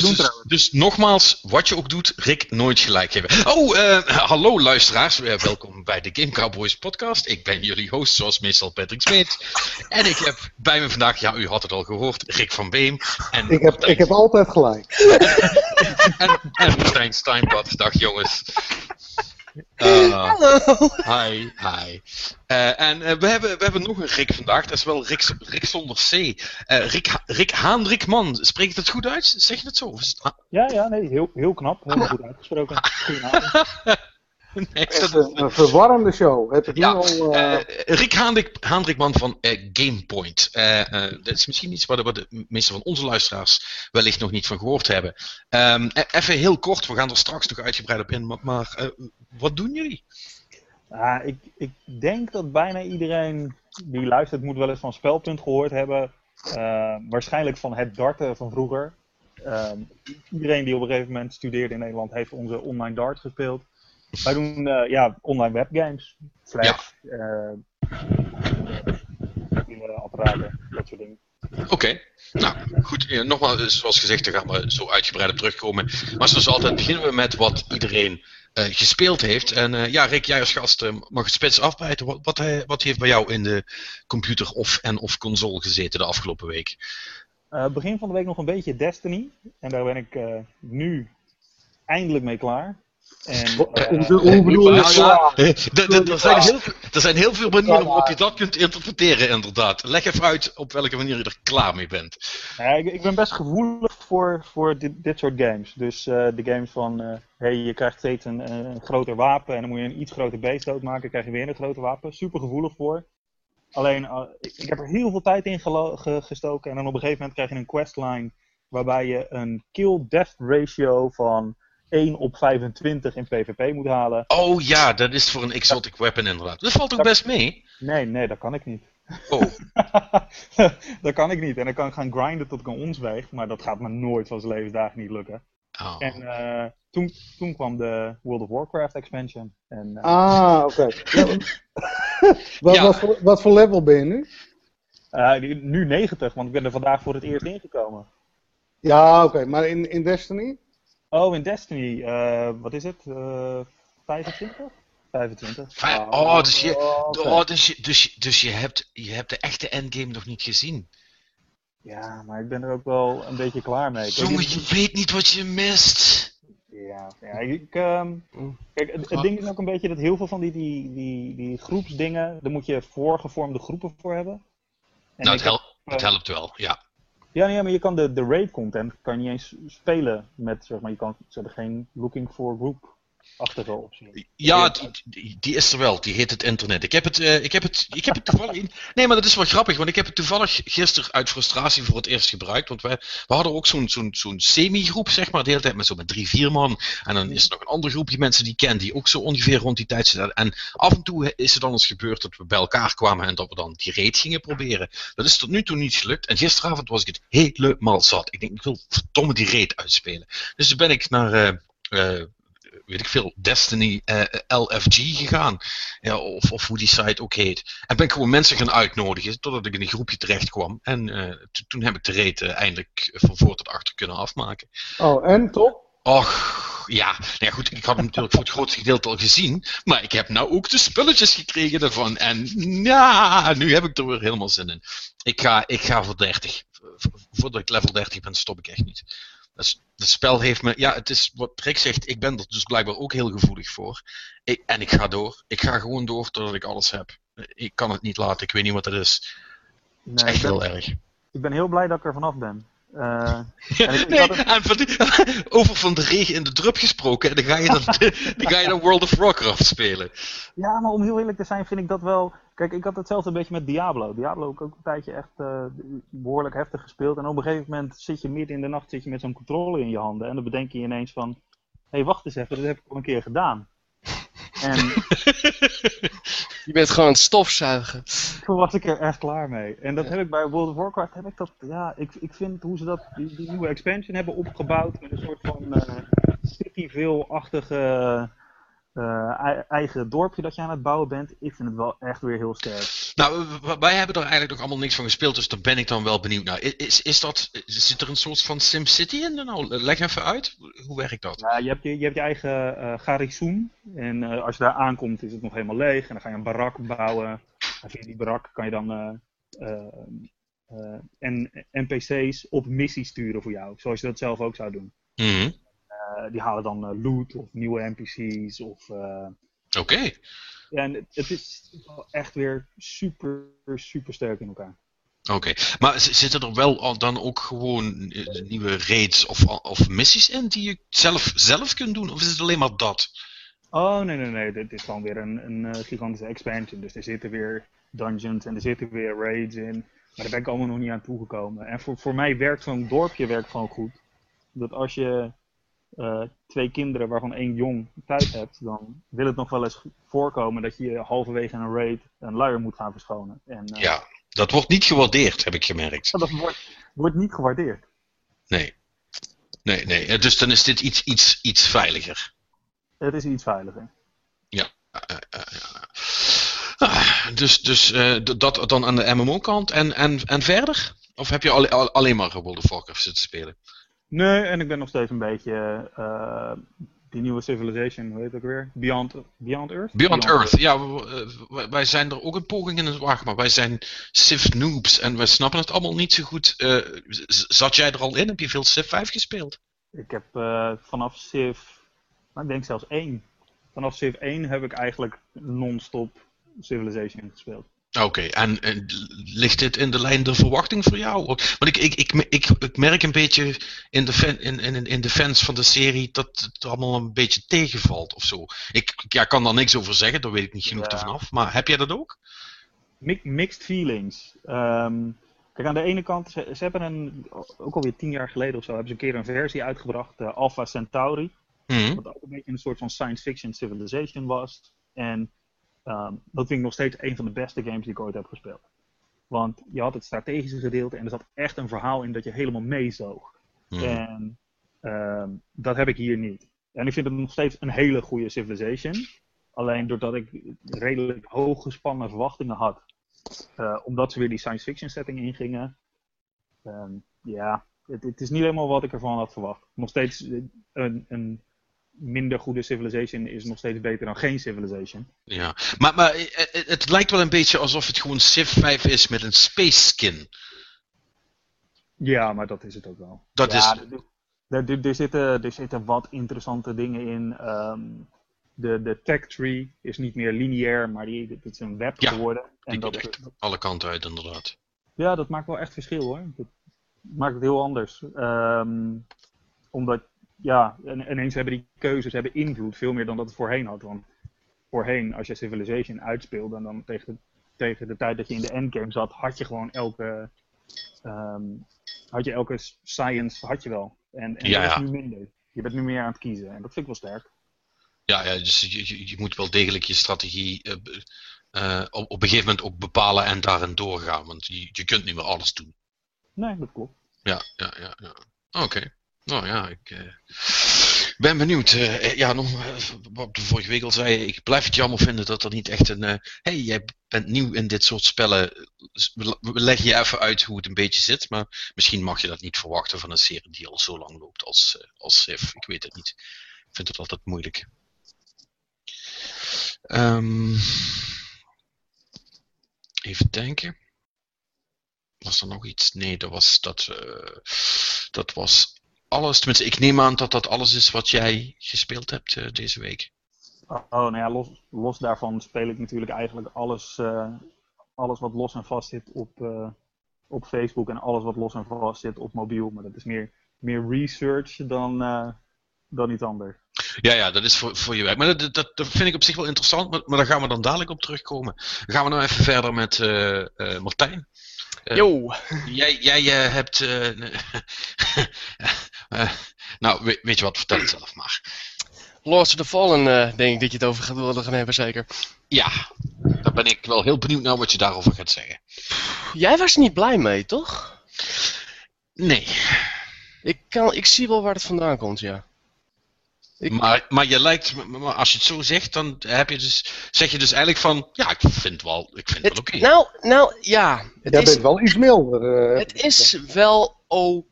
dus, dat dus, doen dus, trouwens? dus nogmaals, wat je ook doet, Rick nooit gelijk geven. Oh, eh, hallo luisteraars, Eh, welkom bij de Game Cowboys podcast. Ik ben jullie host, zoals meestal Patrick Smeet. En ik heb bij me vandaag, ja, u had het al gehoord, Rick van Beem. En Ik heb, ik heb altijd gelijk. En, en Martijn Steinbad, dag jongens. Uh, Hi, hi. Eh, en eh, we, hebben, we hebben nog een Rick vandaag, dat is wel Rick, Rick zonder C. Eh, Rick, Rick Haandrikman, spreek ik het goed uit? Zeg je het zo? Ja, ja, nee, heel, heel knap. Helemaal goed uitgesproken. Goedenavond. nee, Het dat is een, een verwarrende show. Heb ik nu Ja, al. eh, eh, Rick Haandrik, Haandrikman van eh, Gamepoint. Eh, eh, dat is misschien iets waar de, waar de meeste van onze luisteraars wellicht nog niet van gehoord hebben. Ehm, e- even heel kort, we gaan er straks nog uitgebreid op in, maar, maar eh, wat doen jullie? Ah, ik, ik denk dat bijna iedereen die luistert moet wel eens van Spelpunt gehoord hebben. Eh, waarschijnlijk van het darten van vroeger. Ehm, iedereen die op een gegeven moment studeerde in Nederland heeft onze online dart gespeeld. Wij doen eh, ja, online webgames. Flash, eh, mobiele apparaten, dat soort dingen. Oké, nou goed, eh, nogmaals, eh, zoals gezegd, daar gaan we zo uitgebreid op terugkomen. Maar zoals altijd beginnen we met wat iedereen eh, gespeeld heeft. En eh, ja, Rick, jij als gast eh, mag het spits afbijten. Wat, wat, eh, wat heeft bij jou in de computer of en of console gezeten de afgelopen week? Eh, begin van de week nog een beetje Destiny. En daar ben ik eh, nu eindelijk mee klaar. En, eh, hoe, er, zijn heel, veel- er zijn heel veel manieren waarop je dat kunt interpreteren, inderdaad. Leg even uit op welke manier je er klaar mee bent. Ja, ik, ik ben best gevoelig voor, voor dit, dit soort games. Dus eh, de games van, eh, hey, je krijgt steeds een, een groter wapen en dan moet je een iets groter beest doodmaken, krijg je weer een groter wapen. Super gevoelig voor. Alleen, ik, ik heb er heel veel tijd in ge- gestoken en dan op een gegeven moment krijg je een questline waarbij je een kill-death ratio van 1 op 25 in PvP moet halen. Oh ja, dat is voor een exotic weapon inderdaad. Dat valt ook best mee. Nee, nee, dat kan ik niet. Oh, dat kan ik niet. En dan kan ik gaan grinden tot ik een ons weeg, maar dat gaat me nooit van zijn levensdagen niet lukken. oh. En eh, toen, toen kwam de World of Warcraft expansion. En, eh, Ah, oké. Wat, Ja. wat, voor, wat voor level ben je nu? eh, nu 90, want ik ben er vandaag voor het eerst ingekomen. Ja, oké. Maar in, in Destiny? Oh, in Destiny, eh, wat is het? Eh 25? 25. Fijn. Oh, dus je, Oh, oké. oh, dus je, dus, je- dus je, hebt, je hebt de echte endgame nog niet gezien. Ja, maar ik ben er ook wel een beetje klaar mee. Jongen, je weet niet wat je mist. Ja, ja ik, ehm, kijk, het, het ding is ook een beetje dat heel veel van die, die, die, die groepsdingen, daar moet je voorgevormde groepen voor hebben. En nou, het, heb, hel- het helpt wel, ja. Ja, nee, maar je kan de, de raid content kan je niet eens spelen met, zeg maar, je kan, ze geen looking for group achtige optie. Ja, die, die, die is er wel. Die heet het internet. Ik heb het, eh, ik heb het, ik heb het toevallig in. Nee, maar dat is wel grappig, want ik heb het toevallig gisteren uit frustratie voor het eerst gebruikt. Want wij, we hadden ook zo'n zo'n zo'n semi-groep, zeg maar, de hele tijd met zo met drie, vier man. En dan is er nog een ander groepje mensen die ik ken, die ook zo ongeveer rond die tijd zitten. En af en toe is het dan eens gebeurd dat we bij elkaar kwamen en dat we dan die raid gingen proberen. Dat is tot nu toe niet gelukt. En gisteravond was ik het helemaal zat. Ik denk, ik wil verdomme die raid uitspelen. Dus toen ben ik naar. eh, eh, weet ik veel, Destiny eh, LFG gegaan. Ja, of, of hoe die site ook heet. En ben ik gewoon mensen gaan uitnodigen totdat ik in een groepje terecht kwam. En eh, to- toen heb ik de reet eh, eindelijk van voor tot achter kunnen afmaken. Oh, en top? Och, ja. Nou ja, goed, ik had hem natuurlijk voor het grootste gedeelte al gezien. Maar ik heb nou ook de spulletjes gekregen ervan. En ja, nu heb ik er weer helemaal zin in. Ik ga, ik ga voor 30. V- Voordat ik level 30 ben, stop ik echt niet. Dus het spel heeft me, ja, het is wat Rick zegt, ik ben er dus blijkbaar ook heel gevoelig voor. Ik, en ik ga door. Ik ga gewoon door totdat ik alles heb. Ik kan het niet laten, ik weet niet wat het is. Het is Nee, echt ben, heel erg. ik ben heel blij dat ik er vanaf ben. Eh, ik, Nee, had het- en van die- over van de regen in de drup gesproken, en dan ga je dan, dan, ga je dan World of Warcraft spelen. ja, maar om heel eerlijk te zijn vind ik dat wel... Kijk, ik had hetzelfde een beetje met Diablo. Diablo heb ik ook een tijdje echt eh, behoorlijk heftig gespeeld. En op een gegeven moment zit je midden in de nacht zit je met zo'n controller in je handen. En dan bedenk je ineens van... Hé, hey, wacht eens even, dat heb ik al een keer gedaan. En Je bent gewoon aan het stofzuigen. toen was ik er echt klaar mee. En dat heb ik bij World of Warcraft, heb ik dat, ja, ik, ik vind hoe ze dat, die, die nieuwe expansion hebben opgebouwd met een soort van uh, Cityville-achtige eh, ei- eigen dorpje dat je aan het bouwen bent. Ik vind het wel echt weer heel sterk. Nou, wij hebben er eigenlijk nog allemaal niks van gespeeld, dus daar ben ik dan wel benieuwd naar. Is, is dat, zit er een soort van SimCity in? Nou, leg even uit. Hoe werkt dat? Ja, je, hebt je, je hebt je eigen garnizoen. En eh, als je daar aankomt is het nog helemaal leeg. En dan ga je een barak bouwen. En via die barak kan je dan en NPC's op missie sturen voor jou. Zoals je dat zelf ook zou doen. Mhm. Die halen dan eh, loot of nieuwe NPC's. Of, eh, Oké. ja, en het, het is echt weer super, super sterk in elkaar. Oké, maar zitten er wel dan ook gewoon eh, nieuwe raids of, of missies in die je zelf, zelf kunt doen? Of is het alleen maar dat? Oh, nee, nee, nee. Dit is gewoon weer een, een eh, gigantische expansion. Dus er zitten weer dungeons en er zitten weer raids in. Maar daar ben ik allemaal nog niet aan toegekomen. En voor, voor mij werkt zo'n dorpje werkt gewoon goed. Dat als je eh, twee kinderen waarvan één jong thuis hebt, dan wil het nog wel eens voorkomen dat je halverwege een raid een luier moet gaan verschonen. En eh, Ja, dat wordt niet gewaardeerd, heb ik gemerkt. dat wordt, wordt niet gewaardeerd. Nee. Nee, nee. Eh, Dus dan is dit iets, iets, iets veiliger. Het is iets veiliger. Ja. Ah, dus dus dat dan aan de MMO-kant. En, en, en verder? Of heb je alle- al- alleen maar World of Warcraft zitten spelen? Nee, en ik ben nog steeds een beetje eh, die nieuwe Civilization, hoe heet het ook weer? Beyond, Beyond Earth? Beyond Earth, ja, wij- zijn er ook een poging in het wagen, maar wij zijn Civ noobs en wij snappen het allemaal niet zo goed. Eh, zat jij er al in? Heb je veel Civ 5 gespeeld? Ik heb eh, vanaf Civ, nou, ik denk zelfs één. Vanaf Civ 1 heb ik eigenlijk non-stop Civilization gespeeld. Oké, en, en ligt dit in de lijn de verwachting voor jou? Want ik, ik, ik, ik, ik merk een beetje in de, fan, in, in, in de fans van de serie dat het allemaal een beetje tegenvalt of zo. Ik ja, kan daar niks over zeggen, daar weet ik niet genoeg Ja. ervan af. Maar heb jij dat ook? Mi- mixed feelings. Ehm, kijk, aan de ene kant, ze, ze hebben een, ook alweer tien jaar geleden of zo, hebben ze een keer een versie uitgebracht, de Alpha Centauri. Mhm. Wat ook een beetje een soort van science fiction civilization was. En ehm, dat vind ik nog steeds een van de beste games die ik ooit heb gespeeld. Want je had het strategische gedeelte en er zat echt een verhaal in dat je helemaal meezoog. Mhm. En ehm, dat heb ik hier niet. En ik vind het nog steeds een hele goede civilization. Alleen doordat ik redelijk hoog gespannen verwachtingen had. eh, omdat ze weer die science fiction setting ingingen. ehm, ja, het, het is niet helemaal wat ik ervan had verwacht. Nog steeds eh, een, een minder goede civilization is nog steeds beter dan geen civilization. Ja, maar, maar eh, eh, het lijkt wel een beetje alsof het gewoon Civ 5 is met een space skin. Ja, maar dat is het ook wel. Dat ja, is- er- Er, er, zitten, er zitten wat interessante dingen in. Ehm, de, de tech tree is niet meer lineair, maar die, het is een web Ja, geworden. En Die dat, echt alle kanten uit, inderdaad. ja, dat maakt wel echt verschil hoor. Dat maakt het heel anders. Ehm, omdat, ja, en- ineens hebben die keuzes hebben invloed, veel meer dan dat het voorheen had. Want voorheen, als je Civilization uitspeelde, en dan tegen de, tegen de tijd dat je in de endgame zat, had je gewoon elke, ehm, had je elke science, had je wel. En, en Ja, dat is nu minder. Je bent nu meer aan het kiezen en dat vind ik wel sterk. Ja, ja dus je, je, je moet wel degelijk je strategie eh, eh, op, op een gegeven moment ook bepalen en daarin doorgaan. Want je, je kunt niet meer alles doen. Nee, dat klopt. Ja, ja, ja. ja. Oké. Nou ja, ik eh, ben benieuwd. Eh, ja, nog eh, wat de vorige week al zei. Ik blijf het jammer vinden dat er niet echt een. eh hey, jij bent nieuw in dit soort spellen. dus We, leggen je even uit hoe het een beetje zit. Maar misschien mag je dat niet verwachten van een serie die al zo lang loopt als, eh, als Civ. Ik weet het niet. Ik vind het altijd moeilijk. Ehm, even denken. Was er nog iets? Nee, dat was, dat, eh, dat was alles. Tenminste, ik neem aan dat dat alles is wat jij gespeeld hebt eh, deze week. Oh, nou ja, los, los daarvan speel ik natuurlijk eigenlijk alles, eh, alles wat los en vast zit op, eh, op Facebook en alles wat los en vast zit op mobiel. Maar dat is meer, meer research dan, eh, dan iets anders. Ja, ja, dat is voor, voor je werk. Maar dat, dat, dat vind ik op zich wel interessant, maar, maar daar gaan we dan dadelijk op terugkomen. Dan gaan we nou even verder met eh, eh, Martijn. Yo, Jij, jij eh, hebt. eh, nou, weet, weet je wat, vertel het zelf maar. Lords of the Fallen, eh, denk ik dat je het over gaat willen gaan hebben, zeker. Ja, daar ben ik wel heel benieuwd naar wat je daarover gaat zeggen. Jij was er niet blij mee, toch? Nee. Ik, kan, ik zie wel waar het vandaan komt, ja. Ik- Maar, maar je lijkt, maar als je het zo zegt, dan heb je dus, zeg je dus eigenlijk van, ja, ik vind wel, ik vind het wel oké. Nou, nou, ja. Het Jij is, bent wel iets milder. eh. Het is wel oké.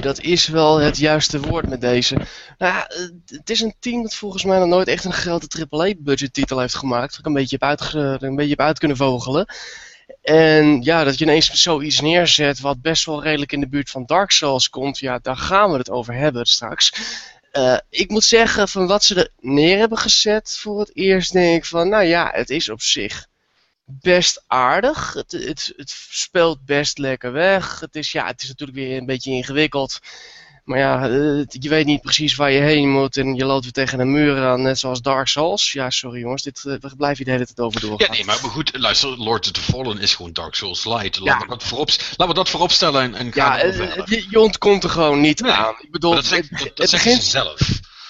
Dat is wel het juiste woord met deze. Nou ja, eh, het is een team dat volgens mij nog nooit echt een grote AAA-budget titel heeft gemaakt. Ik een beetje heb, een beetje heb uit kunnen vogelen. En ja, dat je ineens zoiets neerzet wat best wel redelijk in de buurt van Dark Souls komt. Ja, daar gaan we het over hebben straks. Eh, ik moet zeggen, van wat ze er neer hebben gezet voor het eerst, denk ik van, nou ja, het is op zich best aardig. Het, het, het speelt best lekker weg. Het is, ja, het is natuurlijk weer een beetje ingewikkeld. Maar ja, je weet niet precies waar je heen moet en je loopt weer tegen een muur aan, net zoals Dark Souls. Ja, sorry jongens, dit, eh, we blijven hier de hele tijd over doorgaan. Ja, nee, maar goed, luister, Lord of the Fallen is gewoon Dark Souls Light. Ja. Laten, we dat voorop, laten we dat vooropstellen en, en gaan Ja, eh, je, je ontkomt er gewoon niet Nee, aan. Ik bedoel, Maar dat het, dat, het begint zelf.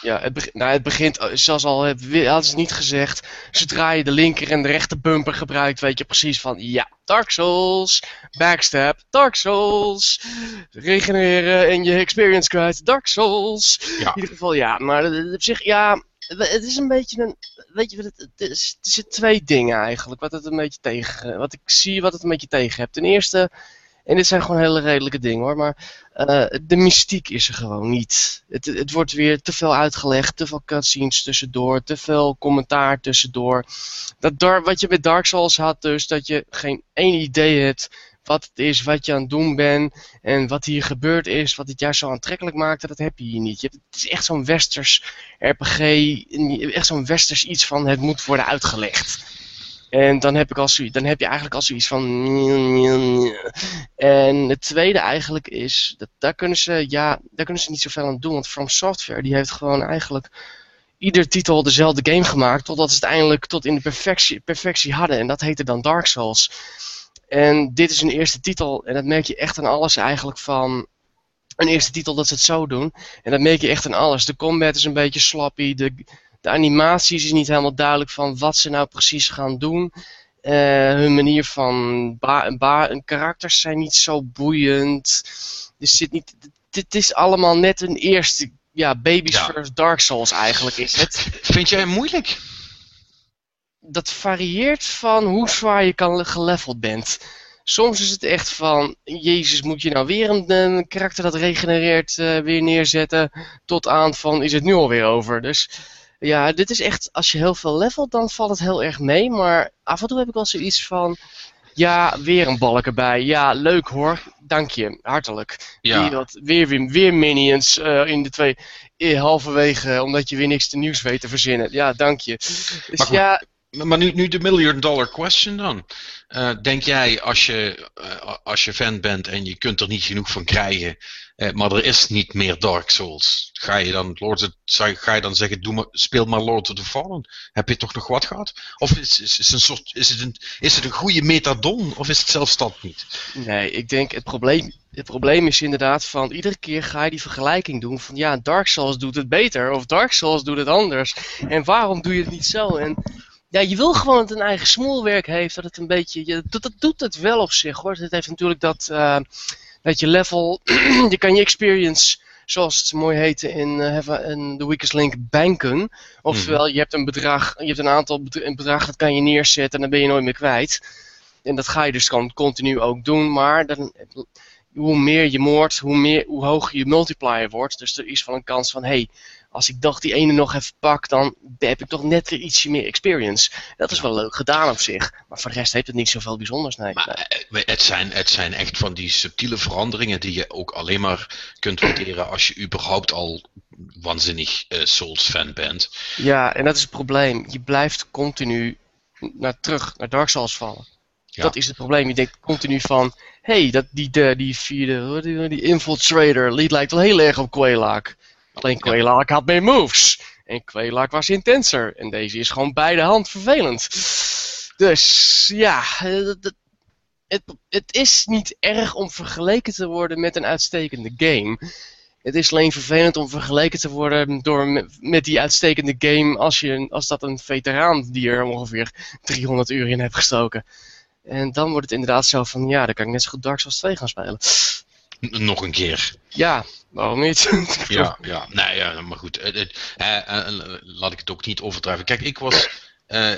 Ja, het, beg- nou, het begint, eh, zoals al hadden ze niet gezegd, zodra je de linker en de rechter bumper gebruikt, weet je precies van, ja, Dark Souls, backstab, Dark Souls, regenereren en je experience kwijt, Dark Souls. Ja. In ieder geval, ja, maar op zich, ja, het is een beetje een, weet je, het, het is, er zitten twee dingen eigenlijk, wat het een beetje tegen, wat ik zie wat het een beetje tegen hebt. Ten eerste, en dit zijn gewoon hele redelijke dingen hoor, maar eh, de mystiek is er gewoon niet. Het, het wordt weer te veel uitgelegd, te veel cutscenes tussendoor, te veel commentaar tussendoor. Dat wat je met Dark Souls had dus, dat je geen één idee hebt wat het is, wat je aan het doen bent en wat hier gebeurd is, wat het juist zo aantrekkelijk maakte, dat heb je hier niet. Je hebt, het is echt zo'n westers RPG, echt zo'n westers iets van het moet worden uitgelegd. En dan heb, ik al zoiets, dan heb je eigenlijk al zoiets van. En het tweede eigenlijk is. Dat, daar, kunnen ze, ja, daar kunnen ze niet zoveel aan doen. Want From Software die heeft gewoon eigenlijk. Ieder titel dezelfde game gemaakt. Totdat ze het eindelijk tot in de perfectie, perfectie hadden. En dat heette dan Dark Souls. En dit is een eerste titel. En dat merk je echt aan alles eigenlijk van. Een eerste titel dat ze het zo doen. En dat merk je echt aan alles. De combat is een beetje sloppy. De, de animaties is niet helemaal duidelijk van wat ze nou precies gaan doen. Eh, hun manier van ba karakters zijn niet zo boeiend. Er zit niet, dit is allemaal net een eerste, ja, Baby's Ja. First Dark Souls eigenlijk is het. Vind jij hem moeilijk? Dat varieert van hoe zwaar je kan geleveld bent. Soms is het echt van, jezus, moet je nou weer een, een karakter dat regenereert eh, weer neerzetten, tot aan van, is het nu alweer over. Dus ja, dit is echt, als je heel veel levelt, dan valt het heel erg mee. Maar af en toe heb ik wel zoiets van, ja, weer een balk erbij. Ja, leuk hoor, dank je, hartelijk. Ja. Weer, wat, weer, weer, weer minions eh, in de twee, eh, halverwege, omdat je weer niks te nieuws weet te verzinnen. Ja, dank je. Dus Maar goed. ja, Maar nu, nu de million dollar question dan. Eh, denk jij als je, als je fan bent en je kunt er niet genoeg van krijgen, eh, maar er is niet meer Dark Souls, ga je dan, Lord ga je dan zeggen, doe maar, speel maar Lord of the Fallen? Heb je toch nog wat gehad? Of is, is, is, een soort, is, het, een, is het een goede metadon of is het zelfs dat niet? Nee, ik denk het probleem, het probleem is inderdaad van iedere keer ga je die vergelijking doen van ja, Dark Souls doet het beter of Dark Souls doet het anders. En waarom doe je het niet zo? En ja, je wil gewoon dat het een eigen smoelwerk heeft, dat het een beetje, je, dat, dat doet het wel op zich hoor. Het heeft natuurlijk dat, eh, dat je level, je kan je experience, zoals het mooi heette in, Heaven- in The Weakest Link, banken. Oftewel, je hebt een bedrag, je hebt een aantal bedra- een bedrag dat kan je neerzetten en dan ben je nooit meer kwijt. En dat ga je dus gewoon continu ook doen, maar dan, hoe meer je moordt, hoe, meer, hoe hoger je multiplier wordt. Dus er is wel een kans van, hé, hey, als ik toch die ene nog even pak, dan heb ik toch net ietsje meer experience. Dat is wel leuk gedaan op zich, maar voor de rest heeft het niet zoveel bijzonders, nee. Maar eh, het zijn, het zijn echt van die subtiele veranderingen die je ook alleen maar kunt waarderen als je überhaupt al waanzinnig eh, Souls-fan bent. Ja, en dat is het probleem. Je blijft continu naar terug, naar Dark Souls vallen. Ja. Dat is het probleem. Je denkt continu van, hé, hey, dat die, de, die vierde, die, die Infiltrator, die lijkt wel heel erg op Quelaak. Alleen Quelaak had meer moves. En Quelaak was intenser. En deze is gewoon bij de hand vervelend. Dus, ja, eh, dat- het, het is niet erg om vergeleken te worden met een uitstekende game. Het is alleen vervelend om vergeleken te worden door, met, die uitstekende game als, je, als dat een veteraan die er ongeveer 300 uur in heeft gestoken. En dan wordt het inderdaad zo van, ja, dan kan ik net zo goed Dark Souls 2 gaan spelen. Nog een keer. Ja, waarom niet? Ja, ja, ja, maar goed. Eh, eh, laat ik het ook niet overdrijven. Kijk, ik was, eh,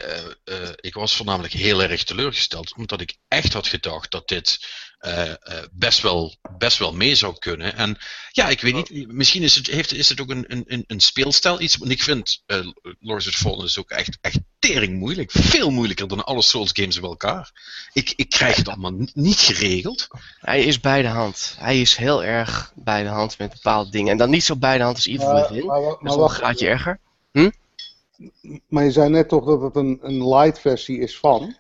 ik was voornamelijk heel erg teleurgesteld, omdat ik echt had gedacht dat dit eh, eh, best, wel, best wel mee zou kunnen. En ja, ik weet niet, misschien is het, heeft, is het ook een, een, een- speelstijl iets, want ik vind eh Lords of the Fallen is ook echt, echt tering moeilijk. Veel moeilijker dan alle Souls games bij elkaar. Ik, ik krijg het allemaal ni- niet geregeld. Hij is bij de hand. Hij is heel erg bij de hand met bepaalde dingen. En dan niet zo bij de hand als Evil Maar, Within. maar, Dat maar nog een wacht, graadje erger. maar je zei net toch dat het een, een light versie is van.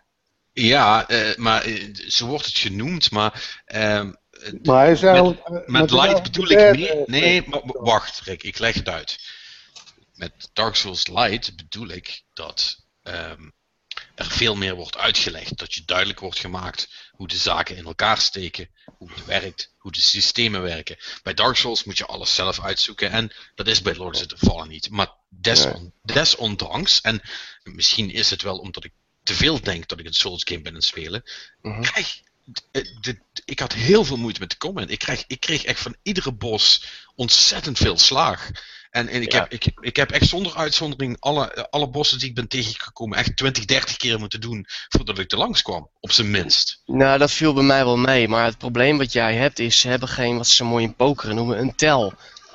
Ja, eh, maar eh, zo wordt het genoemd, maar ehm, het- Maar hij is eigenlijk. eh, met light bedoel ik meer. eh, Nee, maar wacht, Rick, ik leg het uit. Met Dark Souls Light bedoel ik dat ehm, er veel meer wordt uitgelegd. Dat je duidelijk wordt gemaakt hoe de zaken in elkaar steken, hoe het werkt, hoe de systemen werken. Bij Dark Souls moet je alles zelf uitzoeken en dat is bij Lords of the Fallen niet. Maar deson, desondanks, en misschien is het wel omdat ik te veel denk dat ik een Souls game ben aan het spelen, Mhm. krijg, d- ik had heel veel moeite met de comment. Ik, krijg, ik kreeg echt van iedere bos ontzettend veel slaag. En, en ik, Ja. heb, ik, ik heb echt zonder uitzondering alle, alle bossen die ik ben tegengekomen echt 20, 30 keer moeten doen voordat ik er langs kwam. Op zijn minst. Nou, dat viel bij mij wel mee. Maar het probleem wat jij hebt is, ze hebben geen, wat ze mooi in pokeren noemen, een tel.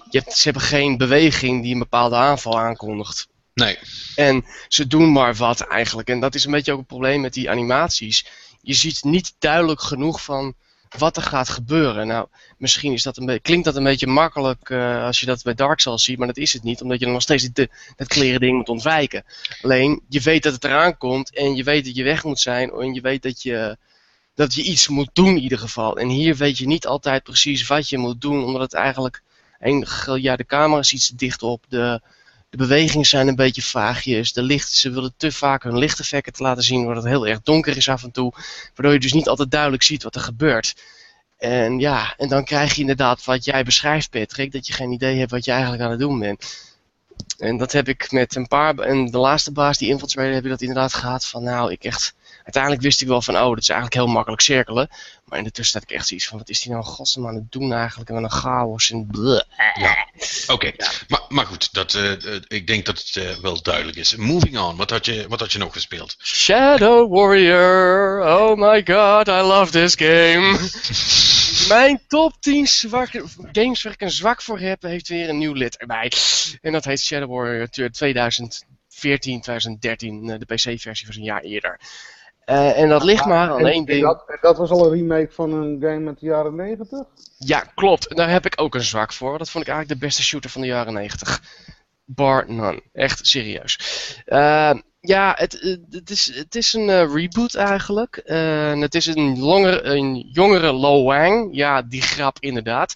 Je hebt, ze hebben geen beweging die een bepaalde aanval aankondigt. Nee. En ze doen maar wat eigenlijk. En dat is een beetje ook het probleem met die animaties. Je ziet niet duidelijk genoeg van wat er gaat gebeuren. Nou, misschien is dat een klinkt dat een beetje makkelijk eh, als je dat bij Dark Souls ziet, maar dat is het niet, omdat je dan nog steeds de, dat kleren ding moet ontwijken. Alleen, je weet dat het eraan komt en je weet dat je weg moet zijn en je weet dat je, dat je iets moet doen in ieder geval. En hier weet je niet altijd precies wat je moet doen, omdat het eigenlijk, een, ja, de camera is iets dicht op, de, de bewegingen zijn een beetje vaagjes. De licht, ze willen te vaak hun lichteffecten te laten zien, waardoor het heel erg donker is af en toe. Waardoor je dus niet altijd duidelijk ziet wat er gebeurt. En ja, en dan krijg je inderdaad wat jij beschrijft, Patrick, dat je geen idee hebt wat je eigenlijk aan het doen bent. En dat heb ik met een paar, en de laatste baas die infiltrated, heb ik dat inderdaad gehad van, nou, ik echt, uiteindelijk wist ik wel van, oh, dat is eigenlijk heel makkelijk cirkelen. Maar in de tussentijd had ik echt zoiets van, wat is die nou godsnaam aan het doen eigenlijk? En wat een chaos en bleh. Oké. Maar, maar goed, dat, eh, eh, ik denk dat het eh, wel duidelijk is. Moving on, wat had je, wat had je nog gespeeld? Shadow Warrior, oh my god, I love this game. Mijn top 10 zwakke, games waar ik een zwak voor heb, heeft weer een nieuw lid erbij. En dat heet Shadow Warrior 2014, 2013, eh, de PC-versie van een jaar eerder. Eh, en dat ligt maar aan En- één en ding. Dat, was al een remake van een game uit de jaren 90? Ja, klopt. En daar heb ik ook een zwak voor. Dat vond ik eigenlijk de beste shooter van de jaren 90. Bar none. Echt serieus. Eh, ja, het, eh, het, is, het is een eh, reboot eigenlijk. Eh, het is een, longer, een jongere Lo Wang. Ja, die grap inderdaad.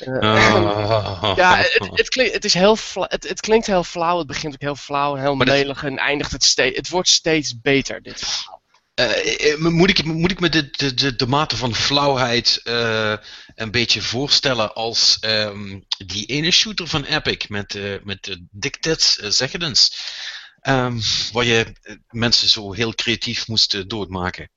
Eh, Ah. ja, het, het, klinkt, het, is heel fla- het, het klinkt heel flauw. Het begint ook heel flauw en heel melig. En eindigt het steeds. Het wordt steeds beter, dit verhaal. Eh, eh, moet, ik, moet ik me de, de, de, de mate van flauwheid eh, een beetje voorstellen als ehm, die ene shooter van Epic met, eh met de Dictates uh, Zegedens? Ehm, waar je mensen zo heel creatief moest doodmaken.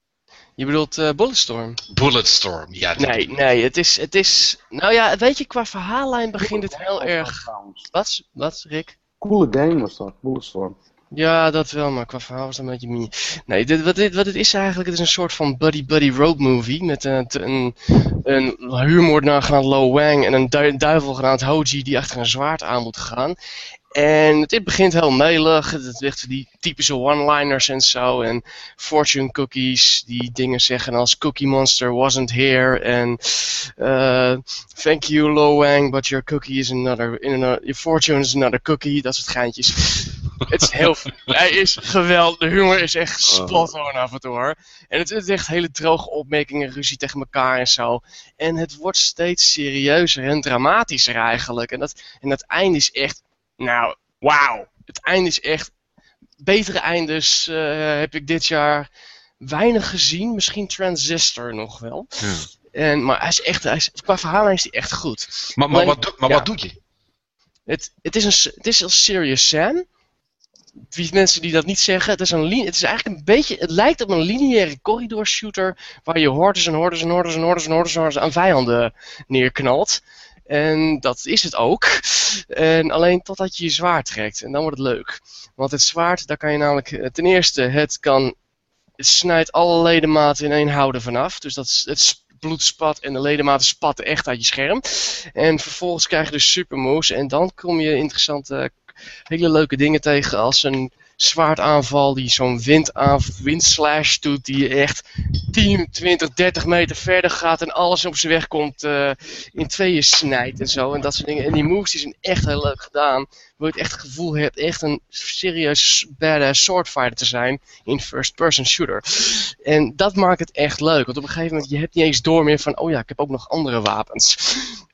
Je bedoelt eh, Bulletstorm? Bulletstorm, ja. Nee, nee, het is, het is... Nou ja, weet je, qua verhaallijn begint het heel erg... Wat? Wat, Rick? Coole game was dat, Bulletstorm. Ja, dat wel, maar qua verhaal was het een beetje mini. Nee, dit, wat, dit, wat het is eigenlijk, het is een soort van buddy-buddy road movie. Met een, een, een huurmoordenaar genaamd Lo Wang en een du- duivel genaamd Hoji die achter een zwaard aan moet gaan. En dit begint heel melig. Het ligt die typische one-liners en zo. En fortune cookies die dingen zeggen als Cookie Monster wasn't here. En eh, thank you Lo Wang, but your cookie is another, in another, your fortune is another cookie. Dat soort geintjes. Het is heel, hij is geweldig. De humor is echt spot on af en toe hoor. En het is echt hele droge opmerkingen, ruzie tegen elkaar en zo. En het wordt steeds serieuzer en dramatischer eigenlijk. En dat, en dat einde is echt, nou, wauw. Het einde is echt, betere eindes eh, heb ik dit jaar weinig gezien. Misschien Transistor nog wel. Ja. En, maar hij is echt, hij is, qua verhaallijn is hij echt goed. Maar, maar, wat, maar ja. wat doe je? Het, het is een, het is als Serious Sam. Mensen die dat niet zeggen, het is, een het is eigenlijk een beetje, het lijkt op een lineaire corridor shooter waar je hordes en hordes en hordes en hordes en hordes, en hordes aan vijanden neerknalt. En dat is het ook. En alleen totdat je je zwaard trekt. En dan wordt het leuk. Want het zwaard, daar kan je namelijk eh, ten eerste, het kan, het snijdt alle ledematen in één houden vanaf. Dus dat het bloed spat en de ledematen spatten echt uit je scherm. En vervolgens krijg je dus super moves. En dan kom je interessante, hele leuke dingen tegen als een zwaardaanval die zo'n windaanv- windslash doet. Die echt 10, 20, 30 meter verder gaat en alles op zijn weg komt eh, in tweeën snijdt en zo. En dat soort dingen. En die moves die zijn echt heel leuk gedaan. Wil je echt het gevoel hebt echt een serieus badass swordfighter te zijn in first person shooter. En dat maakt het echt leuk. Want op een gegeven moment je hebt niet eens door meer van oh ja, ik heb ook nog andere wapens.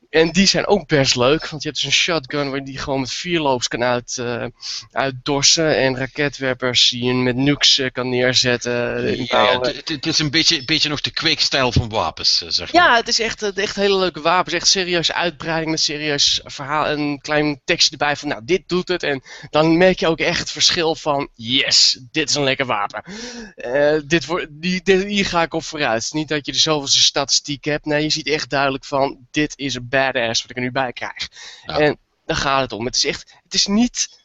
En die zijn ook best leuk, want je hebt dus een shotgun waar die gewoon met vierloops kan uit, eh, uitdorsen. En raketwerpers die je met nukes eh, kan neerzetten. eh, Ja, het, is een beetje, beetje nog de kweekstijl van wapens, zeg maar. Ja, het is echt, echt hele leuke wapens. Echt serieuze uitbreiding met serieus verhaal. en Een klein tekstje erbij van, nou, dit doet het. En dan merk je ook echt het verschil van, yes, dit is een lekker wapen. Dit wordt, die, dit, hier ga ik op vooruit. Het is niet dat je er zoveelste statistiek hebt. Nee, je ziet echt duidelijk van, dit is een badass wat ik er nu bij krijg. Ja. En daar gaat het om. Het is echt, het is niet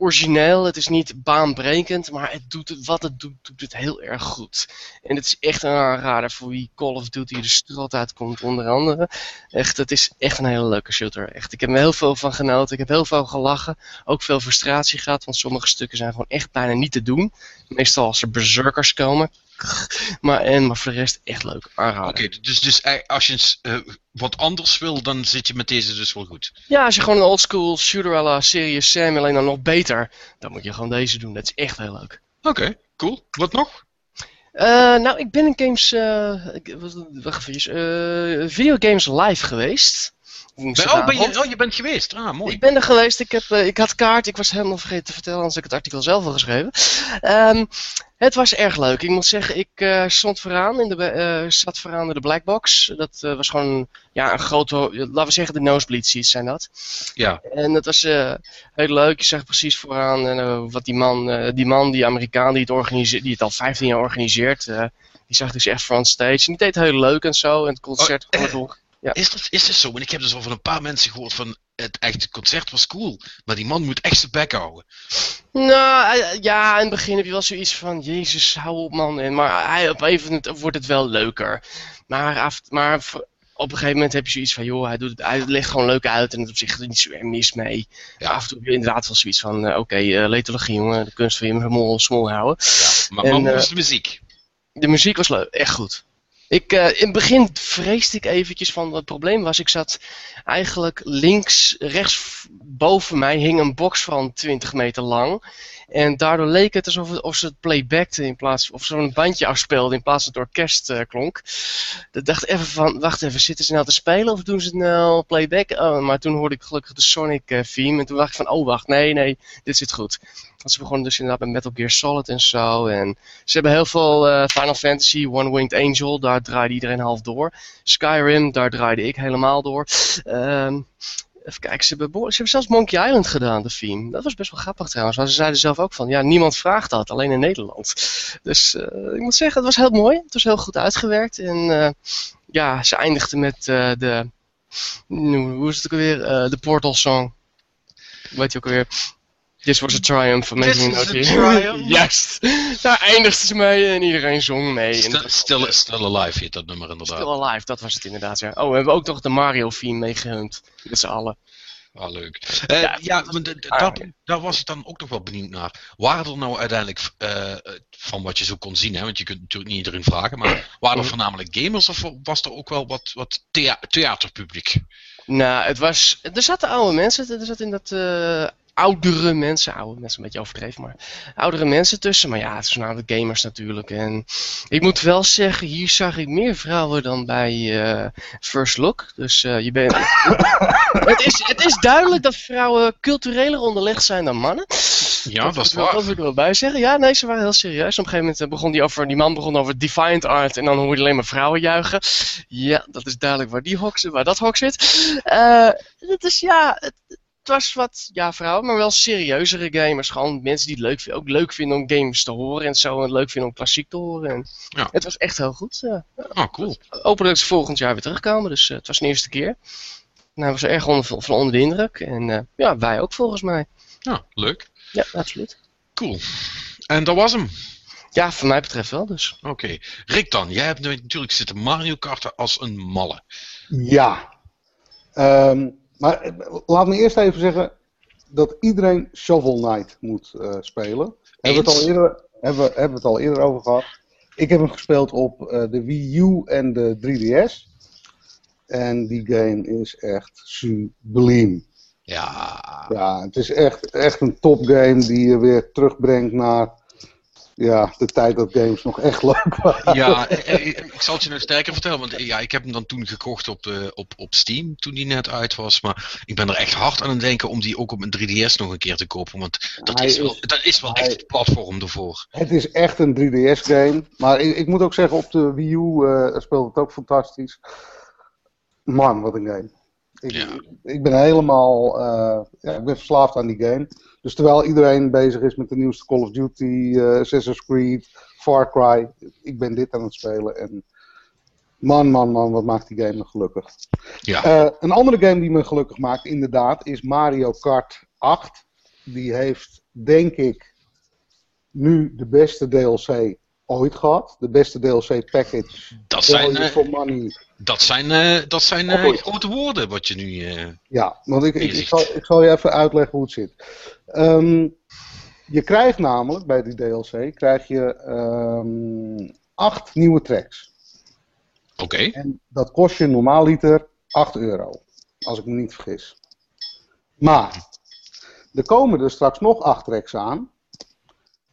origineel, het is niet baanbrekend, maar het doet het, wat het doet, doet het heel erg goed. En het is echt een aanrader voor wie Call of Duty de strot uitkomt, onder andere. Echt, het is echt een hele leuke shooter. Echt, ik heb er heel veel van genoten. Ik heb heel veel gelachen. Ook veel frustratie gehad, want sommige stukken zijn gewoon echt bijna niet te doen. Meestal als er berserkers komen. Maar, en, maar voor de rest echt leuk. Oké, dus, dus eh, als je eh, wat anders wil, dan zit je met deze dus wel goed. Ja, als je gewoon een oldschool shooter à la Serious Sam, alleen dan nog beter, dan moet je gewoon deze doen. Dat is echt heel leuk. Oké, cool. Wat nog? Eh, nou, ik ben in games, ik- wat- wacht even, videogames live geweest. Oh, ben je, oh, je bent geweest. Ah, mooi. Ik ben er geweest, ik, heb, eh, ik had kaart, ik was helemaal vergeten te vertellen, anders heb ik het artikel zelf al geschreven. Ehm, het was erg leuk. Ik moet zeggen, ik eh, stond vooraan, in de, eh, zat vooraan in de black box. Dat was gewoon ja, een grote, laten we zeggen de nosebleed seats zijn dat. Ja. En dat was heel leuk. Je zag precies vooraan eh, wat die man, die man, die Amerikaan die het, organiseert, die het al 15 jaar organiseert, die zag dus echt front stage. En die deed heel leuk en zo. En het concert Oh. Ja. Is dat, is dat zo? Want ik heb dus al van een paar mensen gehoord van het echte concert was cool. Maar die man moet echt zijn bek houden. Nou, eh, ja, in het begin heb je wel zoiets van, jezus, hou op man. En, maar hij, op een gegeven moment wordt het wel leuker. Maar, af, maar op een gegeven moment heb je zoiets van, joh, hij, doet het, hij legt gewoon leuk uit en het op zich er niet zo erg mis mee. Ja. Af en toe heb je inderdaad wel zoiets van, eh, oké, eh letologie jongen, de kunst van je smol, smol houden. Ja. Maar, En, hoe eh, is de muziek? De muziek was leuk, echt goed. Ik, eh, in het begin vreesde ik eventjes van, het probleem was, ik zat eigenlijk links, rechts boven mij hing een box van 20 meter lang. En daardoor leek het alsof of ze het playbackte in plaats of zo'n bandje afspeelde in plaats van het orkest eh, klonk. Ik dacht even van, wacht even, zitten ze nou te spelen of doen ze het nou playback? Oh, maar toen hoorde ik gelukkig de Sonic eh, theme en toen dacht ik van, oh wacht, nee, nee, dit zit goed. Want ze begonnen dus inderdaad met Metal Gear Solid en zo. En ze hebben heel veel eh, Final Fantasy, One Winged Angel, daar draaide iedereen half door. Skyrim, daar draaide ik helemaal door. Ehm, even kijken, ze hebben, zelfs Monkey Island gedaan, de theme. Dat was best wel grappig trouwens. Maar ze zeiden zelf ook van, ja, niemand vraagt dat, alleen in Nederland. Dus eh, ik moet zeggen, het was heel mooi. Het was heel goed uitgewerkt. En eh, ja, ze eindigden met de, hoe is het ook alweer, de Portal Song. Weet je ook alweer? This was a triumph. This Amazing is a Note. triumph. Juist. Daar eindigden ze mee en iedereen zong mee. En Still, still, still Alive heet dat nummer inderdaad. Still Alive, dat was het inderdaad, ja. Oh, we hebben ook nog de Mario-theme meegehumd. Met z'n allen. Ah, leuk. Eh, Ja, ja, maar d- ah, daar, was ik dan ook nog wel benieuwd naar. Waren er nou uiteindelijk, eh, eh, van wat je zo kon zien, hè, want je kunt natuurlijk niet iedereen vragen, maar waren er Mhm. voornamelijk gamers of was er ook wel wat, wat thea- theaterpubliek? Nou, het was... Er zaten oude mensen, er zaten in dat... eh, oudere mensen, oude mensen een beetje overdreven, maar oudere mensen tussen. Maar ja, het zijn namelijk gamers natuurlijk. En ik moet wel zeggen, hier zag ik meer vrouwen dan bij eh, First Look. Dus eh, je bent... het, is, het is duidelijk dat vrouwen cultureler onderlegd zijn dan mannen. Ja, dat, wil is waar. Dat wil ik er wel bij zeggen. Ja, nee, ze waren heel serieus. Op een gegeven moment eh, begon die, over, die man begon over Defiant Art en dan hoorde je alleen maar vrouwen juichen. Ja, dat is duidelijk waar, die hok, waar dat hok zit. Eh, het is ja, het, was wat, ja, vrouw, maar wel serieuzere gamers. Gewoon mensen die het leuk, ook leuk vinden om games te horen en zo. En het leuk vinden om klassiek te horen. En Ja. Het was echt heel goed. Ja. Oh, cool. Hopelijk dat ze volgend jaar weer terugkomen. Dus eh, het was de eerste keer. Nou, we zijn erg onder, van onder de indruk. En eh, ja, wij ook volgens mij. Ja, leuk. Ja, absoluut. Cool. En dat was hem. Ja, voor mij betreft wel dus. Oké. Rick dan, jij hebt natuurlijk zitten Mario karten als een malle. Ja. Ehm, maar eh, laat me eerst even zeggen dat iedereen Shovel Knight moet eh, spelen. Hebben we, het al eerder, hebben, we- hebben we het al eerder over gehad. Ik heb hem gespeeld op eh, de Wii U en de 3DS. En die game is echt subliem. Ja. Ja, het is echt, echt een topgame die je weer terugbrengt naar ja, de tijd dat games nog echt leuk waren. Ja, eh, eh, ik zal het je nog sterker vertellen, want eh, ja, ik heb hem dan toen gekocht op, eh, op, op Steam, toen die net uit was. Maar ik ben er echt hard aan het denken om die ook op mijn 3DS nog een keer te kopen, want dat, is, wel, dat is wel hij- echt het platform ervoor. Het is echt een 3DS-game. Maar ik, ik moet ook zeggen, op de Wii U speelt het ook fantastisch. Man, wat een game. Ik, Ja. ik ben helemaal eh, ja, ik ben verslaafd aan die game. Dus terwijl iedereen bezig is met de nieuwste Call of Duty, eh Assassin's Creed, Far Cry, ik ben dit aan het spelen. En man, man, man, wat maakt die game me gelukkig. Ja, Eh, een andere game die me gelukkig maakt, inderdaad, is Mario Kart 8. Die heeft, denk ik, nu de beste DLC ooit gehad. De beste DLC package. dat zijn, for money. dat zijn, eh, dat zijn eh, grote woorden wat je nu... Ja, want ik, ik, zal, ik zal je even uitleggen hoe het zit. Ehm, je krijgt namelijk bij die DLC krijg je ehm, acht nieuwe tracks. Oké, En dat kost je normaal liter 8 euro. Als ik me niet vergis. Maar er komen er straks nog 8 tracks aan.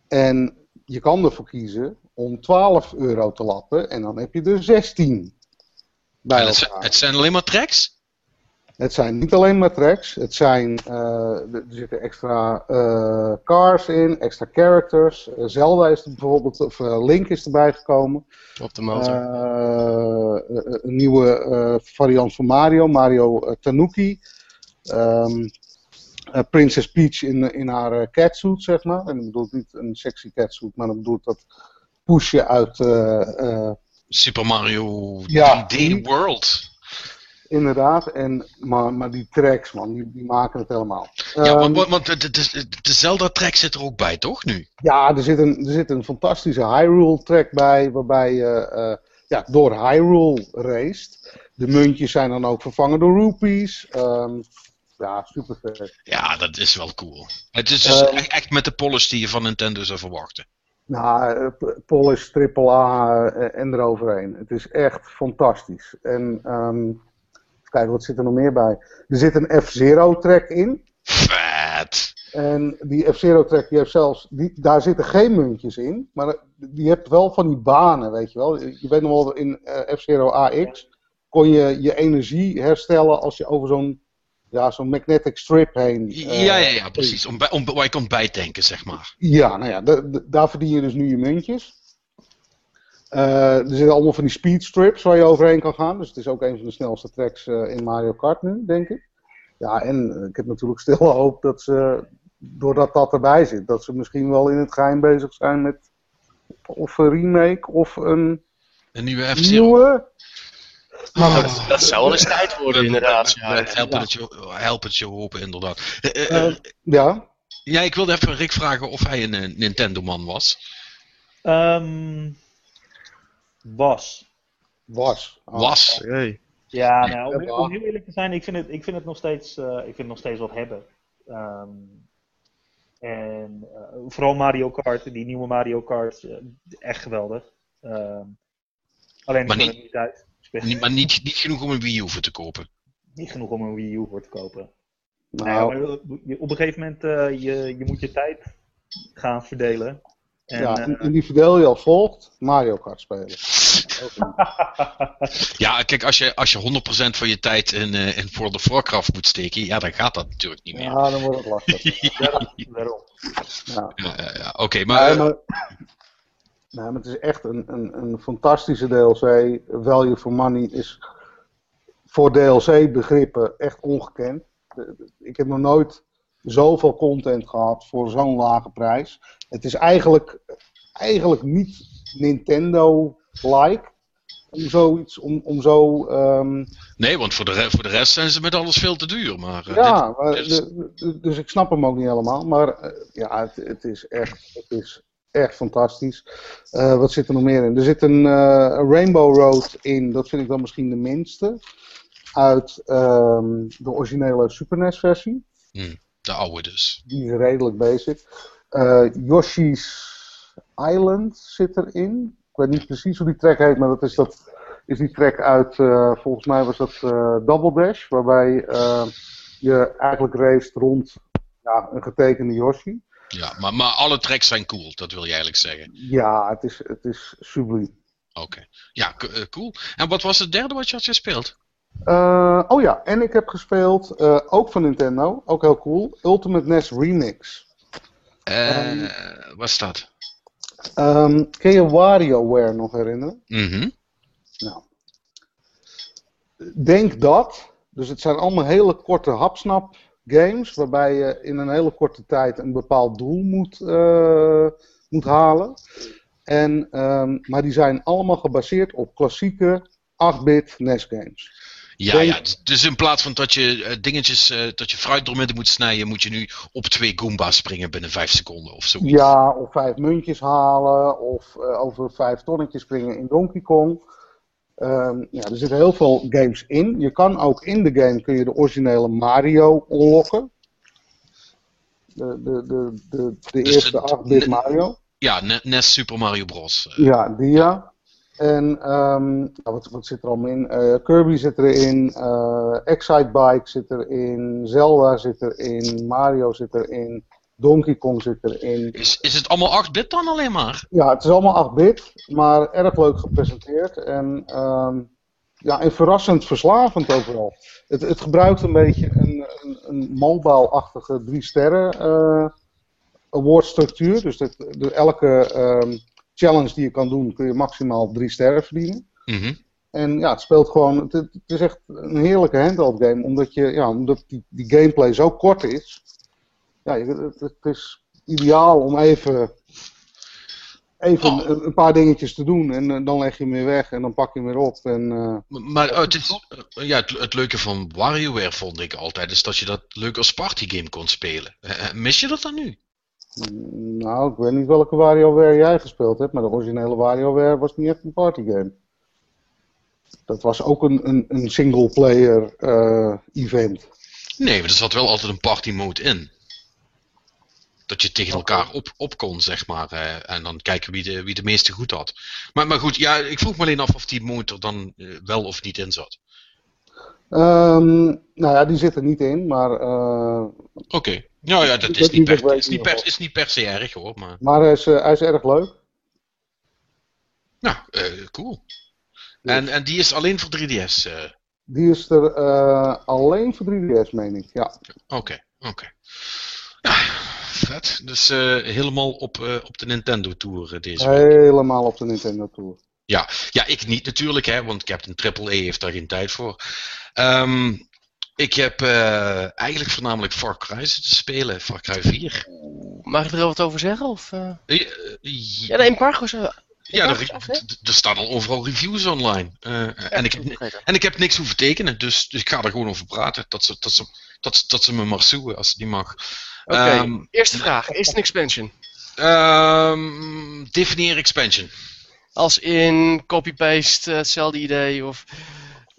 En je kan ervoor kiezen om 12 euro te lappen. En dan heb je er 16 bij het, zijn- het zijn alleen maar tracks? Het zijn niet alleen maar tracks. Het zijn, eh, er zitten extra eh, cars in, extra characters. Eh, Zelda is er bijvoorbeeld, of Link is erbij gekomen. Op de motor. Een nieuwe eh, variant van Mario, Mario Tanuki. Ehm, eh, Princess Peach in, in haar catsuit, zeg maar. En ik bedoel niet een sexy catsuit, maar dan bedoel ik dat poesje uit, eh, eh, Super Mario Ja. 3D World. inderdaad. En, maar, maar die tracks, man, die, die maken het helemaal. Ja, Ehm, want, want- want de, de, de, Zelda-track zit er ook bij, toch, nu? Ja, er zit een, er zit een fantastische Hyrule track bij, waarbij je eh, ja, door Hyrule raced. De muntjes zijn dan ook vervangen door rupees. Ehm, ja, super vet. Ja, dat is wel cool. Het is dus Ehm. echt, echt met de polish die je van Nintendo zou verwachten. Nou, eh, P- Polish, AAA eh, en eroverheen. Het is echt fantastisch. En ehm, even kijken, wat zit er nog meer bij? Er zit een F-Zero track in. Vet! En die F-Zero track, die heeft zelfs, die, daar zitten geen muntjes in, maar die hebt wel van die banen, weet je wel. Je weet nog wel, in eh, F-Zero AX kon je je energie herstellen als je over zo'n ja, zo'n magnetic strip heen... eh, ja, ja, ja, precies. Om, bij, om, waar je kan bijtanken, zeg maar. Ja, nou ja, da- da- daar verdien je dus nu je muntjes. Eh, er zitten allemaal van die speed strips waar je overheen kan gaan. Dus het is ook een van de snelste tracks eh, in Mario Kart nu, denk ik. Ja, en eh, ik heb natuurlijk stil hoop dat ze, doordat dat erbij zit, dat ze misschien wel in het geheim bezig zijn met of een remake of een Een nieuwe nieuwe. Maar dat, dat zou wel eens tijd worden, inderdaad. Ja, helpen, het je, helpen het je hopen, inderdaad. Eh, eh, Eh, ja, ja, ik wilde even Rick vragen of hij een Nintendo-man was. Ehm, was. was. Oh. Was. Hey. Ja, nou, om, heel eerlijk te zijn, ik vind het, ik vind het, nog, steeds, eh, ik vind het nog steeds wat hebben. Ehm, en vooral Mario Kart, die nieuwe Mario Kart, echt geweldig. Ehm, alleen Maar ik niet- er niet uit. Niet- maar niet, niet genoeg om een Wii U voor te kopen. niet genoeg om een Wii U voor te kopen. Nou, maar op een gegeven moment, uh, je, je moet je tijd gaan verdelen. En, ja, eh, en, en die verdeel je als volgt: Mario Kart spelen. Ja, kijk, als je, als je 100% van je tijd in, uh, in World of Warcraft moet steken, ja, dan gaat dat natuurlijk niet meer. Ja, dan wordt het lastig. daarom, daarom. Ja. Ja, ja, ja. Oké, maar, maar het is echt een, een, een fantastische DLC. Value for money is voor DLC-begrippen echt ongekend. ik heb nog nooit zoveel content gehad voor zo'n lage prijs. Het is eigenlijk, eigenlijk niet Nintendo-like om zoiets, om, om zo... ehm, Nee, want voor de, voor de rest zijn ze met alles veel te duur. Maar, eh, ja, dit- is- dus ik snap hem ook niet helemaal. Maar eh, ja, het, het is echt, het is echt fantastisch. Eh, wat zit er nog meer in? Er zit een eh, Rainbow Road in, dat vind ik dan misschien de minste. Uit ehm, de originele Super NES versie. de oude dus. Die is redelijk basic. Eh, Yoshi's Island zit erin. Ik weet niet precies hoe die track heet, maar dat is, dat, is die track uit, volgens mij was dat Double Dash, waarbij je eigenlijk race rond ja, een getekende Yoshi. Ja, maar, maar alle tracks zijn cool, dat wil je eigenlijk zeggen. Ja, het is, het is subliem. Oké. Ja, eh, cool. En wat was het derde wat je had gespeeld? Eh, oh ja, en ik heb gespeeld, eh, ook van Nintendo, ook heel cool, Ultimate NES Remix. Eh Ehm. wat is dat? Ehm kun je WarioWare nog herinneren? Mhm. Nou, denk dat. Dus het zijn allemaal hele korte hapsnap games, waarbij je in een hele korte tijd een bepaald doel moet, eh, moet halen. En, ehm, maar die zijn allemaal gebaseerd op klassieke 8-bit NES games. Ja, dus in plaats van dat je eh, dingetjes, eh, dat je fruit door midden moet snijden, moet je nu op twee Goomba's springen binnen vijf seconden of zo. Ja, of vijf muntjes halen, of over vijf tonnetjes springen in Donkey Kong. Ehm, ja, er zitten heel veel games in. Je kan ook in de game kun je de originele Mario unlocken. De, de, de, de, de Dus eerste de- 8-bit de- Mario. Ja, Ne- NES Super Mario Bros. Eh, Ja, die ja. En ehm, wat, wat zit er allemaal in? Eh, Kirby zit erin, eh Excitebike zit erin, Zelda zit erin, Mario zit erin, Donkey Kong zit erin. Is, is het allemaal 8-bit dan alleen maar? Ja, het is allemaal 8-bit, maar erg leuk gepresenteerd. En, ehm, ja, en verrassend verslavend overal. Het, het gebruikt een beetje een, een, een mobile-achtige drie sterren eh awardstructuur. Dus dat, de, elke ehm, challenge die je kan doen, kun je maximaal drie sterren verdienen. Mhm. En ja, het speelt gewoon. Het, het is echt een heerlijke handheld game, omdat, je, ja, omdat die, die gameplay zo kort is. Ja, het, het is ideaal om even, even Oh. een, een paar dingetjes te doen. En eh, dan leg je hem weer weg en dan pak je hem weer op. En, eh, Maar oh, het, is, eh, ja, het, het leuke van WarioWare vond ik altijd, is dat je dat leuk als partygame kon spelen. Mis je dat dan nu? mm, nou, ik weet niet welke WarioWare jij gespeeld hebt, maar de originele WarioWare was niet echt een partygame. Dat was ook een, een, een single-player event. Nee, maar er zat wel altijd een party mode in. Dat je tegen elkaar op, op kon, zeg maar. eh, en dan kijken wie de, wie de meeste goed had. Maar, maar goed, ja, ik vroeg me alleen af of die mode er dan eh, wel of niet in zat. Ehm, nou ja, die zit er niet in, maar, eh, Oké. Nou ja, dat is niet, per, is, niet per, is niet per se erg hoor. Maar maar hij, is, hij is erg leuk. nou, eh, cool. En, en die is alleen voor 3DS. eh, Die is er alleen voor 3DS, meen ik. Ja. Oké, oké. Ja, vet. Dus eh, helemaal op, eh, op de Nintendo Tour eh, deze week. Helemaal op de Nintendo Tour. Ja, ik niet natuurlijk, hè, want Captain Triple E heeft daar geen tijd voor. Ehm, ik heb eh, eigenlijk voornamelijk Far Cry zitten spelen, Far Cry 4. Mag ik er wat over zeggen? Of, eh, Ja, de embargo's. ja, er, af, staan al overal reviews online. Eh, en, ik, heb- en ik heb niks hoeven tekenen, dus, dus ik ga er gewoon over praten. Dat ze, dat ze, dat, ze- dat ze me maar zoeken als het niet mag. Ehm, eerste vraag. Is het een expansion? Ehm, definieer expansion. Als in copy-paste, eh, hetzelfde idee of...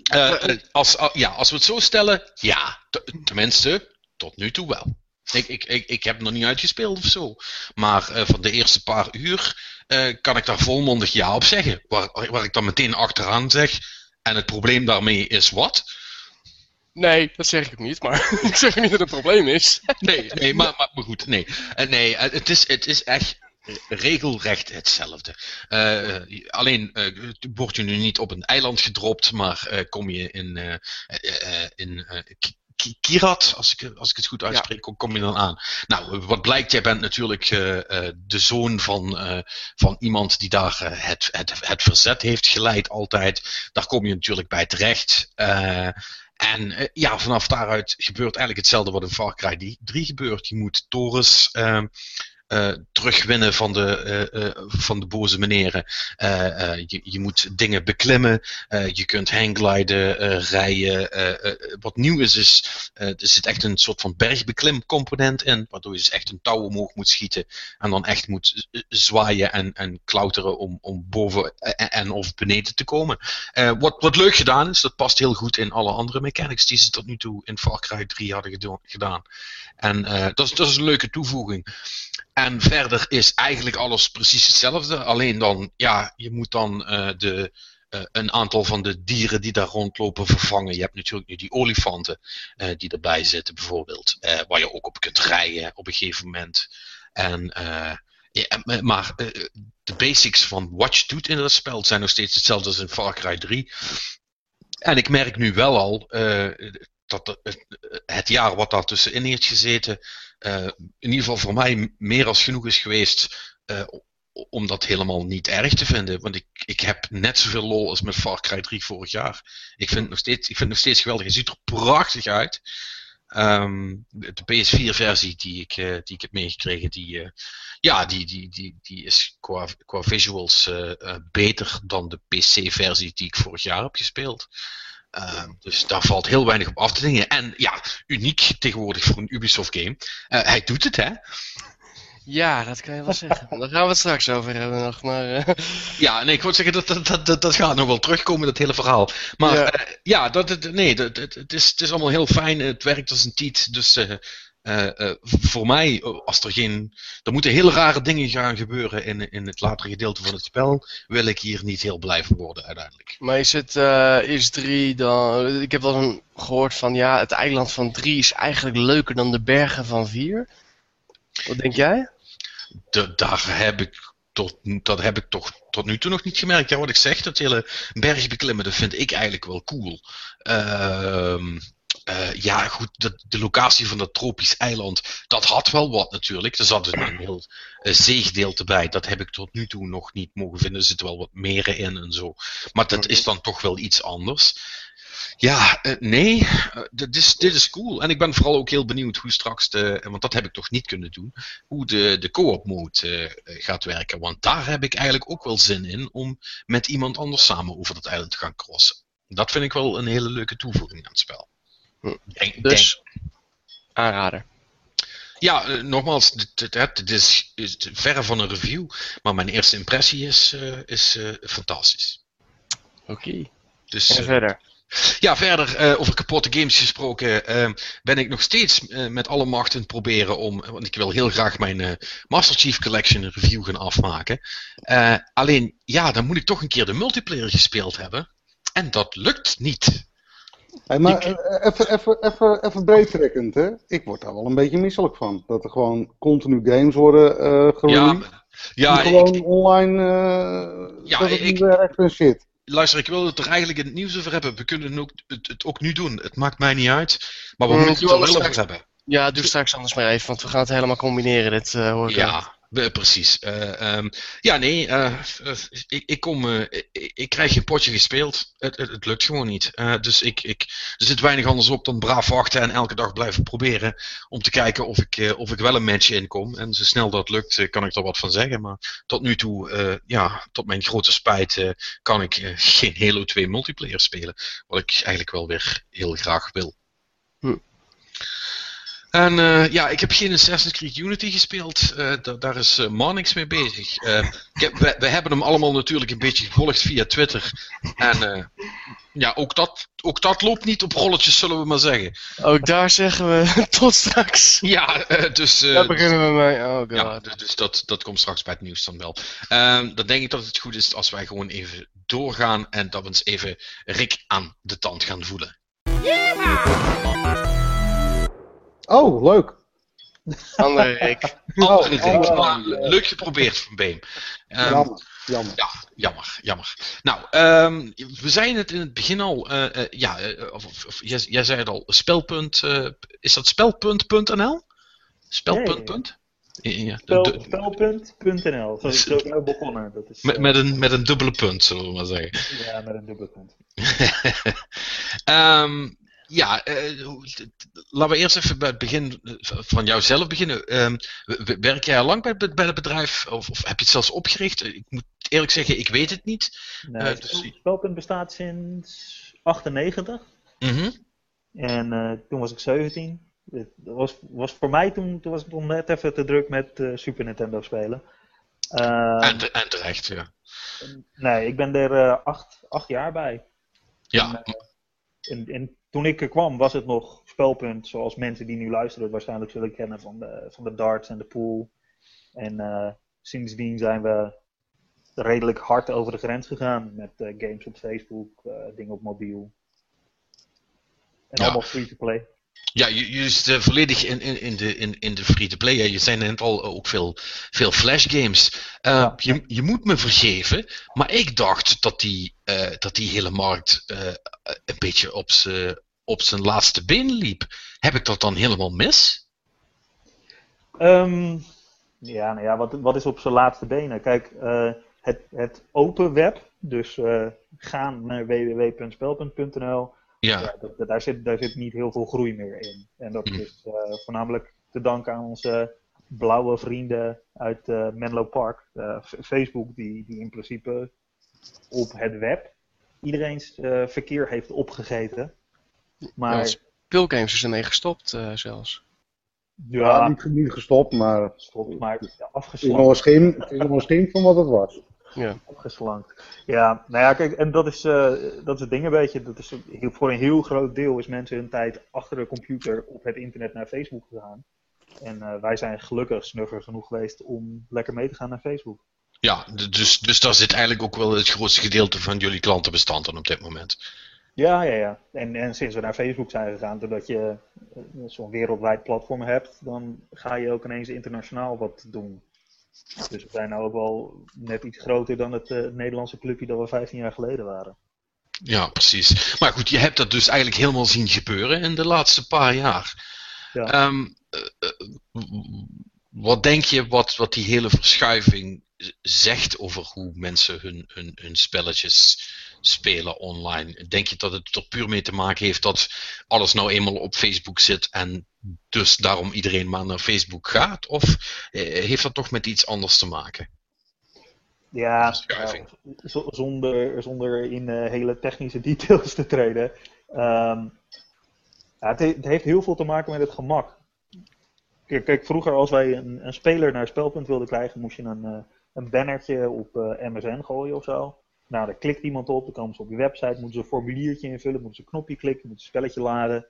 Eh, eh, als, ja, als we het zo stellen, ja. T- tenminste, tot nu toe wel. Ik, ik, ik, ik heb het nog niet uitgespeeld of zo. Maar van de eerste paar uur kan ik daar volmondig ja op zeggen. Waar, waar ik dan meteen achteraan zeg. En het probleem daarmee is wat? Nee, dat zeg ik ook niet, maar ik zeg niet dat het een probleem is. Nee, nee maar, maar, goed, nee. Eh, nee, eh, het is, het is echt regelrecht hetzelfde. Eh, alleen eh, word je nu niet op een eiland gedropt, maar kom je in, in Ki- Ki- Kirat, als ik, als ik het goed uitspreek, kom- kom je dan aan. Nou, wat blijkt, jij bent natuurlijk de zoon van, van iemand die daar het, het, het verzet heeft geleid altijd. Daar kom je natuurlijk bij terecht. En eh, ja, vanaf daaruit gebeurt eigenlijk hetzelfde wat in Far Cry 3 gebeurt. Je moet torens eh, terugwinnen van de, eh, eh, van de boze meneren. Je, je moet dingen beklimmen. je kunt hanggliden, rijden. wat nieuw is, is er zit echt een soort van bergbeklimcomponent in. Waardoor je dus echt een touw omhoog moet schieten. En dan echt moet zwaaien en, en klauteren om, om boven en, of beneden te komen. Wat, wat leuk gedaan is, dat past heel goed in alle andere mechanics die ze tot nu toe in Far Cry 3 hadden gedaan. En dat, dat is een leuke toevoeging. En verder is eigenlijk alles precies hetzelfde. Alleen dan, ja, je moet dan eh, de, eh, een aantal van de dieren die daar rondlopen vervangen. Je hebt natuurlijk nu die olifanten eh, die erbij zitten, bijvoorbeeld. waar je ook op kunt rijden op een gegeven moment. En, ja, maar- de basics van wat je doet in dat spel zijn nog steeds hetzelfde als in Far Cry 3. En ik merk nu wel al dat het- jaar wat daar tussenin heeft gezeten, eh, in ieder geval voor mij meer als genoeg is geweest eh, om dat helemaal niet erg te vinden. Want ik, ik heb net zoveel lol als met Far Cry 3 vorig jaar. Ik vind het nog steeds, ik vind het nog steeds geweldig. Het ziet er prachtig uit. Ehm, de PS4-versie die ik, eh, die ik heb meegekregen, die, ja, die, die, die, die is qua, qua visuals beter dan de PC-versie die ik vorig jaar heb gespeeld. Ehm, dus daar valt heel weinig op af te dingen. En ja, uniek tegenwoordig voor een Ubisoft game. Eh, hij doet het, hè? Ja, dat kan je wel zeggen. Daar gaan we het straks over hebben nog. Maar, eh, Ja, nee, ik wil zeggen, dat, dat, dat, dat, gaat nog wel terugkomen, dat hele verhaal. Maar Ja. ja, ja dat, het- nee, dat, het, het, is, het is allemaal heel fijn. Het werkt als een tiet. Dus eh, eh, voor mij, eh, als er geen. Er moeten hele rare dingen gaan gebeuren in, in het latere gedeelte van het spel. Wil ik hier niet heel blij van worden, uiteindelijk. maar is het is 3 dan. Ik heb wel eens gehoord van ja, het eiland van 3 is eigenlijk leuker dan de bergen van 4. Wat denk jij? De, daar heb ik. Tot, dat heb ik toch tot nu toe nog niet gemerkt. Ja, wat ik zeg, dat hele bergbeklimmen, dat vind ik eigenlijk wel cool. Ehm, eh, ja, goed, de, de locatie van dat tropisch eiland, dat had wel wat natuurlijk. Er zat een, heel eh, zeegedeelte bij. Dat heb ik tot nu toe nog niet mogen vinden. Er zitten wel wat meren in en zo. Maar dat is dan toch wel iets anders. Ja, eh, nee, dit, is, dit is cool. En ik ben vooral ook heel benieuwd hoe straks de, want dat heb ik toch niet kunnen doen, hoe de, de co-op mode gaat werken. Want daar heb ik eigenlijk ook wel zin in om met iemand anders samen over dat eiland te gaan crossen. Dat vind ik wel een hele leuke toevoeging aan het spel. Hm. Denk- Dus aanrader. ja, eh, nogmaals, dit, dit, het- dit is, is verre van een review, maar mijn eerste impressie is, eh, is eh, fantastisch. Oké. Dus, En verder. Ja, verder over kapotte games gesproken, eh, ben ik nog steeds met alle macht aan het proberen om, want ik wil heel graag mijn Master Chief Collection review gaan afmaken. Alleen, ja, dan moet ik toch een keer de multiplayer gespeeld hebben. En dat lukt niet. Hey, maar eh, even, even, even, even breed trekkend, hè? Ik word daar wel een beetje misselijk van. Dat er gewoon continu games worden eh Ja, gereleased. ja die gewoon ik, online. eh Ja, dat het ik- niet werkt en shit. luister, ik wil het er eigenlijk in het nieuws over hebben. We kunnen ook, het, het ook nu doen. Het maakt mij niet uit. Maar we Mm, moeten het er wel over straks. hebben. Ja, doe straks anders maar even, want we gaan het helemaal combineren. Dit eh, hoor ik. Ja, precies. Eh, ehm, ja, nee, eh, eh, ik, ik, kom, ik, krijg geen potje gespeeld. Het, het, het lukt gewoon niet. Dus ik, ik, zit weinig anders op dan braaf wachten en elke dag blijven proberen. Om te kijken of ik, of ik wel een match inkom. En zo snel dat lukt, kan ik er wat van zeggen. Maar tot nu toe, ja, tot mijn grote spijt, kan ik geen Halo 2 multiplayer spelen. Wat ik eigenlijk wel weer heel graag wil. En eh, ja, ik heb geen Assassin's Creed Unity gespeeld. Eh, da- daar is eh Marnix mee bezig. Eh, ik heb, we, we hebben hem allemaal natuurlijk een beetje gevolgd via Twitter. En eh, ja, ook dat, ook dat loopt niet op rolletjes, zullen we maar zeggen. Ook daar zeggen we tot straks. Ja, eh, dus... eh, Daar beginnen we mee. Oh god. ja, dus- dus dat, dat komt straks bij het nieuws dan wel. Ehm, dan denk ik dat het goed is als wij gewoon even doorgaan en dat we eens even Rick aan de tand gaan voelen. Oh, leuk. Andere Rick. Andere oh, Rick. oh, Maar oh. leuk geprobeerd van Beem. Ehm, jammer. jammer. Ja, jammer, jammer. Nou, ehm, we zeiden het in het begin al. eh, eh, ja, eh, of, of, of- jij, jij zei het al. Spelpunt. eh, is dat spelpunt.nl? Spelpunt. Ja, Spelpunt.nl. Zo, zo zijn begonnen. Dat is, met, met, een, met een dubbele punt, zullen we maar zeggen. Ja, met een dubbele punt. Ehm, Ja, eh, laten we eerst even bij het begin van jouzelf beginnen. Ehm, werk jij al lang bij, het- bij het bedrijf of, of heb je het zelfs opgericht? Eh, Ik moet eerlijk zeggen, ik weet het niet. Nee, Eh, dus- spel- Spelpunt bestaat sinds 98. Mhm. En toen was ik 17. Het was, was voor mij toen, toen was nog net even te druk met Super Nintendo spelen. Ehm, En, en terecht, ja. nee, ik ben er acht, acht jaar bij. Ja, En, en toen ik er kwam was het nog spelpunt zoals mensen die nu luisteren het waarschijnlijk zullen kennen van de, van de darts en de pool. En eh, sindsdien zijn we redelijk hard over de grens gegaan met eh, games op Facebook, eh, dingen op mobiel. En Ja. allemaal free to play. Ja je, je zit volledig in, in, in de, in, in de free-to-play. hè. Je zei net al eh, ook veel, veel flash games. Eh, Ja. je, je moet me vergeven, maar ik dacht dat die, eh, dat die hele markt eh, een beetje op zijn op zijn laatste been liep. Heb ik dat dan helemaal mis? Ehm, ja, nou ja, wat, wat is op zijn laatste benen? Kijk, eh, het, het open web, dus eh, gaan naar www.spelpunt.nl, Ja, ja, dat, dat- daar, zit, daar zit niet heel veel groei meer in. En dat Mm. is eh, voornamelijk te danken aan onze blauwe vrienden uit eh, Menlo Park, eh, Facebook, die, die in principe op het web iedereen's eh, verkeer heeft opgegeten. Maar Ja, Speelgames is ermee gestopt eh, zelfs. Ja, ja, niet, niet gestopt, maar maar ja, het is nog afgeslankt. een schim, het is nog een schim van wat het was. Ja. Opgeslankt. Ja, nou ja, kijk, en dat is, eh, dat is het ding een beetje. Dat is heel, voor een heel groot deel is mensen hun tijd achter de computer op het internet naar Facebook gegaan. En eh, wij zijn gelukkig snugger genoeg geweest om lekker mee te gaan naar Facebook. ja dus, dus daar zit eigenlijk ook wel het grootste gedeelte van jullie klantenbestand aan op dit moment. Ja, ja, ja. En, en sinds we naar Facebook zijn gegaan, doordat je eh, zo'n wereldwijd platform hebt, dan ga je ook ineens internationaal wat doen. Dus we zijn nou ook wel net iets groter dan het eh, Nederlandse clubje dat we 15 jaar geleden waren. Ja, precies. Maar goed, je hebt dat dus eigenlijk helemaal zien gebeuren in de laatste paar jaar. Ja. Ehm, eh, eh, wat denk je wat, wat die hele verschuiving zegt over hoe mensen hun, hun, hun spelletjes spelen online? Denk je dat het er puur mee te maken heeft dat alles nou eenmaal op Facebook zit en dus daarom iedereen maar naar Facebook gaat? Of eh, heeft dat toch met iets anders te maken? Ja, nou, zonder, zonder in eh, hele technische details te treden. Ehm, ja, het, he- het heeft heel veel te maken met het gemak. Kijk, kijk, vroeger als wij een, een speler naar spelpunt wilden krijgen, moest je een, eh, een bannertje op MSN gooien of zo. Nou, daar klikt iemand op, dan komen ze op je website, moeten ze een formuliertje invullen, moeten ze een knopje klikken, moeten ze een spelletje laden.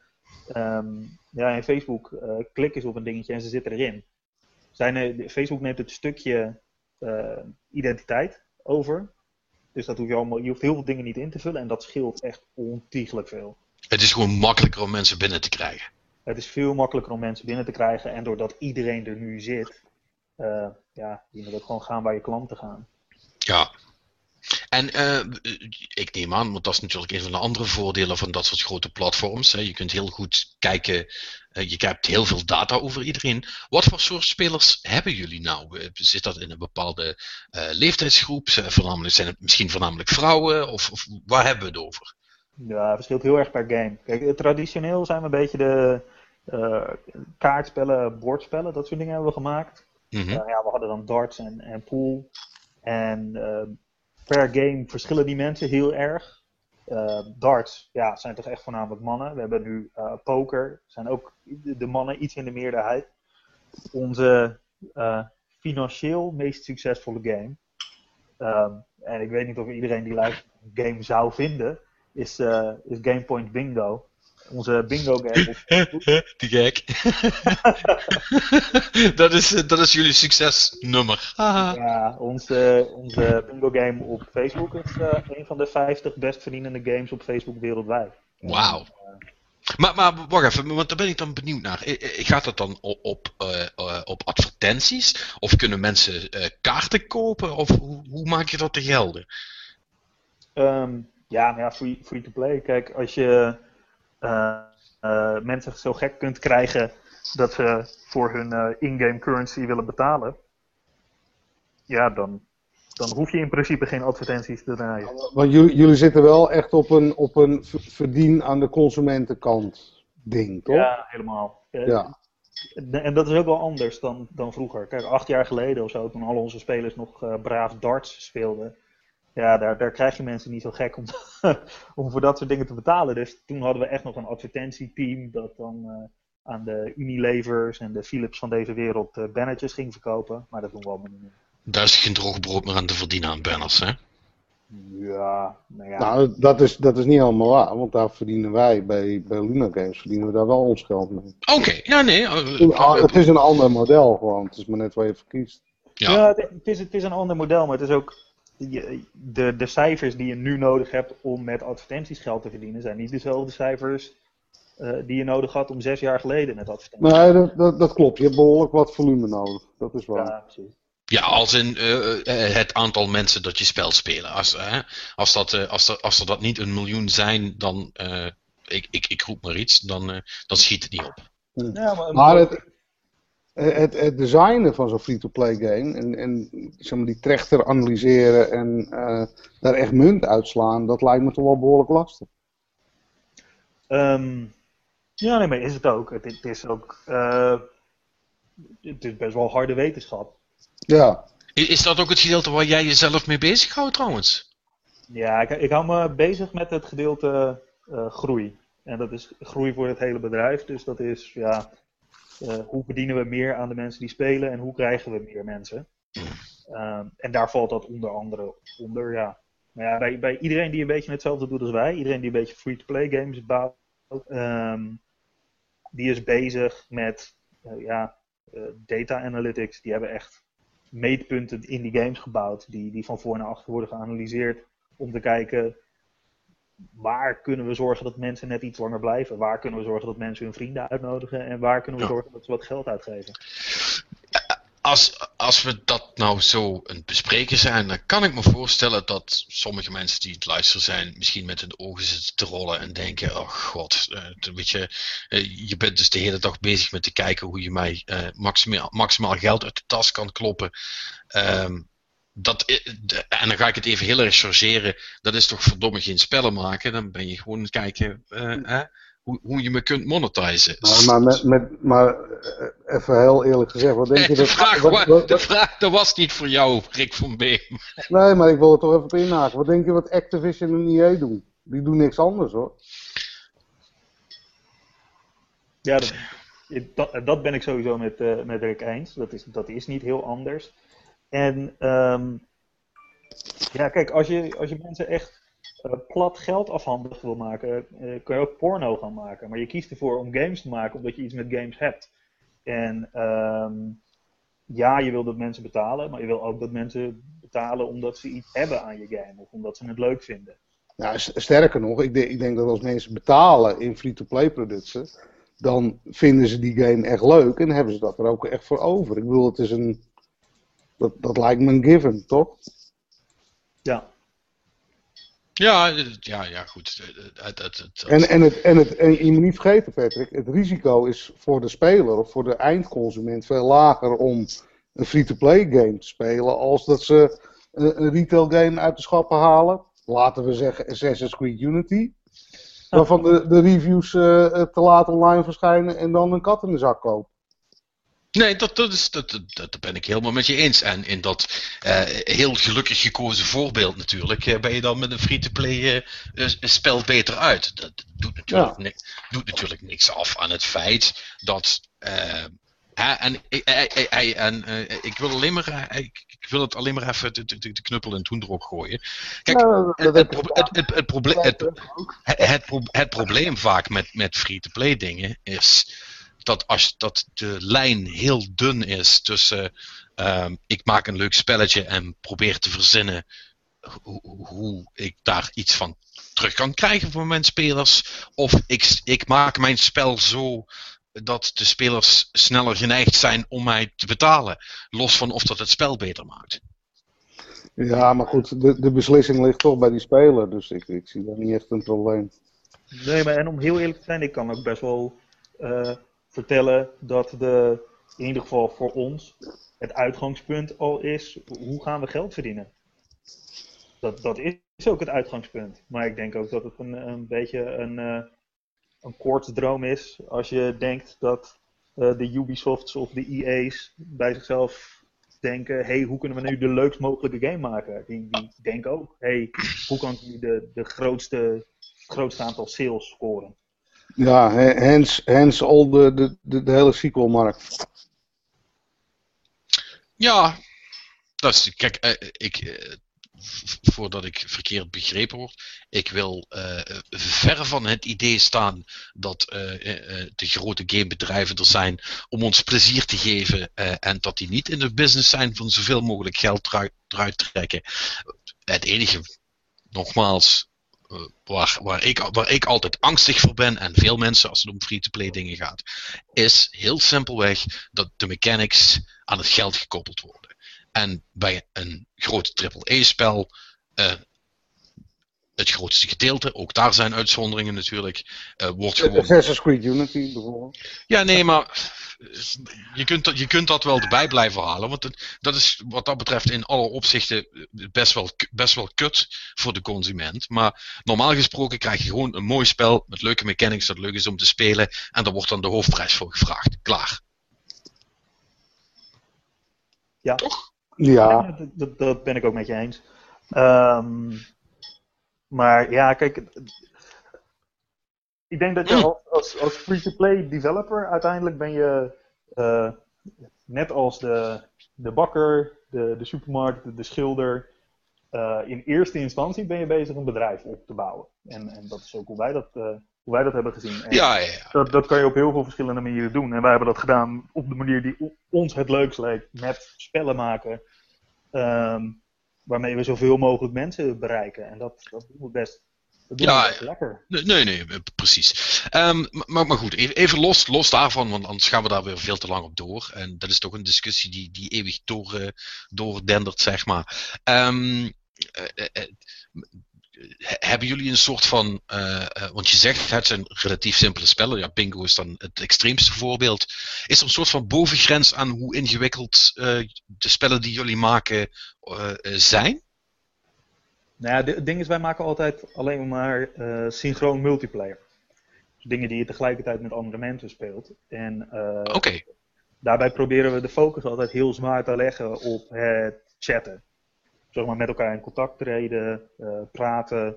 Ehm, ja, in Facebook eh klikken ze op een dingetje en ze zitten erin. Zijn, er- Facebook neemt het stukje eh, identiteit over. Dus dat hoef je allemaal, je hoeft heel veel dingen niet in te vullen en dat scheelt echt ontiegelijk veel. Het is gewoon makkelijker om mensen binnen te krijgen. Het is veel makkelijker om mensen binnen te krijgen en doordat iedereen er nu zit, eh, ja, je moet ook gewoon gaan waar je klanten gaan. Ja. En eh, ik neem aan, want dat is natuurlijk een van de andere voordelen van dat soort grote platforms. Hè. Je kunt heel goed kijken, eh, je hebt heel veel data over iedereen. Wat voor soort spelers hebben jullie nou? Eh, Zit dat in een bepaalde leeftijdsgroep? Zijn, voornamelijk, zijn het misschien voornamelijk vrouwen? Of, of waar hebben we het over? Ja, het verschilt heel erg per game. Kijk, traditioneel zijn we een beetje de kaartspellen, bordspellen, dat soort dingen hebben we gemaakt. Mhm. Ja, we hadden dan darts en, en pool. En per game verschillen die mensen heel erg. Eh, darts, ja, zijn toch echt voornamelijk mannen. We hebben nu eh, poker, zijn ook de, mannen iets in de meerderheid. Onze eh, financieel meest succesvolle game. ehm, en ik weet niet of iedereen die een game zou vinden, is, is Gamepoint Bingo. Onze bingo game. Die gek. dat, is, dat is jullie succesnummer. Ja, onze, onze bingo game op Facebook is eh, een van de 50 best verdienende games op Facebook wereldwijd. Wauw. Maar, maar wacht even, want daar ben ik dan benieuwd naar. Gaat dat dan op, op, eh, eh, op advertenties? Of kunnen mensen kaarten kopen? Of hoe, hoe maak je dat te gelden? Ehm, ja, maar ja, free, free to play. Kijk, als je mensen zo gek kunt krijgen dat ze voor hun eh, in-game currency willen betalen, ja, dan dan hoef je in principe geen advertenties te draaien. Want jullie, jullie zitten wel echt op een, op een ver- verdien aan de consumentenkant ding, toch? Ja, helemaal. Eh, Ja. En dat is ook wel anders dan, dan vroeger. Kijk, acht jaar geleden of zo, toen al onze spelers nog eh, braaf darts speelden. Ja, daar, daar krijg je mensen niet zo gek om, om voor dat soort dingen te betalen. Dus toen hadden we echt nog een advertentieteam dat dan eh, aan de Unilevers en de Philips van deze wereld eh, bannetjes ging verkopen. Maar dat doen we allemaal niet meer. Daar is geen droog brood meer aan te verdienen aan banners, hè? Ja, nou ja. Nou, dat is, dat is niet helemaal waar, want daar verdienen wij, bij, bij Luna Games, verdienen we daar wel ons geld mee. Oké, ja, nee. eh, Het is een ander model gewoon, het is maar net waar je voor kiest. ja. Ja, het is, het is een ander model, maar het is ook. Je- De, de cijfers die je nu nodig hebt om met advertenties geld te verdienen, zijn niet dezelfde cijfers eh, die je nodig had om zes jaar geleden met advertenties. Nee, dat, dat, dat klopt, je hebt behoorlijk wat volume nodig, dat is waar. Ja, precies. Ja, als in eh, eh, het aantal mensen dat je spel spelen. Als, als, dat, eh, als, er, als er dat niet een miljoen zijn, dan. eh, ik, ik, ik roep maar iets, dan, eh, dan schiet het niet op. Ja, maar, Maar het, het, het designen van zo'n free-to-play game en, en zeg maar, die trechter analyseren en eh, daar echt munt uitslaan, dat lijkt me toch wel behoorlijk lastig. ehm, ja, nee, maar is het ook. Het, het is ook. eh, het is best wel harde wetenschap. Ja, Is dat ook het gedeelte waar jij jezelf mee bezighoudt trouwens? Ja, ik, ik hou me bezig met het gedeelte eh, groei. En dat is groei voor het hele bedrijf. Dus dat is, ja, eh, hoe verdienen we meer aan de mensen die spelen en hoe krijgen we meer mensen? Ehm, en daar valt dat onder andere onder, ja. Maar ja, bij, bij iedereen die een beetje hetzelfde doet als wij, iedereen die een beetje free-to-play games bouwt, ehm, die is bezig met, eh, ja, eh, data analytics. Die hebben echt meetpunten in die games gebouwd, die, die van voor naar achter worden geanalyseerd om te kijken waar kunnen we zorgen dat mensen net iets langer blijven? Waar kunnen we zorgen dat mensen hun vrienden uitnodigen? En waar kunnen we zorgen dat ze wat geld uitgeven? Als, als we dat nou zo het bespreken zijn, dan kan ik me voorstellen dat sommige mensen die het luisteren zijn, misschien met hun ogen zitten te rollen en denken: Oh god, eh, weet je, eh, je bent dus de hele dag bezig met te kijken hoe je mij eh, maximaal, maximaal geld uit de tas kan kloppen. Ehm, dat, en dan ga ik het even heel erg chargeren. Dat is toch verdomme geen spellen maken. Dan ben je gewoon aan het kijken eh, hè, hoe, hoe je me kunt monetizen. maar, maar, met, met, maar eh, even heel eerlijk gezegd, wat denk je de, dat... vraag, wat- wa- wat- de vraag dat was niet voor jou, Rick van Beem. Nee, maar ik wil er toch even op inhaken. Wat denk je wat Activision en EA doen? Die doen niks anders hoor. Ja, dat, dat, dat ben ik sowieso met, eh, met Rick eens. Dat is, dat is niet heel anders. En ehm, ja, kijk, als je, als je mensen echt eh, plat geld afhandig wil maken, eh, kun je ook porno gaan maken. Maar je kiest ervoor om games te maken omdat je iets met games hebt. En ehm, ja, je wil dat mensen betalen, maar je wil ook dat mensen betalen omdat ze iets hebben aan je game of omdat ze het leuk vinden. Nou, sterker nog, ik denk, ik denk dat als mensen betalen in free-to-play producten, dan vinden ze die game echt leuk en hebben ze dat er ook echt voor over. Ik bedoel, het is een. Dat, dat lijkt me een given, toch? Ja, Ja, ja, ja, goed. Het, het, En, en, het, en, het, en je moet niet vergeten, Patrick, het risico is voor de speler of voor de eindconsument veel lager om een free-to-play game te spelen als dat ze een, een retail game uit de schappen halen. Laten we zeggen Assassin's Creed Unity. Waarvan de, de reviews eh, te laat online verschijnen en dan een kat in de zak kopen. Nee, dat, dat, is, dat, dat, dat ben ik helemaal met je eens. En in dat eh, heel gelukkig gekozen voorbeeld natuurlijk, eh, ben je dan met een free-to-play eh, spel beter uit. Dat doet natuurlijk, Ja. ni- doet natuurlijk niks af aan het feit dat. hè, en ik- en ik wil alleen maar, ik, ik wil het alleen maar even de, de, de knuppel in het hoenderok gooien. Kijk, Nou, het probleem vaak met, met free-to-play dingen is dat als dat de lijn heel dun is tussen ehm, ik maak een leuk spelletje en probeer te verzinnen hoe, hoe ik daar iets van terug kan krijgen voor mijn spelers, of ik, ik maak mijn spel zo dat de spelers sneller geneigd zijn om mij te betalen, los van of dat het spel beter maakt. Ja, maar goed, de, de beslissing ligt toch bij die speler. Dus ik, ik zie daar niet echt een probleem. Nee, maar en om heel eerlijk te zijn, ik kan ook best wel eh, vertellen dat de, in ieder geval voor ons, het uitgangspunt al is, hoe gaan we geld verdienen? dat, dat is ook het uitgangspunt. Maar ik denk ook dat het een, een beetje een, uh, een koortsdroom is als je denkt dat uh, de Ubisofts of de EA's bij zichzelf denken: hey, hoe kunnen we nu de leukst mogelijke game maken? Die, die denken ook: hey, hoe kan ik nu de, de grootste, grootste aantal sales scoren? Ja, hence, hence al de, de, de, hele sequelmarkt. Ja, dat is, kijk, uh, ik, uh, voordat ik verkeerd begrepen word. Ik wil uh, ver van het idee staan dat de grote gamebedrijven er zijn om ons plezier te geven en dat die niet in de business zijn van zoveel mogelijk geld eruit trekken. Het enige, nogmaals, waar, waar, ik, waar ik altijd angstig voor ben, en veel mensen als het om free-to-play dingen gaat, is heel simpelweg dat de mechanics aan het geld gekoppeld worden. En bij een groot AAA-spel, uh, het grootste gedeelte, ook daar zijn uitzonderingen natuurlijk, uh, wordt gewoon... Assassin's Creed Unity bijvoorbeeld. Ja, nee, maar je kunt, dat, je kunt dat wel erbij blijven halen, want het, dat is wat dat betreft in alle opzichten best wel, best wel kut voor de consument. Maar normaal gesproken krijg je gewoon een mooi spel met leuke mechanics dat leuk is om te spelen en daar wordt dan de hoofdprijs voor gevraagd. Klaar. Ja. Toch? Ja. Dat, dat, ben ik ook met je eens. Um, maar ja, kijk. Ik denk dat je als, als free-to-play developer uiteindelijk ben je uh, net als de, de bakker, de, de supermarkt, de, de schilder. Uh, in eerste instantie ben je bezig een bedrijf op te bouwen. En, en dat is ook hoe wij dat, uh, hoe wij dat hebben gezien. En ja, ja, ja. Dat, dat kan je op heel veel verschillende manieren doen. En wij hebben dat gedaan op de manier die ons het leukst leek. Met spellen maken. Um, waarmee we zoveel mogelijk mensen bereiken. En dat, dat doen we best. Dat doen Ja, we best lekker. Nee, nee, precies. Um, maar, maar goed, even, even los, los daarvan, want anders gaan we daar weer veel te lang op door. En dat is toch een discussie die, die eeuwig door, uh, doordendert, zeg maar. Um, uh, uh, hebben jullie een soort van. Uh, uh, want je zegt het zijn relatief simpele spellen. Ja, Bingo is dan het extreemste voorbeeld. Is er een soort van bovengrens aan hoe ingewikkeld uh, de spellen die jullie maken zijn? Nou ja, het ding is, wij maken altijd alleen maar synchroon multiplayer. Dus dingen die je tegelijkertijd met andere mensen speelt. En okay. daarbij proberen we de focus altijd heel zwaar te leggen op het chatten zeg maar, met elkaar in contact treden, uh, praten.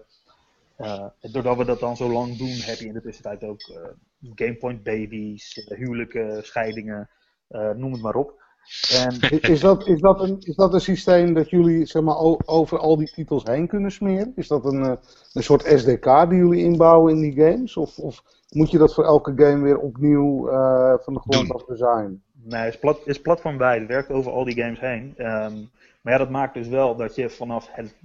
Uh, doordat we dat dan zo lang doen, heb je in de tussentijd ook uh, gamepoint babies, huwelijken, scheidingen, noem het maar op. En... Is, dat, is, dat een, is dat een systeem dat jullie zeg maar, over al die titels heen kunnen smeren? Is dat een, een soort SDK die jullie inbouwen in die games? Of, of moet je dat voor elke game weer opnieuw van de grond af designen? Nee, het is, plat, is platformwijd. Het werkt over al die games heen. Um, maar ja, dat maakt dus wel dat je vanaf het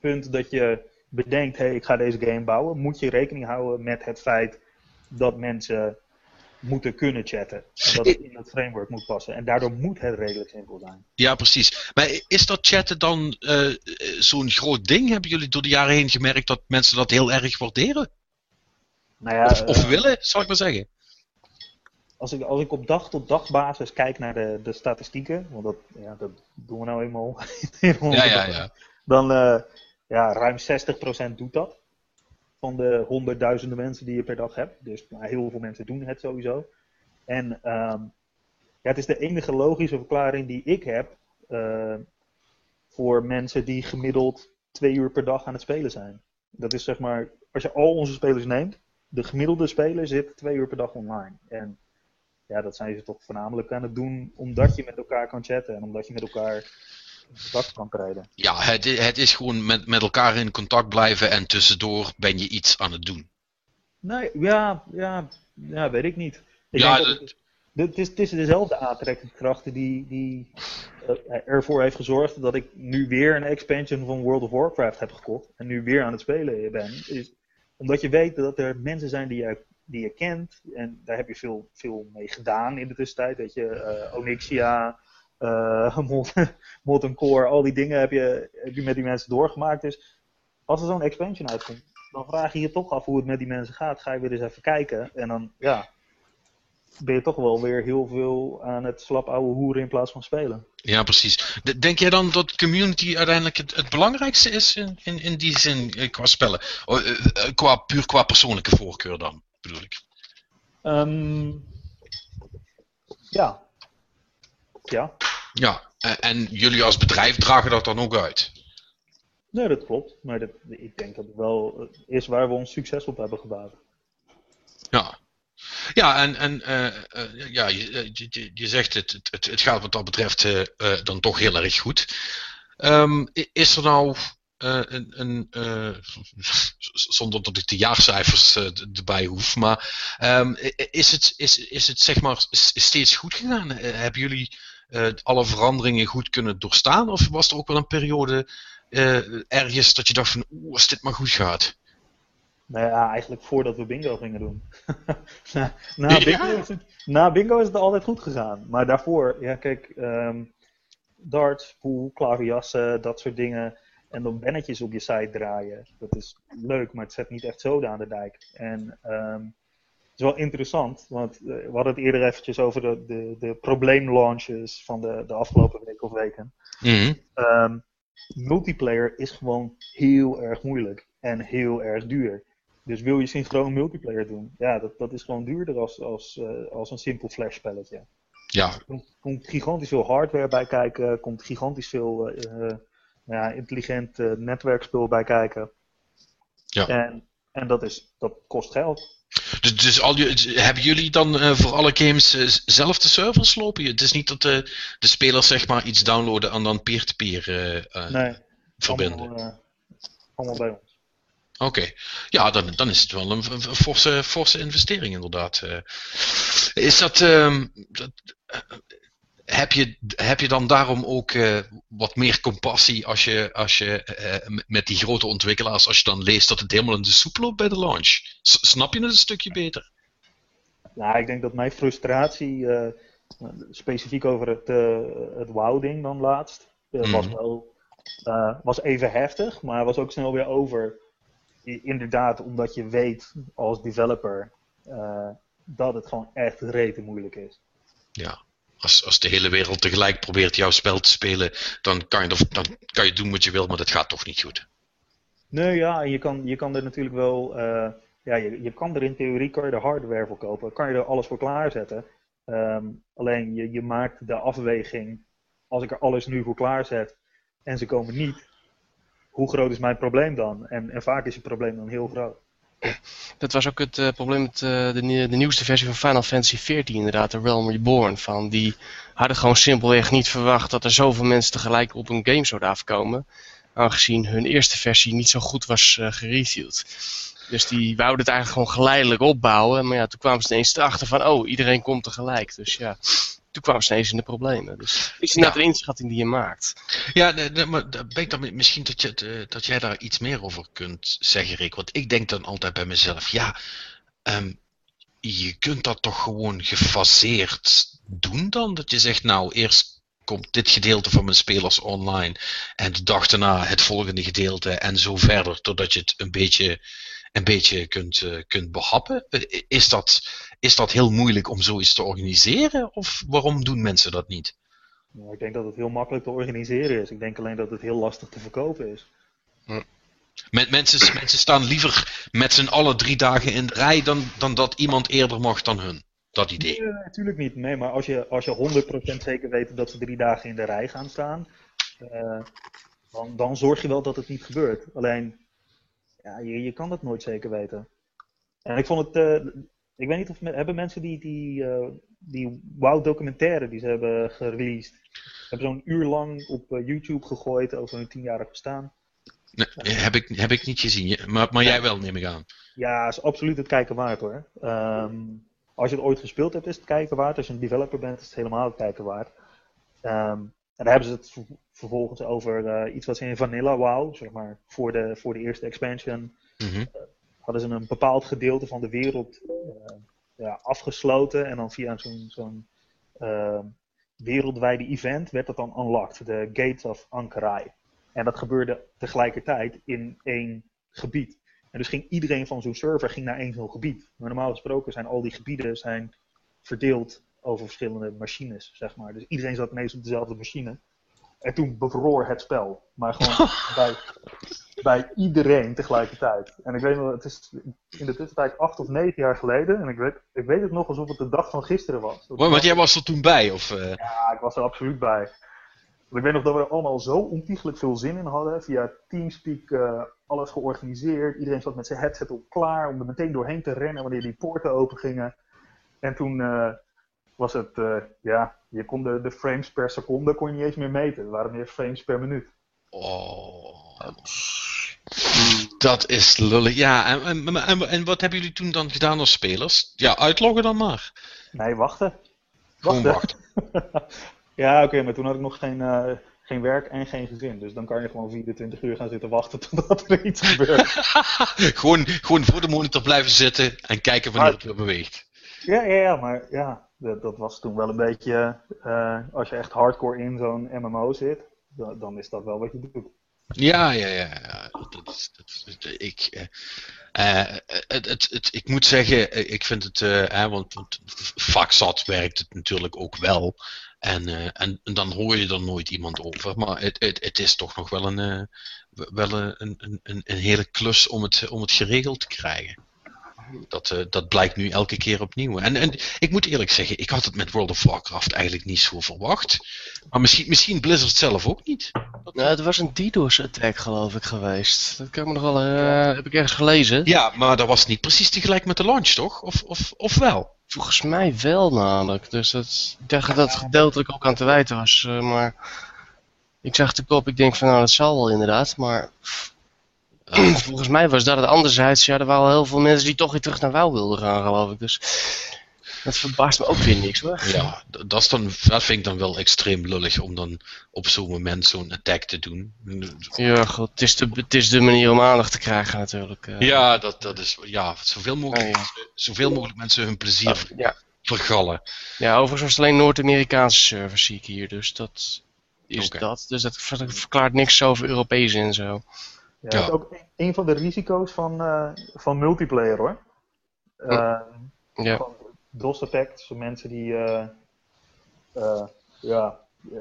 punt dat je bedenkt, hé, hey, ik ga deze game bouwen, moet je rekening houden met het feit dat mensen moeten kunnen chatten. En dat het in dat framework moet passen. En daardoor moet het redelijk simpel zijn. Ja, precies. Maar is dat chatten dan uh, zo'n groot ding? Hebben jullie door de jaren heen gemerkt dat mensen dat heel erg waarderen? Nou ja, of, of uh, willen, zal ik maar zeggen? Als ik, als ik op dag tot dag basis kijk naar de, de statistieken, want dat, ja, dat doen we nou eenmaal. ja, ja, ja. Dan uh, ja, ruim 60% doet dat. Van de honderdduizenden mensen die je per dag hebt. Dus nou, heel veel mensen doen het sowieso. En um, ja, het is de enige logische verklaring die ik heb uh, voor mensen die gemiddeld twee uur per dag aan het spelen zijn. Dat is zeg maar, als je al onze spelers neemt, de gemiddelde speler zit twee uur per dag online. En ja, dat zijn ze toch voornamelijk aan het doen omdat je met elkaar kan chatten en omdat je met elkaar contact kan treden. Ja, het, het is gewoon met, met elkaar in contact blijven en tussendoor ben je iets aan het doen. Nee, ja, ja, ja weet ik niet. Ik ja, denk dat het, het, is, het is dezelfde aantrekkingskrachten die, die uh, ervoor heeft gezorgd dat ik nu weer een expansion van World of Warcraft heb gekocht en nu weer aan het spelen ben. Is omdat je weet dat er mensen zijn die je die je kent. En daar heb je veel, veel mee gedaan in de tussentijd. Weet je, uh, Onyxia, uh, Molten Core, al die dingen heb je, met die mensen doorgemaakt. Dus als er zo'n expansion uitkomt, dan vraag je je toch af hoe het met die mensen gaat. Ga je weer eens even kijken. En dan, ja, ben je toch wel weer heel veel aan het slap ouwe hoeren in plaats van spelen. Ja, precies. Denk jij dan dat community uiteindelijk het, het belangrijkste is in, in, in die zin eh, qua spellen? Oh, eh, eh, qua, puur qua persoonlijke voorkeur dan, bedoel ik. Ehm, ja. Ja, Ja, en jullie als bedrijf dragen dat dan ook uit. nee, dat klopt. Maar dat, ik denk dat het wel eh, is waar we ons succes op hebben gebouwd. Ja. Ja, en, en eh, eh, ja, je, je, je- zegt het, het, het, gaat wat dat betreft eh, dan toch heel erg goed. I- is er nou eh, een, een eh, zonder dat ik de jaarcijfers eh, erbij hoef, maar ehm, is, het, is, is het zeg maar steeds goed gegaan? Hebben jullie alle veranderingen goed kunnen doorstaan? Of was er ook wel een periode ergens dat je dacht van, oeh, als dit maar goed gaat? Nou ja, eigenlijk voordat we bingo gingen doen. na, na, Ja. bingo is het, na bingo is het altijd goed gegaan. Maar daarvoor, ja kijk, ehm, darts, pool, klaverjassen, dat soort dingen. En dan bennetjes op je site draaien. Dat is leuk, maar het zet niet echt zoden aan de dijk. En ehm, het is wel interessant, want eh, we hadden het eerder eventjes over de, de, de probleemlaunches van de, de afgelopen week of weken. Mhm. Ehm, multiplayer is gewoon heel erg moeilijk en heel erg duur. Dus wil je synchroon multiplayer doen, ja, dat, dat is gewoon duurder als, als, eh, als een simpel flash spelletje. Ja, Er komt, komt gigantisch veel hardware bij kijken, komt gigantisch veel eh, ja, intelligent eh, netwerkspul bij kijken. Ja. En, en dat, is, dat kost geld. Dus, dus al je, hebben jullie dan eh, voor alle games eh, zelf de servers lopen? Het is niet dat de, de spelers zeg maar iets downloaden en dan peer-to-peer Nee, verbinden. allemaal, allemaal bij ons. Oké, ja, dan, dan is het wel een, forse, forse investering inderdaad. Is dat, ehm, dat heb, je, heb je dan daarom ook eh, wat meer compassie als je, als je eh, met- die grote ontwikkelaars, als je dan leest dat het helemaal in de soep loopt bij de launch? S- snap je het een stukje beter? Nou, ik denk dat mijn frustratie, eh, specifiek over het, het WoW-ding dan laatst, was Mhm. wel was even heftig, maar was ook snel weer over. Inderdaad, omdat je weet als developer dat het gewoon echt rete moeilijk is. Ja. Als, als de hele wereld tegelijk probeert jouw spel te spelen, dan kan je, dan kan je doen wat je wil, maar dat gaat toch niet goed. Nee, ja, je kan, je kan er natuurlijk wel. eh, ja, je, je kan er in theorie kan je er hardware voor kopen. Kan je er alles voor klaarzetten. Ehm, alleen je, je maakt de afweging. Als ik er alles nu voor klaarzet en ze komen niet. Hoe groot is mijn probleem dan? En, en vaak is je probleem dan heel groot. Dat was ook het eh, probleem met eh, de, de nieuwste versie van Final Fantasy XIV inderdaad, de Realm Reborn. Van, die hadden gewoon simpelweg niet verwacht dat er zoveel mensen tegelijk op een game zouden afkomen. Aangezien hun eerste versie niet zo goed was eh gereviewd. Dus die wouden het eigenlijk gewoon geleidelijk opbouwen. Maar ja, toen kwamen ze ineens erachter van, oh, iedereen komt tegelijk. Dus ja, toen kwamen ze ineens in de problemen. Dus is Ja. een inschatting die je maakt. Ja, nee, nee, maar ik dan misschien dat, je, het, eh, dat jij daar iets meer over kunt zeggen, Rick. Want ik denk dan altijd bij mezelf, ja, ehm, je kunt dat toch gewoon gefaseerd doen dan? Dat je zegt, nou, eerst komt dit gedeelte van mijn spelers online en de dag daarna het volgende gedeelte en zo verder, totdat je het een beetje, een beetje kunt, eh, kunt behappen. Eh, Is dat, is dat heel moeilijk om zoiets te organiseren? Of waarom doen mensen dat niet? Ja, ik denk dat het heel makkelijk te organiseren is. Ik denk alleen dat het heel lastig te verkopen is. Men- mensen, mensen staan liever met z'n allen drie dagen in de rij dan, dan dat iemand eerder mag dan hun. Dat idee. Nee, natuurlijk niet. Nee, maar als je, als je 100% zeker weet dat ze drie dagen in de rij gaan staan, eh, dan, dan zorg je wel dat het niet gebeurt. Alleen, ja, je, je kan dat nooit zeker weten. En ik vond het, eh, ik weet niet of hebben mensen die, die, eh, die WoW documentaire die ze hebben gereleased, hebben zo'n uur lang op eh, YouTube gegooid over hun tienjarig bestaan. Nee, heb, ik, heb ik niet gezien, maar, maar jij wel, neem ik aan. Ja, is absoluut het kijken waard hoor. Ehm, als je het ooit gespeeld hebt, is het kijken waard. Als je een developer bent, is het helemaal het kijken waard. Ehm, en dan hebben ze het vervolgens over eh, iets wat ze in Vanilla WoW, zeg maar, voor de, voor de eerste expansion, Mhm. hadden ze een bepaald gedeelte van de wereld eh, ja, afgesloten. En dan via zo'n zo'n wereldwijde event werd dat dan unlocked, de Gates of Ankarai. En dat gebeurde tegelijkertijd in één gebied. En dus ging iedereen van zo'n server ging naar één zo'n gebied. Maar normaal gesproken zijn al die gebieden zijn verdeeld over verschillende machines, zeg maar. Dus iedereen zat ineens op dezelfde machine. En toen bevroor het spel. Maar gewoon bij, bij iedereen tegelijkertijd. En ik weet nog, het is in de tussentijd acht of negen jaar geleden. En ik weet, ik weet het nog alsof het de dag van gisteren was. Want, want jij was er toen bij, of... eh, Ja, ik was er absoluut bij. Want ik weet nog dat we er allemaal zo ontiegelijk veel zin in hadden. Via Teamspeak eh, alles georganiseerd. Iedereen zat met zijn headset op klaar om er meteen doorheen te rennen wanneer die poorten open gingen. En toen eh, was het, eh, ja, je kon de, de frames per seconde kon je niet eens meer meten. Er waren meer frames per minuut. Oh. Dat is lullig. Ja, en, en, en, en wat hebben jullie toen dan gedaan als spelers? Ja, uitloggen dan maar. Nee, wachten. Gewoon Wachten. wachten. Ja, oké, maar toen had ik nog geen, eh, geen werk en geen gezin. Dus dan kan je gewoon 24 uur gaan zitten wachten totdat er iets gebeurt. gewoon, gewoon voor de monitor blijven zitten en kijken wanneer het weer beweegt. Ja, ja, ja, maar ja, dat, dat was toen wel een beetje. eh, als je echt hardcore in zo'n MMO zit, dan, dan is dat wel wat je doet. Ja, ja, ja. ik, eh, eh, het, het, het, ik moet zeggen, ik vind het, hè, want, want werkt het natuurlijk ook wel. En, en, dan hoor je er nooit iemand over. Maar het, het, het is toch nog wel een, wel een, een, een hele klus om het, om het geregeld te krijgen. Dat, eh, dat blijkt nu elke keer opnieuw. En, en ik moet eerlijk zeggen, ik had het met World of Warcraft eigenlijk niet zo verwacht. Maar misschien, misschien Blizzard zelf ook niet. Nou, het was een DDoS-attack geloof ik geweest. Dat kan ik me nog wel, eh, heb ik ergens gelezen. Ja, maar dat was niet precies tegelijk met de launch, toch? Of, of, of wel? Volgens mij wel namelijk. Dus dat, ik dacht dat dat gedeeltelijk ook aan te wijten was. eh, maar ik zag de kop, ik denk van nou dat zal wel inderdaad. Maar volgens mij was dat het anderzijds. Ja, er waren wel heel veel mensen die toch weer terug naar WoW wilden gaan geloof ik. Dus dat verbaast me ook weer niks hoor. Ja, dat, is dan, dat vind ik dan wel extreem lullig om dan op zo'n moment zo'n attack te doen. Ja, goed. Het is, de, het is de manier om aandacht te krijgen natuurlijk. eh. Ja, dat, dat is ja, zoveel mogelijk, ja. mensen- zoveel mogelijk mensen hun plezier ja. vergallen. Ja, overigens was het alleen Noord-Amerikaanse servers zie ik hier, dus dat is dat. Dus dat ver- verklaart niks over Europees en zo. Ja. Dat is ook een- van de risico's van, eh, van multiplayer hoor. Eh, Ja. Gewoon DOS effect, zo mensen die eh, eh, ja, eh,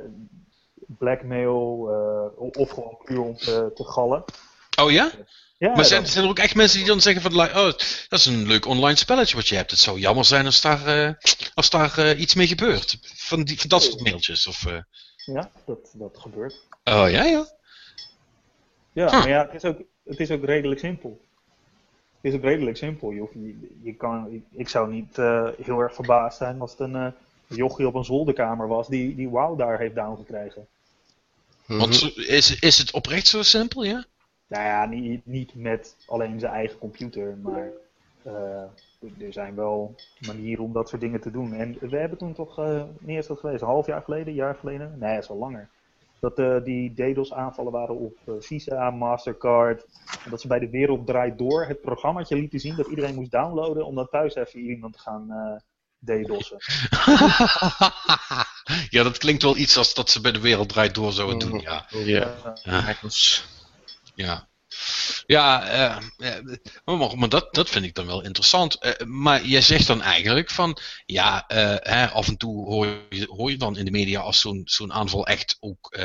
blackmail eh, of gewoon puur om te, te gallen. Oh ja? Ja, Maar zijn, zijn er ook echt mensen die dan zeggen van, oh, dat is een leuk online spelletje wat je hebt. Het zou jammer zijn als daar, eh, als daar eh, iets mee gebeurt. Van, die, van dat soort mailtjes. Of, eh. ja dat, dat gebeurt. Oh ja, ja. Ja, Huh. maar ja, het is, ook, het is ook redelijk simpel. Het is ook redelijk simpel. Je, hoeft, je, je kan, ik, ik zou niet eh, heel erg verbaasd zijn als het een eh, jochie op een zolderkamer was die, die WoW daar heeft downgekregen. Want zo- is, is het oprecht zo simpel, ja? Nou ja, niet, niet met alleen zijn eigen computer, maar eh, er zijn wel manieren om dat soort dingen te doen. En we hebben toen toch, eh wanneer is dat geweest? Een half jaar geleden, een jaar geleden? Nee, dat is al langer. Dat eh, die DDoS aanvallen waren op eh, Visa, Mastercard. En dat ze bij de wereld draait door het programmaatje lieten zien dat iedereen moest downloaden om dan thuis even iemand te gaan eh DDoS'en. ja, dat klinkt wel iets als dat ze bij de wereld draait door zouden doen, ja. Ja. Ja, ja eh, eh, maar, dat, dat vind ik dan wel interessant. Eh, maar jij zegt dan eigenlijk van, ja, hè, af en toe hoor je, hoor je dan in de media als zo'n zo'n aanval echt ook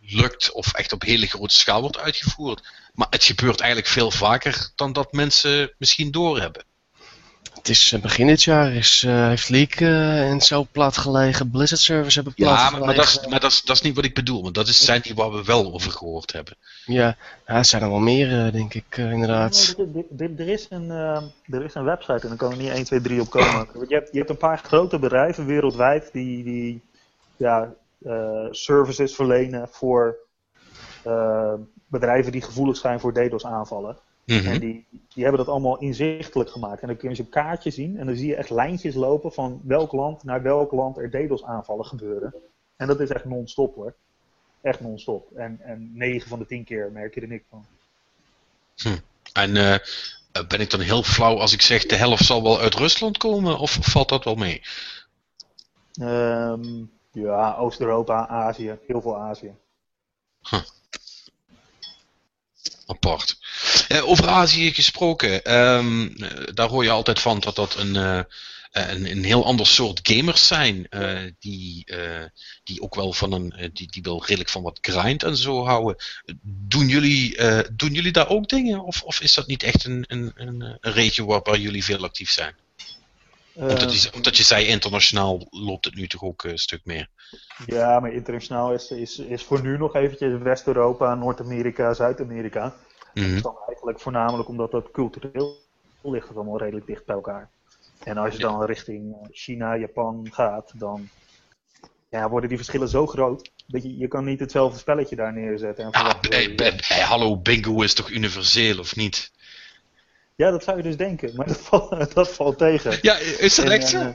lukt of echt op hele grote schaal wordt uitgevoerd. Maar het gebeurt eigenlijk veel vaker dan dat mensen misschien doorhebben. Het is eh, begin dit jaar is, eh, heeft Leak eh, en zo plat gelegen. Blizzard servers hebben plat Ja, maar, dat is, maar dat, is, dat is niet wat ik bedoel. Want dat is, zijn die waar we wel over gehoord hebben. Ja, ja, er zijn er wel meer, eh, denk ik, eh, inderdaad. Er- er- er, is een, eh, er is een website en dan kan er niet 1, 2, 3 op komen. Want Je hebt, je hebt een paar grote bedrijven wereldwijd die, die ja, eh, services verlenen voor eh, bedrijven die gevoelig zijn voor DDoS aanvallen. Mhm. En die, die hebben dat allemaal inzichtelijk gemaakt. En dan kun je ze op kaartje zien en dan zie je echt lijntjes lopen van welk land naar welk land er DDoS aanvallen gebeuren. En dat is echt non-stop hoor. Echt non-stop. En, en 9 van de 10 keer merk je er niks van. En eh, ben ik dan heel flauw als ik zeg de helft zal wel uit Rusland komen? Of valt dat wel mee? Ehm, ja, Oost-Europa, Azië, heel veel Azië. Apart. Eh, over Azië gesproken, ehm, eh, daar hoor je altijd van dat dat een, eh, een, een heel ander soort gamers zijn. die, die ook wel van een. die, die wel redelijk van wat grind en zo houden. Doen jullie, doen jullie daar ook dingen? Of, of is dat niet echt een, een, een, regio waar, waar jullie veel actief zijn? Omdat, je, omdat je zei internationaal loopt het nu toch ook een stuk meer. Ja, maar internationaal is, is, is voor nu nog eventjes West-Europa, Noord-Amerika, Zuid-Amerika. Dat Mhm. is dan eigenlijk voornamelijk omdat dat cultureel ligt het allemaal redelijk dicht bij elkaar. En als je dan richting eh, China, Japan gaat, dan ja, worden die verschillen zo groot. Dat je, je kan niet hetzelfde spelletje daar neerzetten. En eh, hallo, bingo is toch universeel of niet? ja, dat zou je dus denken, maar dat valt, dat valt tegen. Ja, is dat En, echt zo? eh,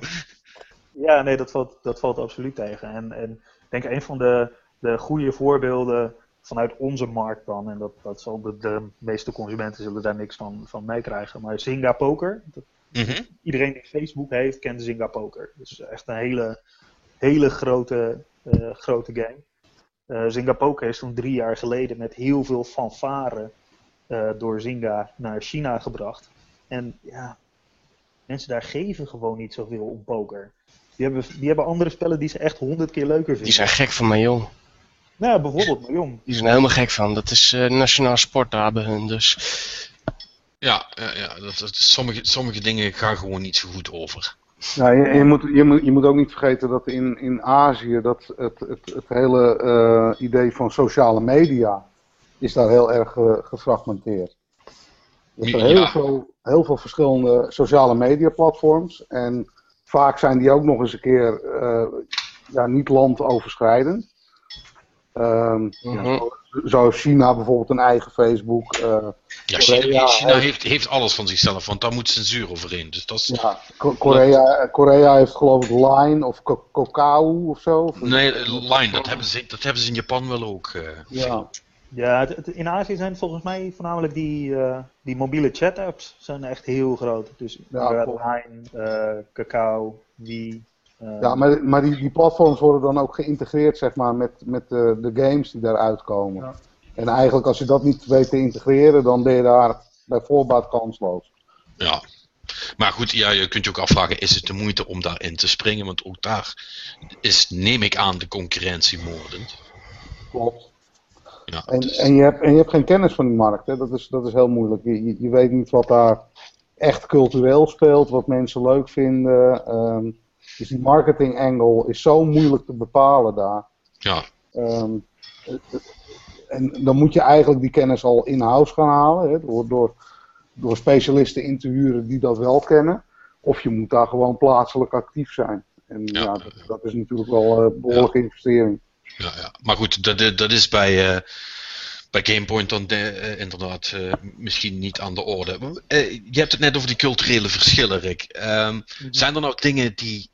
ja, nee, dat valt, dat valt absoluut tegen. En, en ik denk een van de, de goede voorbeelden vanuit onze markt dan, en dat, dat zal de, de meeste consumenten zullen daar niks van, van meekrijgen, maar Zynga Poker, dat, Mhm. iedereen die Facebook heeft, kent Zynga Poker. Dus echt een hele, hele grote, eh, grote game. Zynga Poker is toen drie jaar geleden met heel veel fanfare eh, door Zynga naar China gebracht. En ja, mensen daar geven gewoon niet zoveel om poker. Die hebben, die hebben andere spellen die ze echt honderd keer leuker vinden. Die zijn gek van mij, joh. Nou ja, bijvoorbeeld Miljoen. Die zijn er helemaal gek van. Dat is eh nationaal sport daar bij hun. Dus Ja, ja, ja dat, dat- sommige, sommige dingen gaan gewoon niet zo goed over. Ja, je, je, moet, je, moet, je moet ook niet vergeten dat in, in Azië dat het, het, het hele eh, idee van sociale media is daar heel erg eh, gefragmenteerd. Er zijn heel, Ja. veel, heel veel verschillende sociale media platforms en vaak zijn die ook nog eens een keer eh, ja, niet landoverschrijdend. Zo heeft China bijvoorbeeld een eigen Facebook. eh, Ja, China, Korea China heeft- heeft, heeft alles van zichzelf, want daar moet censuur overheen. Dus dat is. ja, Ko- Korea, Korea heeft geloof ik Line of Kokau of zo. Of- Nee, Line, dat hebben, ze, dat hebben ze in Japan wel ook. eh. Ja. Ja, het- het- in Azië zijn het volgens mij voornamelijk die, eh, die mobiele chat-apps zijn echt heel groot. Dus Ja. Line, eh Kakao, Wii. Eh, Ja, maar, maar die, die platforms worden dan ook geïntegreerd zeg maar, met, met de, de games die daaruit komen. Ja. En eigenlijk als je dat niet weet te integreren, dan ben je daar bij voorbaat kansloos. Ja. Maar goed, ja, je kunt je ook afvragen, is het de moeite om daarin te springen? Want ook daar is, neem ik aan, de concurrentie moordend. Klopt. Ja, En, dus- en, je hebt, en je hebt geen kennis van die markt, hè? Dat, is, dat is heel moeilijk. Je, je, je weet niet wat daar echt cultureel speelt, wat mensen leuk vinden. ehm, dus die marketing angle is zo moeilijk te bepalen daar. ja. Ehm, en dan moet je eigenlijk die kennis al in-house gaan halen, hè, door, door, door specialisten in te huren die dat wel kennen. Of je moet daar gewoon plaatselijk actief zijn. En Ja. ja, dat, dat is natuurlijk wel een behoorlijke investering. Ja, ja. Maar goed, dat, dat- dat is bij, eh, bij Gamepoint dan eh, inderdaad eh, misschien niet aan de orde. Je hebt het net over die culturele verschillen, Rick. Ehm, Zijn er nou dingen die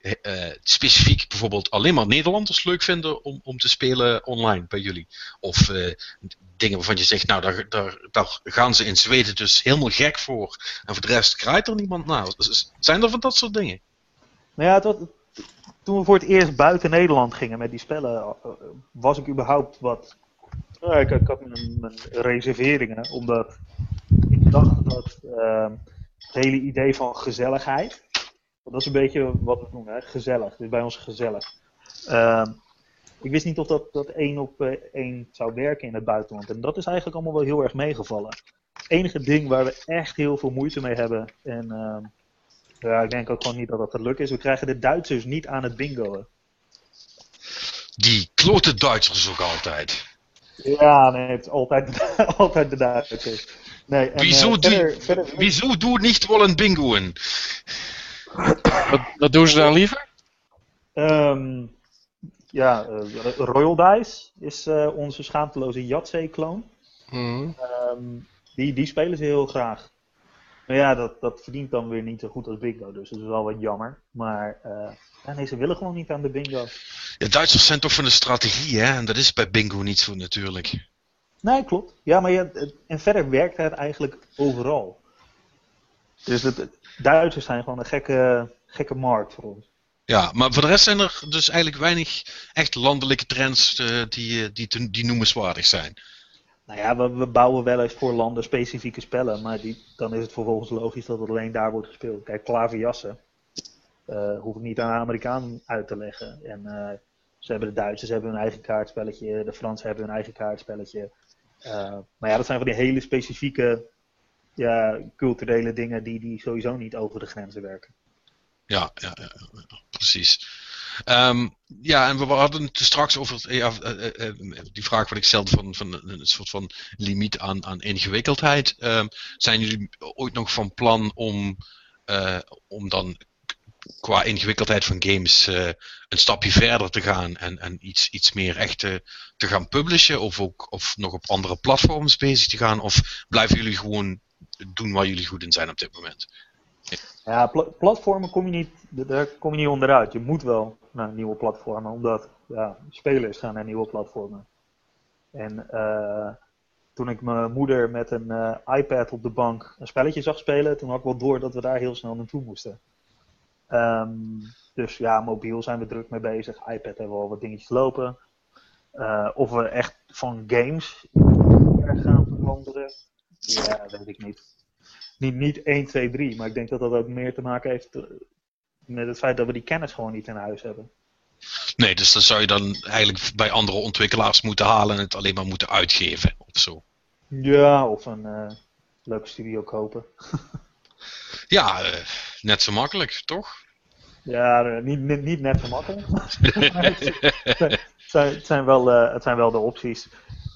specifiek bijvoorbeeld alleen maar Nederlanders leuk vinden om, om te spelen online bij jullie? Of dingen waarvan je zegt, nou daar, daar, daar gaan ze in Zweden dus helemaal gek voor. En voor de rest krijgt er niemand naar. Dus Zijn er van dat soort dingen? Nou ja, dat, toen we voor het eerst buiten Nederland gingen met die spellen, was ik überhaupt wat. Nou, ik, ik had mijn, reserveringen, omdat ik dacht dat eh, het hele idee van gezelligheid, dat is een beetje wat we noemen, gezellig. Dus bij ons gezellig. Ehm, ik wist niet of dat, dat één op eh, één zou werken in het buitenland. En dat is eigenlijk allemaal wel heel erg meegevallen. Het enige ding waar we echt heel veel moeite mee hebben, en ehm, ja, ik denk ook gewoon niet dat dat te lukken is. We krijgen de Duitsers niet aan het bingoen. Die klote Duitsers ook altijd. Ja, nee, het is altijd, altijd de Duitsers. Nee, en, Wieso, die, verder, verder, wieso doe niet wel een bingoen? wat, wat doen ze dan liever? ehm, ja, eh, Royal Dice is eh, onze schaamteloze Yatzee-kloon. Mhm. Ehm, die, die spelen ze heel graag. Maar ja, dat, dat verdient dan weer niet zo goed als bingo, dus dat is wel wat jammer. Maar eh, ja, nee, ze willen gewoon niet aan de bingo. Ja, Duitsers zijn toch van de strategie, hè? En dat is bij bingo niet zo natuurlijk. Nee, klopt. Ja, maar ja, en verder werkt het eigenlijk overal. Dus het, Duitsers zijn gewoon een gekke, gekke markt voor ons. Ja, maar voor de rest zijn er dus eigenlijk weinig echt landelijke trends eh, die, eh, die, te- die noemenswaardig zijn. Nou ja, we, we bouwen wel eens voor landen specifieke spellen, maar die, dan is het vervolgens logisch dat het alleen daar wordt gespeeld. Kijk, klaverjassen. Eh, hoef ik niet aan de Amerikaan uit te leggen. En eh, ze hebben de Duitsers hebben hun eigen kaartspelletje, de Fransen hebben hun eigen kaartspelletje. Eh, maar ja, dat zijn van die hele specifieke ja, culturele dingen die, die sowieso niet over de grenzen werken. Ja, ja, precies. Ehm, ja, en we hadden het straks over ja, eh, eh, eh, die vraag wat ik stelde van, van een soort van limiet aan, aan ingewikkeldheid. Ehm, zijn jullie ooit nog van plan om, om dan qua ingewikkeldheid van games een stapje verder te gaan en, en iets, iets meer echt te, te gaan publishen? Of, ook, of nog op andere platforms bezig te gaan? Of blijven jullie gewoon doen waar jullie goed in zijn op dit moment? Ja, pla- platformen kom je niet, daar kom je niet onderuit. Je moet wel naar nieuwe platformen, omdat ja, spelers gaan naar nieuwe platformen. En eh, toen ik mijn moeder met een eh, iPad op de bank een spelletje zag spelen, toen had ik wel door dat we daar heel snel naartoe moesten. Ehm, dus ja, mobiel zijn we druk mee bezig. iPad hebben we al wat dingetjes lopen. Eh, of we echt van games gaan veranderen, ja, weet ik niet niet, niet 1, 2, 3. Maar ik denk dat dat ook meer te maken heeft met het feit dat we die kennis gewoon niet in huis hebben. Nee, dus dat zou je dan eigenlijk bij andere ontwikkelaars moeten halen en het alleen maar moeten uitgeven of zo. Ja, of een eh, leuke studio kopen. Ja, eh, net zo makkelijk, toch? Ja, eh, niet, niet, niet net zo makkelijk. Het, zijn, het, zijn wel, het zijn wel de opties.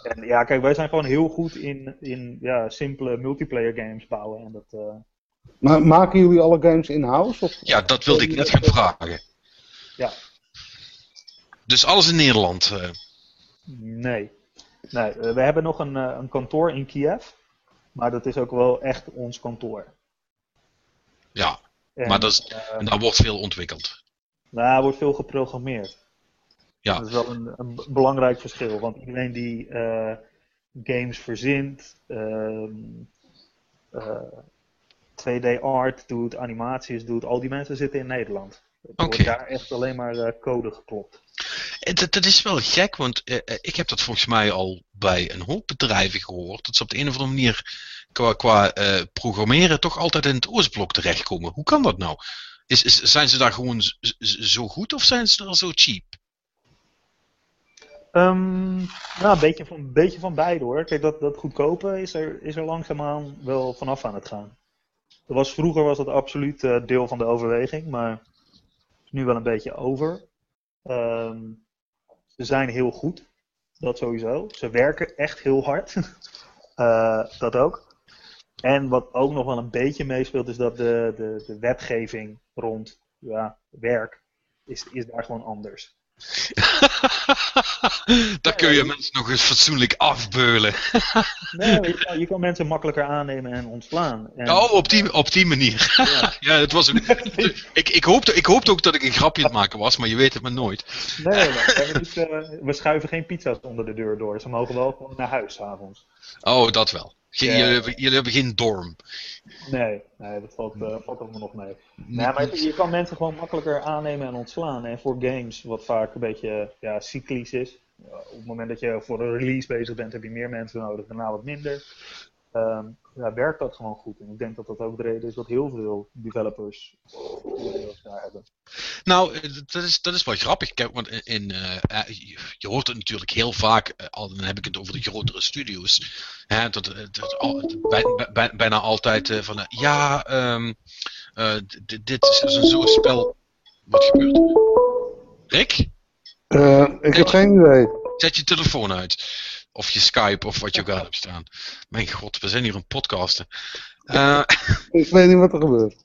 En ja, kijk, wij zijn gewoon heel goed in, in ja, simpele multiplayer games bouwen. En dat, Maar maken jullie alle games in-house? Of... Ja, dat wilde ik net gaan vragen. Ja. Dus alles in Nederland. eh. nee. nee eh, we hebben nog een, eh, een kantoor in Kiev. Maar dat is ook wel echt ons kantoor. ja, En, maar dat is, en daar wordt veel ontwikkeld. Nou, er wordt veel geprogrammeerd. Ja. Dat is wel een, een belangrijk verschil. Want iedereen die eh, games verzint, ehm, eh, 2D art doet, animaties doet, al die mensen zitten in Nederland. Er wordt daar echt alleen maar eh, code geklopt. En Dat, dat is wel gek, want eh, eh, ik heb dat volgens mij al bij een hoop bedrijven gehoord. Dat ze op de een of andere manier qua, qua eh, programmeren toch altijd in het Oostblok terechtkomen. Hoe kan dat nou? Is, is, zijn ze daar gewoon zo goed of zijn ze daar zo cheap? Ehm, nou, een beetje van, een beetje van beide hoor. Kijk, dat, dat goedkope is er, is er langzaamaan wel vanaf aan het gaan. Dat was, vroeger was dat absoluut eh, deel van de overweging, maar is nu wel een beetje over. Ehm, ze zijn heel goed, dat sowieso. Ze werken echt heel hard, Eh, dat ook. En wat ook nog wel een beetje meespeelt, is dat de, de, de wetgeving rond ja, werk is, is daar gewoon anders. daar kun je mensen nog eens fatsoenlijk afbeulen. Nee, je kan, je kan mensen makkelijker aannemen en ontslaan. En, Oh, op die, op die manier. ja. ja, het was ook, ik, ik, hoopte, ik hoopte ook dat ik een grapje aan het maken was, maar je weet het maar nooit. Nee, nee, we schuiven geen pizza's onder de deur door. Ze mogen wel gewoon naar huis s'avonds. Oh, dat wel. Ja. jullie, hebben- jullie hebben geen dorm. Nee, nee, dat valt, eh valt allemaal nog mee. Nee, maar je, je kan mensen gewoon makkelijker aannemen en ontslaan. En voor games, wat vaak een beetje ja, cyclisch is. op het moment dat je voor een release bezig bent, heb je meer mensen nodig, daarna wat minder. Ehm, ja, werkt dat gewoon goed. En ik denk dat dat ook de reden is dat heel veel developers daar hebben. Nou, dat is, dat is wel grappig. Kijk, want in, eh, eh, je- hoort het natuurlijk heel vaak, eh, al dan heb ik het over de grotere studio's, hè, dat, dat, al- bij- bij- bijna altijd van, ja, ehm, eh, d- dit is een zo'n spel. Wat gebeurt er? Rick, Eh, ik heb geen idee. zet je telefoon uit. Of je Skype of wat je ook aan hebt staan. Mijn god, we zijn hier een podcasten. Eh, Ik weet niet wat er gebeurt.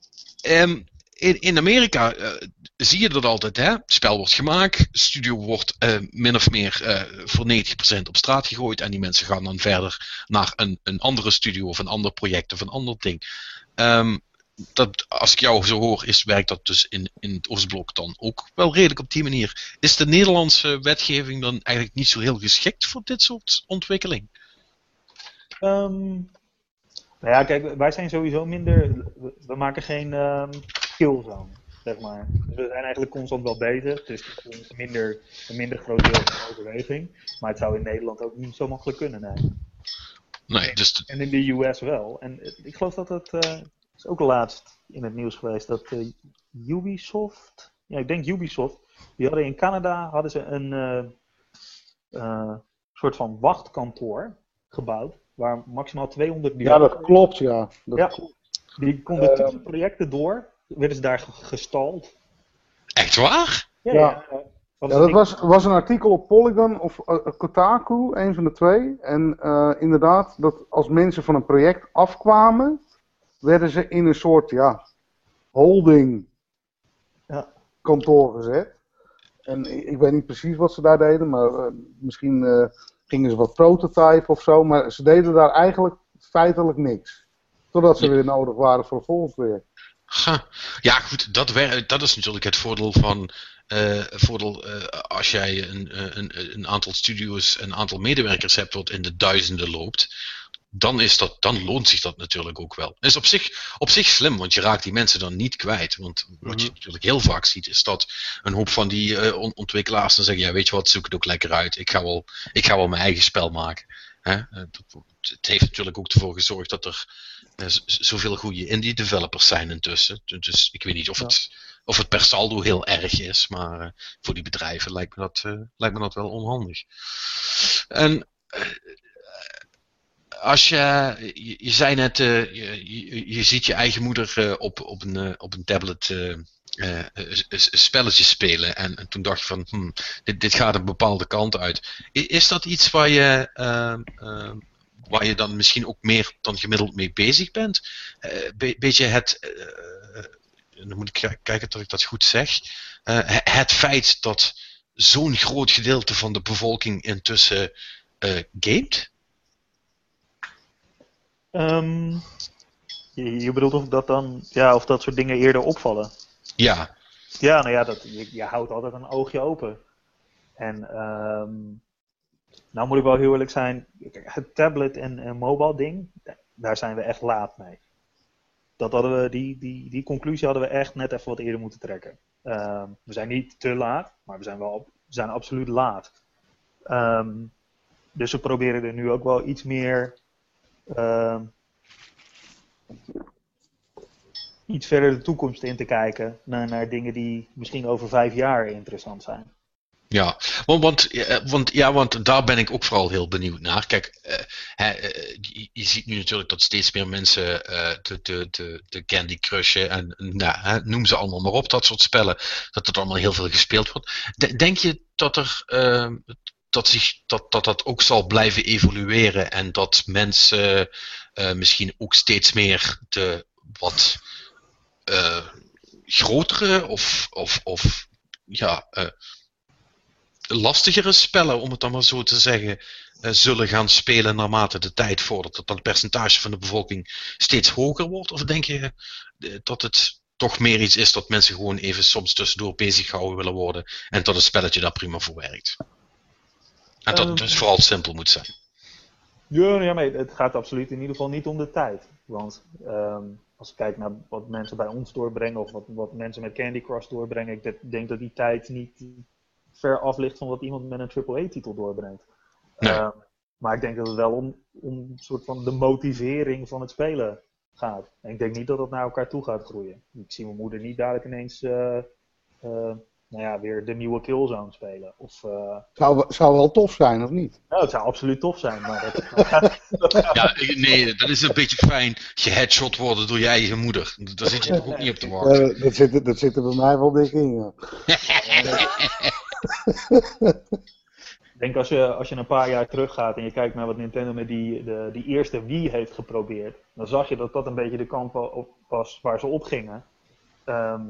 Ehm, in, in Amerika eh, zie je dat altijd, hè? Het spel wordt gemaakt, studio wordt eh, min of meer voor 90% op straat gegooid en die mensen gaan dan verder naar een, een andere studio of een ander project of een ander ding. Ehm, dat, als ik jou zo hoor, is, werkt dat dus in, in het Oostblok dan ook wel redelijk op die manier. Is de Nederlandse wetgeving dan eigenlijk niet zo heel geschikt voor dit soort ontwikkeling? Ehm, nou ja, kijk, wij zijn sowieso minder. We, we maken geen ehm killzone, zeg maar. Dus we zijn eigenlijk constant wel bezig. Dus is minder, een minder groot deel van de overweging. Maar het zou in Nederland ook niet zo makkelijk kunnen, nee. Nee, dus En in de US wel. En ik geloof dat het. eh, is ook laatst in het nieuws geweest dat eh, Ubisoft. Ja, ik denk Ubisoft. Die hadden in Canada hadden ze een eh, eh, soort van wachtkantoor gebouwd. Waar maximaal 200 Ja, dat klopt, ja. Dat Ja. klopt. Die konden Eh, tussen projecten door. Werden ze daar ge- gestald. Echt waar? Ja, Ja. ja. Dat Ja, dat was, was een artikel op Polygon of Kotaku, een van de twee. En eh, inderdaad, dat als mensen van een project afkwamen, werden ze in een soort ja, holding Ja. kantoor gezet. En ik, ik weet niet precies wat ze daar deden, maar eh, misschien eh, gingen ze wat prototype of zo. Maar ze deden daar eigenlijk feitelijk niks. Totdat ze Ja. weer nodig waren voor volgend. Ha. Ja, goed, dat, wer- dat is natuurlijk het voordeel van. eh, voordeel, eh, als jij een, een, een aantal studio's, een aantal medewerkers hebt wat in de duizenden loopt, dan, is dat, dan loont zich dat natuurlijk ook wel. Is op zich, op zich slim, want je raakt die mensen dan niet kwijt. Want wat je natuurlijk heel vaak ziet, is dat een hoop van die eh, on- ontwikkelaars dan zeggen: Ja, weet je wat, zoek het ook lekker uit. Ik ga wel, ik ga wel mijn eigen spel maken. Hè? Eh, dat- Het heeft natuurlijk ook ervoor gezorgd dat er eh, zoveel goede indie developers zijn intussen. Dus ik weet niet of, Ja. het, of het per saldo heel erg is, maar voor die bedrijven lijkt me dat, lijkt me dat wel onhandig. En als je, je, zei net, eh, je, je, ziet je eigen moeder eh, op, op, een, eh, op een tablet eh, eh, een- een spelletje spelen. En, en toen dacht je van, hmm, dit, dit gaat een bepaalde kant uit. Is dat iets waar je, ehm, ehm, waar je dan misschien ook meer dan gemiddeld mee bezig bent? Be- beetje het, dan moet ik ki- kijken dat ik dat goed zeg. He- het feit dat zo'n groot gedeelte van de bevolking intussen gamet? Ehm, je, je bedoelt of dat dan, ja, of dat soort dingen eerder opvallen? Ja, Ja, nou ja, dat, je, je houdt altijd een oogje open. En ehm, nou moet ik wel heel eerlijk zijn, het tablet en, en mobile ding, daar zijn we echt laat mee. Dat hadden we, die, die, die conclusie hadden we echt net even wat eerder moeten trekken. Ehm, we zijn niet te laat, maar we zijn wel we zijn absoluut laat. Dus we proberen er nu ook wel iets meer ehm, iets verder de toekomst in te kijken naar, naar dingen die misschien over vijf jaar interessant zijn. Ja, want, want, eh, ja, want daar ben ik ook vooral heel benieuwd naar. Kijk, eh, eh, je, ziet nu natuurlijk dat steeds meer mensen eh, de, de, de, Candy Crushen en nou, noem ze allemaal maar op, dat soort spellen, dat er allemaal heel veel gespeeld wordt. De- denk je dat er eh, dat, zich, dat, dat dat ook zal blijven evolueren en dat mensen eh, misschien ook steeds meer de wat eh, grotere of, of, of ja, eh, lastigere spellen, om het dan maar zo te zeggen, zullen gaan spelen naarmate de tijd vordert. Dat dat percentage van de bevolking steeds hoger wordt? Of denk je dat het toch meer iets is dat mensen gewoon even soms tussendoor bezig gehouden willen worden en dat een spelletje daar prima voor werkt? En dat het Ehm. dus vooral simpel moet zijn. Ja, ja maar het gaat absoluut in ieder geval niet om de tijd. Want ehm, als ik kijk naar wat mensen bij ons doorbrengen of wat, wat mensen met Candy Crush doorbrengen, ik de- denk dat die tijd niet ver af ligt van wat iemand met een AAA-titel doorbrengt. Nee. Ehm, maar ik denk dat het wel om, om een soort van de motivering van het spelen gaat. En ik denk niet dat het naar elkaar toe gaat groeien. Ik zie mijn moeder niet dadelijk ineens eh, eh, nou ja, weer de nieuwe Killzone spelen. Of, eh, Zou, zou wel tof zijn, of niet? nou, het zou absoluut tof zijn, maar dat, Ja, nee, dat is een beetje fijn geheadshot worden door je eigen moeder. Daar zit je toch ook niet op te wachten. Eh, dat, zit, er- dat zit er bij mij wel dik in, ja. Ik denk als je, als je een paar jaar teruggaat en je kijkt naar wat Nintendo met die, de, die eerste Wii heeft geprobeerd, dan zag je dat dat een beetje de kant was waar ze op gingen. Ehm,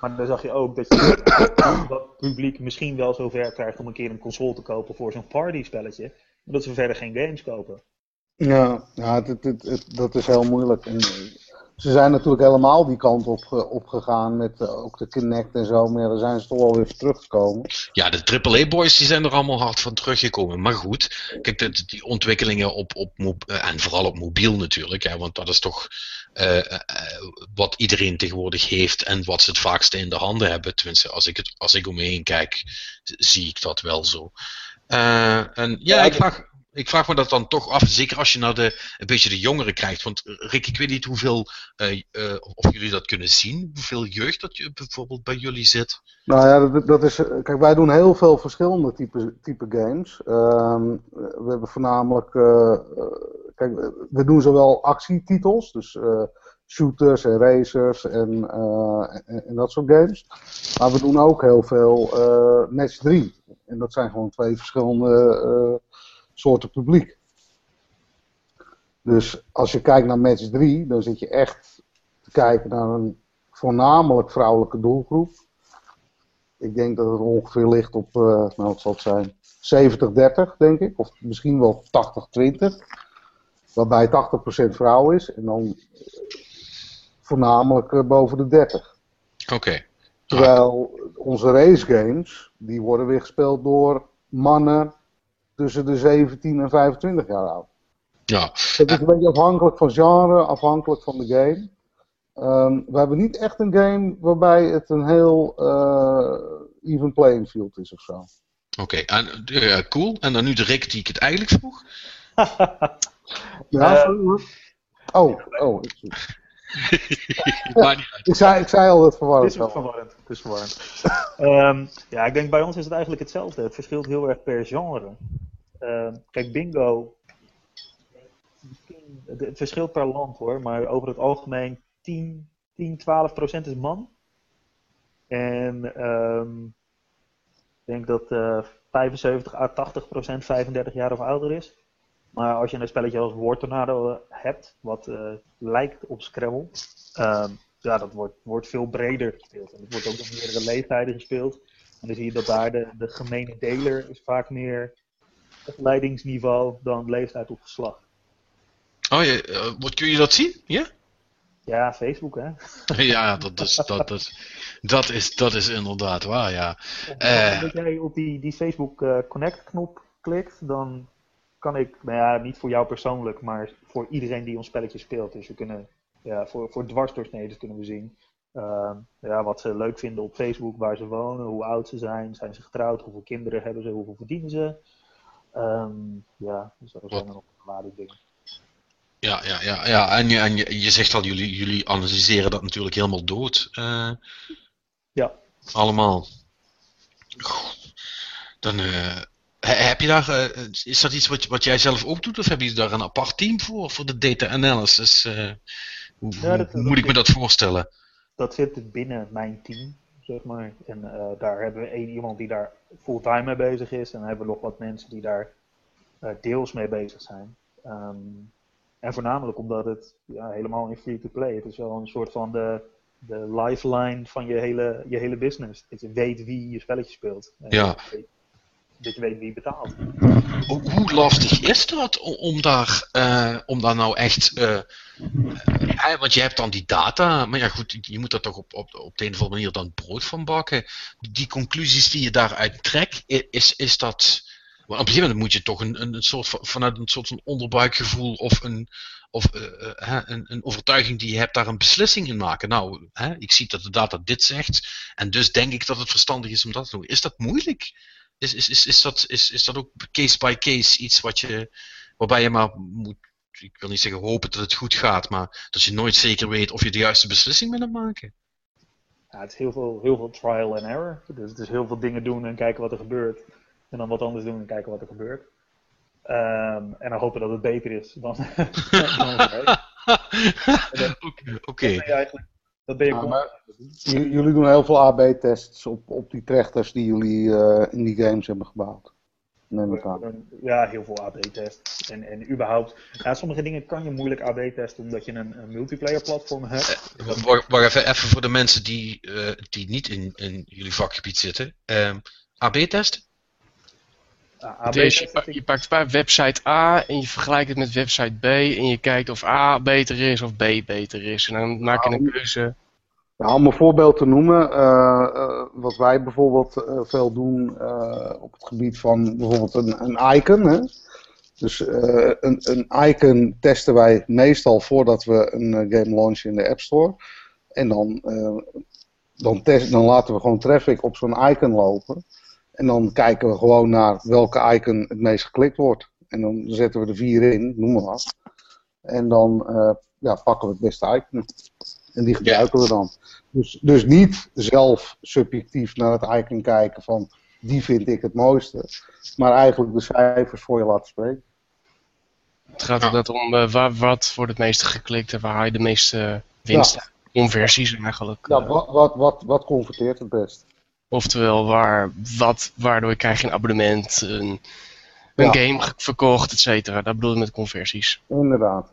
maar dan zag je ook dat je dat publiek misschien wel zover krijgt om een keer een console te kopen voor zo'n partyspelletje, maar dat ze verder geen games kopen. Ja, ja het, het, het- het- dat is heel moeilijk. En, ze zijn natuurlijk helemaal die kant op, ge- opgegaan met eh, ook de Kinect en zo, maar ja, daar zijn ze toch wel weer teruggekomen. Ja, de AAA-boys die zijn er allemaal hard van teruggekomen. Maar goed, kijk, de- die ontwikkelingen op, op eh, en vooral op mobiel natuurlijk, hè, want dat is toch eh, wat iedereen tegenwoordig heeft en wat ze het vaakste in de handen hebben. Tenminste, als ik, het, als ik om me heen kijk, zie ik dat wel zo. Eh, en ja, Ja, ik vraag, Ik vraag me dat dan toch af, zeker als je naar de, een beetje de jongeren krijgt. Want eh, Rick, ik weet niet hoeveel, uh, uh, of jullie dat kunnen zien, hoeveel jeugd dat je bijvoorbeeld bij jullie zit. Nou ja, dat, dat is, kijk, wij doen heel veel verschillende type, type games. Uh, we hebben voornamelijk, kijk, we doen zowel actietitels, dus shooters en racers en, en, en, dat soort games. Maar we doen ook heel veel match 3. En dat zijn gewoon twee verschillende soorten publiek. Dus als je kijkt naar match 3, dan zit je echt te kijken naar een voornamelijk vrouwelijke doelgroep. Ik denk dat het ongeveer ligt op, uh, nou wat zal het zijn, 70-30 denk ik, of misschien wel 80-20. Waarbij 80% vrouw is en dan voornamelijk uh, boven de 30. Oké. Terwijl onze race games, die worden weer gespeeld door mannen tussen de 17 en 25 jaar oud. Ja. Het is een beetje afhankelijk van genre, afhankelijk van de game. Um, we hebben niet echt een game waarbij het een heel uh, even playing field is of zo. Oké, okay. uh, cool. En dan nu de Rick die ik het eigenlijk vroeg. ja, uh, oh, oh. ja, ik, zei, ik zei al dat verwarrend. Het is verwarrend. Het is verwarrend. um, ja, ik denk bij ons is het eigenlijk hetzelfde. Het verschilt heel erg per genre. Uh, kijk, bingo. Het verschilt per land hoor, maar over het algemeen 10, 10 12 procent is man. En um, ik denk dat uh, 75 à 80 procent 35 jaar of ouder is. Maar als je een spelletje als War Tornado hebt, wat uh, lijkt op Scrabble, um, ja, dat wordt, wordt veel breder gespeeld. En het wordt ook op meerdere leeftijden gespeeld. En dan zie je dat daar de, de gemene deler is vaak meer opleidingsniveau dan leeftijd of geslacht. Oh, ja, uh, wat kun je dat zien? Ja? Ja, Facebook hè. ja, dat is, dat, is, dat, is, dat is inderdaad waar, ja. Uh, als jij op die, die Facebook uh, Connect knop klikt, dan kan ik, nou ja, niet voor jou persoonlijk, maar voor iedereen die ons spelletje speelt. Dus we kunnen, ja, voor, voor dwarsdoorsneden kunnen we zien uh, ja, wat ze leuk vinden op Facebook, waar ze wonen, hoe oud ze zijn, zijn ze getrouwd, hoeveel kinderen hebben ze, hoeveel verdienen ze. Um, ja, dus dat zijn nog waarde dingen. Ja, ja, ja, ja. En, je, en je, je zegt al, jullie, jullie analyseren dat natuurlijk helemaal dood. Uh, ja. Allemaal. Dan uh, heb je daar, uh, is dat iets wat, wat jij zelf ook doet, of heb je daar een apart team voor, voor de data analysis? hoe, ja, dat, hoe moet ik me dat voorstellen? Dat zit binnen mijn team zeg maar. En uh, daar hebben we één iemand die daar fulltime mee bezig is. En dan hebben we nog wat mensen die daar uh, deels mee bezig zijn. Um, en voornamelijk omdat het ja, helemaal in free-to-play. Het is wel een soort van de, de lifeline van je hele, je hele business. Dat je weet wie je spelletje speelt. Ja dat je weet wie betaalt. Hoe lastig is dat om daar, uh, om daar nou echt. Uh, uh, want je hebt dan die data, maar ja goed, je moet er toch op, op, op de een of andere manier dan brood van bakken. Die conclusies die je daaruit trekt, is, is dat. Want op een gegeven moment moet je toch een, een, soort van, vanuit een soort van onderbuikgevoel of een, of een, een overtuiging die je hebt, daar een beslissing in maken. Nou, ik zie dat de data dit zegt, en dus denk ik dat het verstandig is om dat te doen. Is dat moeilijk? Is, is, is, is, dat, is, is dat ook case by case iets wat je, waarbij je maar moet, ik wil niet zeggen hopen dat het goed gaat, maar dat je nooit zeker weet of je de juiste beslissing bent maken? Ja, het is heel veel, heel veel trial and error. Dus het is heel veel dingen doen en kijken wat er gebeurt. En dan wat anders doen en kijken wat er gebeurt. Um, en dan hopen dat het beter is dan. Oké. Okay. Dat ben je ja, Jullie doen heel veel AB-tests op, op die trechters die jullie uh, in die games hebben gebouwd. Neem ik aan. Ja, heel veel AB-tests. En, en überhaupt, ja, sommige dingen kan je moeilijk AB-testen omdat je een, een multiplayer platform hebt. Wacht, wacht even, even voor de mensen die, uh, die niet in, in jullie vakgebied zitten. Dus je, je, pakt website A en je vergelijkt het met website B en je kijkt of A beter is of B beter is. En dan maak je een keuze. Ja, om een voorbeeld te noemen, uh, uh, wat wij bijvoorbeeld uh, veel doen op het gebied van bijvoorbeeld een, een icon. Hè? Dus een, een, icon testen wij meestal voordat we een game launchen in de App Store. En dan, dan, test, dan laten we gewoon traffic op zo'n icon lopen. En dan kijken we gewoon naar welke icon het meest geklikt wordt. En dan zetten we er vier in, noem maar wat. En dan eh, ja, pakken we het beste icon. En die gebruiken we dan. Dus, dus niet zelf subjectief naar het icon kijken van die vind ik het mooiste. Maar eigenlijk de cijfers voor je laten spreken. Het gaat er net om eh, waar, wat wordt het meeste geklikt en waar haal je de meeste winst. Conversies eigenlijk. Ja, eh. wat, wat, wat, wat converteert het best? Oftewel, waar, wat, waardoor krijg je een abonnement, een, een Ja. game verkocht, et cetera. Dat bedoel ik met conversies. Inderdaad.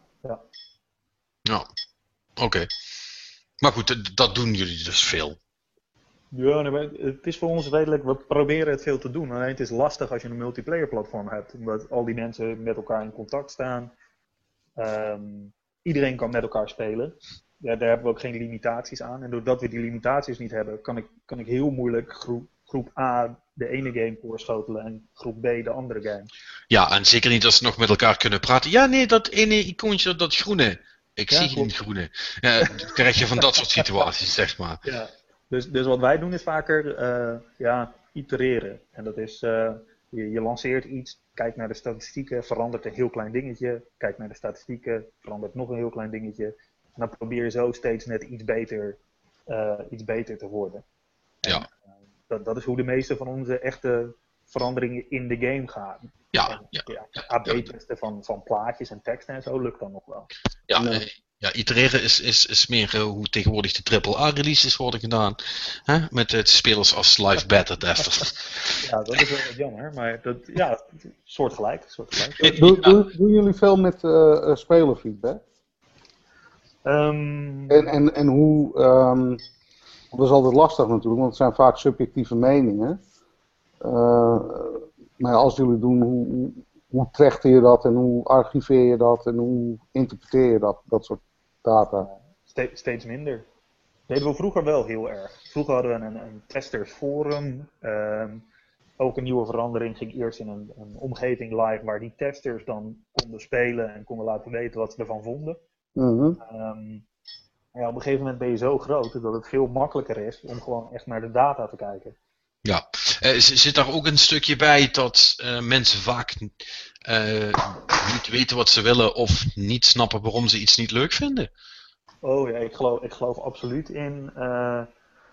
Ja, oké. Maar goed, dat doen jullie dus veel. Ja, het is voor ons redelijk, we proberen het veel te doen. Alleen het is lastig als je een multiplayer platform hebt, omdat al die mensen met elkaar in contact staan. Ehm, iedereen kan met elkaar spelen. Ja, daar hebben we ook geen limitaties aan. En doordat we die limitaties niet hebben, kan ik, kan ik heel moeilijk groep, groep A de ene game voorschotelen en groep B de andere game. Ja, en zeker niet als ze nog met elkaar kunnen praten. Ja, nee, dat ene icoontje, dat groene. Ik Ja, zie geen groene. Ja, dan krijg je van dat soort situaties, zeg maar. Ja. Dus, dus wat wij doen is vaker eh, ja, itereren. En dat is, eh, je, je lanceert iets, kijkt naar de statistieken, verandert een heel klein dingetje. Kijkt naar de statistieken, verandert nog een heel klein dingetje. En dan probeer je zo steeds net iets beter, eh, iets beter te worden. En, Ja. eh, dat, dat is hoe de meeste van onze echte veranderingen in de game gaan. Ja, En, ja, ja, ja, AB-testen van, van plaatjes en teksten en zo lukt dan nog wel. ja. Ja. eh, ja itereren is, is, is meer hoe tegenwoordig de AAA-releases worden gedaan. Hè? Met spelers als live beta testers. Ja, dat is wel wat jammer, maar dat, ja, soortgelijk. soortgelijk. Doen, doen, doen jullie veel met spelerfeedback? Ehm, En, en, en hoe, ehm, dat is altijd lastig natuurlijk, want het zijn vaak subjectieve meningen. Eh, maar als jullie doen, hoe, hoe, trechter je dat en hoe archiveer je dat en hoe interpreteer je dat, dat soort data? ste- steeds minder. Deden we vroeger wel heel erg. Vroeger hadden we een, een testersforum. ehm, ook een nieuwe verandering ging eerst in een, een omgeving live waar die testers dan konden spelen en konden laten weten wat ze ervan vonden. Mhm. Ehm, ja, op een gegeven moment ben je zo groot dat het veel makkelijker is om gewoon echt naar de data te kijken. Ja, Eh, z- zit daar ook een stukje bij dat eh, mensen vaak eh, niet weten wat ze willen of niet snappen waarom ze iets niet leuk vinden? Oh ja, ik geloof, ik geloof absoluut in. eh,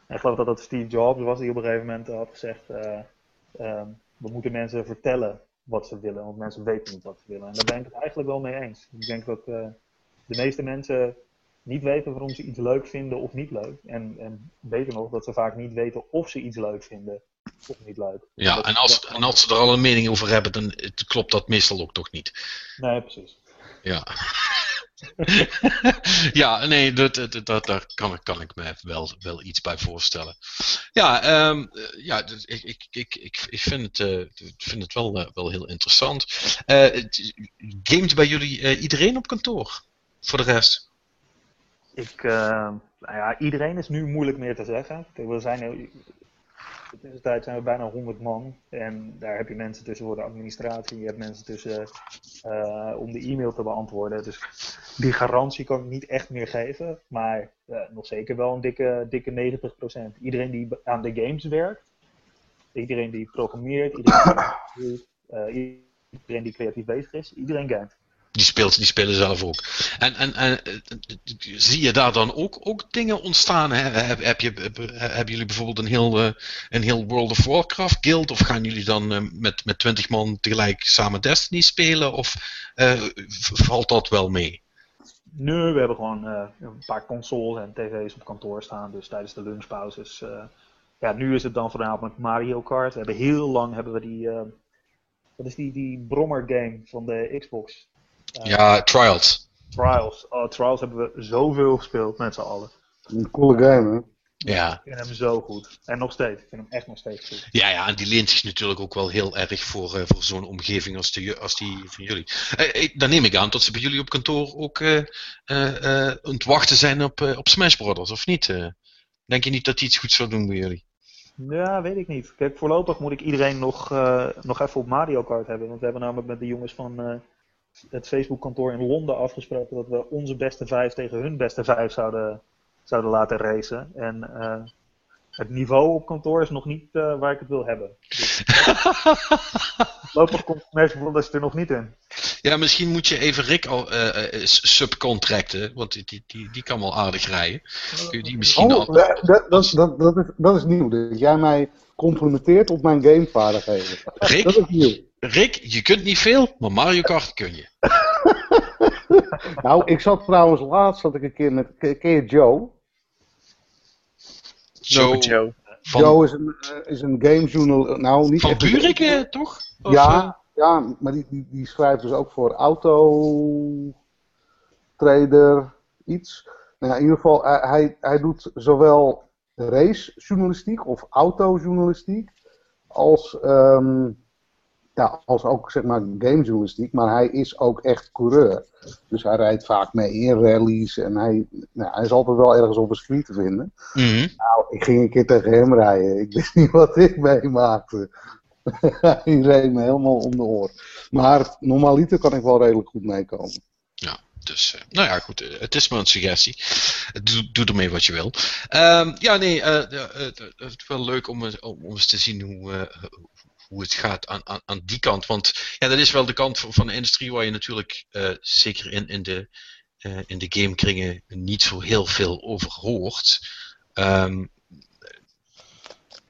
ik geloof dat dat Steve Jobs was die op een gegeven moment had gezegd: eh, ehm, we moeten mensen vertellen wat ze willen, want mensen weten niet wat ze willen. En daar ben ik het eigenlijk wel mee eens. Ik denk dat eh, de meeste mensen niet weten waarom ze iets leuk vinden of niet leuk. En, en beter nog, dat ze vaak niet weten of ze iets leuk vinden of niet leuk. Ja, Dat- en als, dat- en als ze er al een mening over hebben, dan eh, klopt dat meestal ook toch niet. Nee, precies. Ja. ja, nee, dat, dat, dat, daar kan, ik- kan ik me wel, wel iets bij voorstellen. Ja, ehm, eh, ja dus ik, ik, ik, ik, ik vind het, eh, vind het wel, eh, wel heel interessant. Het- gamet bij jullie iedereen op kantoor? Voor de rest? Ik, eh, nou ja, iedereen is nu moeilijk meer te zeggen. We zijn in deze tijd zijn we bijna 100 man. En daar heb je mensen tussen voor de administratie. Je hebt mensen tussen eh, om de e-mail te beantwoorden. Dus die garantie kan ik niet echt meer geven. Maar eh, nog zeker wel een dikke, dikke 90%. Iedereen die aan de games werkt. Iedereen die programmeert. Iedereen die, iedereen die creatief bezig is. Iedereen gamet. Die, speelt, die spelen zelf ook. En, en, en eh, zie je daar dan ook, ook dingen ontstaan? Hè? Heb, heb je, heb- hebben jullie bijvoorbeeld een heel, eh, een heel World of Warcraft guild? Of gaan jullie dan eh, met, met 20 man tegelijk samen Destiny spelen? Of valt dat wel mee? Nee, we hebben gewoon een paar consoles en tv's op kantoor staan. Dus tijdens de lunchpauzes. ja, nu is het dan voornamelijk Mario Kart. We hebben heel lang hebben we die. wat is die, die brommer game van de Xbox? Eh, Ja, Trials. Trials. Oh, Trials hebben we zoveel gespeeld met z'n allen. Een coole game, hè? Ja. Ik vind hem zo goed. En nog steeds. Ik vind hem echt nog steeds goed. Ja, ja, en die leent zich natuurlijk ook wel heel erg voor, eh, voor zo'n omgeving als, de, als die van jullie. Eh, ik- dan neem ik aan dat ze bij jullie op kantoor ook eh, eh, eh, aan het wachten zijn op, eh, op Smash Brothers, of niet? eh? denk je niet dat die iets goed zou doen bij jullie? Ja, weet ik niet. Kijk, voorlopig moet ik iedereen nog, eh, nog even op Mario Kart hebben. Want we hebben namelijk met de jongens van eh, het Facebook-kantoor in Londen afgesproken dat we onze beste vijf tegen hun beste vijf zouden, zouden laten racen. En eh, het niveau op kantoor is nog niet eh, waar ik het wil hebben. Dus Voorlopig komt Smash Brothers er nog niet in. Ja, misschien moet je even Rick al eh, eh, subcontracten, want die, die, die, kan wel aardig rijden. Kun je die misschien Oh, al... dat, dat, dat, dat, dat is, dat is nieuw. Dat jij mij complimenteert op mijn gamevaardigheden. Dat Rick, is nieuw. Rick, je kunt niet veel, maar Mario Kart kun je. Nou, ik zat trouwens laatst zat ik een keer met. Ken ken je Joe? Zo, Joe. van, Joe is een, eh, is een gamejournal. Nou, niet van echt een- Buurik, eh, toch? Of, Ja, ja, maar die, die, die schrijft dus ook voor Auto Trader iets. Nou ja, in ieder geval, hij, hij, hij doet zowel racejournalistiek of autojournalistiek als, ehm, ja, als ook zeg maar gamejournalistiek. Maar hij is ook echt coureur. Dus hij rijdt vaak mee in rallies en hij, nou, hij is altijd wel ergens op een circuit te vinden. mhm. Nou, ik ging een keer tegen hem rijden. Ik wist niet wat ik meemaakte. Hij reed me helemaal om de oor. Maar normaliter kan ik wel redelijk goed meekomen. Dus, eh, nou ja, goed, het is maar een suggestie. Doe, doe ermee wat je wil. Ehm, ja, nee, eh, ja, eh, het is wel leuk om, eens- om, om eens te zien hoe, hoe het gaat aan, aan, aan die kant. Want ja, dat is wel de kant van, de industrie waar je natuurlijk, eh, zeker in, in, de, eh, in de gamekringen, niet zo heel veel over hoort. Ehm,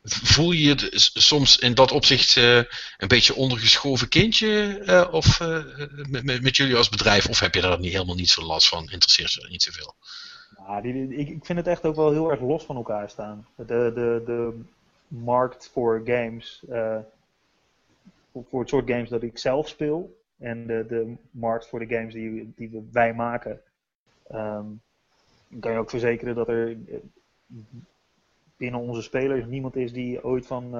voel je je d- s- soms in dat opzicht eh, een beetje ondergeschoven kindje of, met, met, met jullie als bedrijf? Of heb je daar niet, helemaal niet zo last van? Interesseert je niet zoveel? Nou, die, ik, ik vind het echt ook wel heel erg los van elkaar staan. De, de, de markt voor games, voor, het soort games dat ik zelf speel, en de, de markt voor de games die, die wij maken, ehm, kan je ook verzekeren dat er eh, binnen onze spelers niemand is die ooit van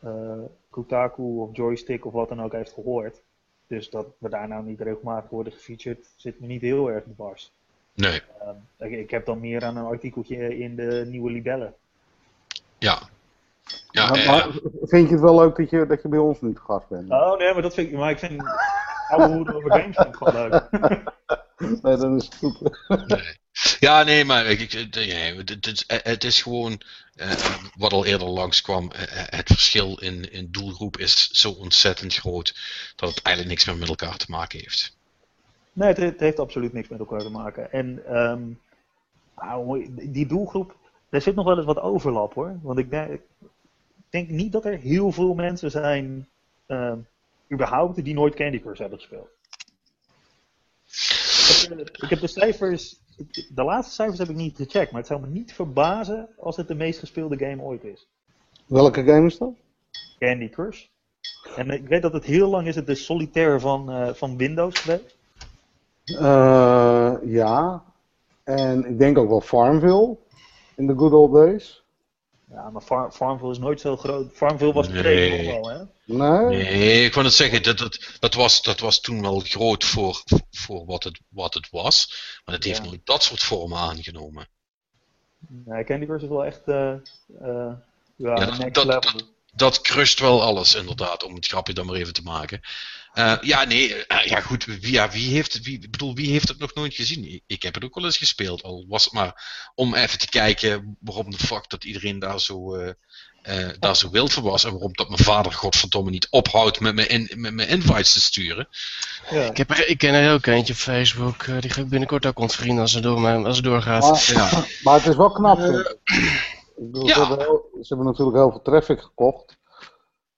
eh, Kotaku of Joystick of wat dan ook heeft gehoord. Dus dat we daar nou niet regelmatig worden gefeatured, zit me niet heel erg dwars. Nee, Ehm, ik, ik heb dan meer aan een artikeltje in de nieuwe Libelle. ja. Ja, Maar- eh, maar vind je het wel leuk dat je, dat je bij ons nu te gast bent? Oh nee, maar dat vind ik, maar ik vind oude hoeden over games vind ik gewoon leuk. Nee, dan is goed. nee. Ja, nee, maar ik, ik, nee, het, het, is- het is gewoon eh, wat al eerder langskwam. eh, het verschil in, in doelgroep is zo ontzettend groot dat het eigenlijk niks meer met elkaar te maken heeft. Nee, het, het heeft absoluut niks met elkaar te maken. En ehm, nou, die doelgroep, daar zit nog wel eens wat overlap hoor. Want ik denk, denk niet dat er heel veel mensen zijn, ehm, überhaupt, die nooit Candy Crush hebben gespeeld. Ik heb, ik de cijfers, de laatste cijfers heb ik niet gecheckt, maar het zou me niet verbazen als het de meest gespeelde game ooit is. Welke game is dat? Candy Crush. En ik weet dat het heel lang is het de solitaire van, eh, van Windows geweest. Eh, ja. En ik denk ook wel Farmville. In the good old days. Ja, maar Far- Farmville is nooit zo groot. Farmville was Nee. wel, hè? Nee? Nee, ik wou net zeggen, dat, dat, dat, was, dat was toen wel groot voor, voor wat, het, wat het was. Maar het heeft Ja. nooit dat soort vormen aangenomen. Nee, Candy Crush is wel echt eh eh ja, Ja, next dat- level. Dat crusht wel alles, inderdaad, om het grapje dan maar even te maken. Eh, ja, nee, eh, ja goed, wie, ja, wie, heeft het, wie, ik bedoel, wie heeft het nog nooit gezien? Ik, heb het ook wel eens gespeeld, al was het maar om even te kijken waarom de fuck dat iedereen daar zo, eh, eh, daar zo wild voor was. En waarom dat mijn vader godverdomme niet ophoudt met mijn, in, met mijn invites te sturen. Ja. Ik, heb er, ik ken er ook eentje op Facebook. eh, die ga ik binnenkort ook ontvrienden als het, door, als het doorgaat. Maar, Ja. maar het is wel knap. ik. Bedoel, Ja. ze, hebben heel- ze hebben natuurlijk heel veel traffic gekocht.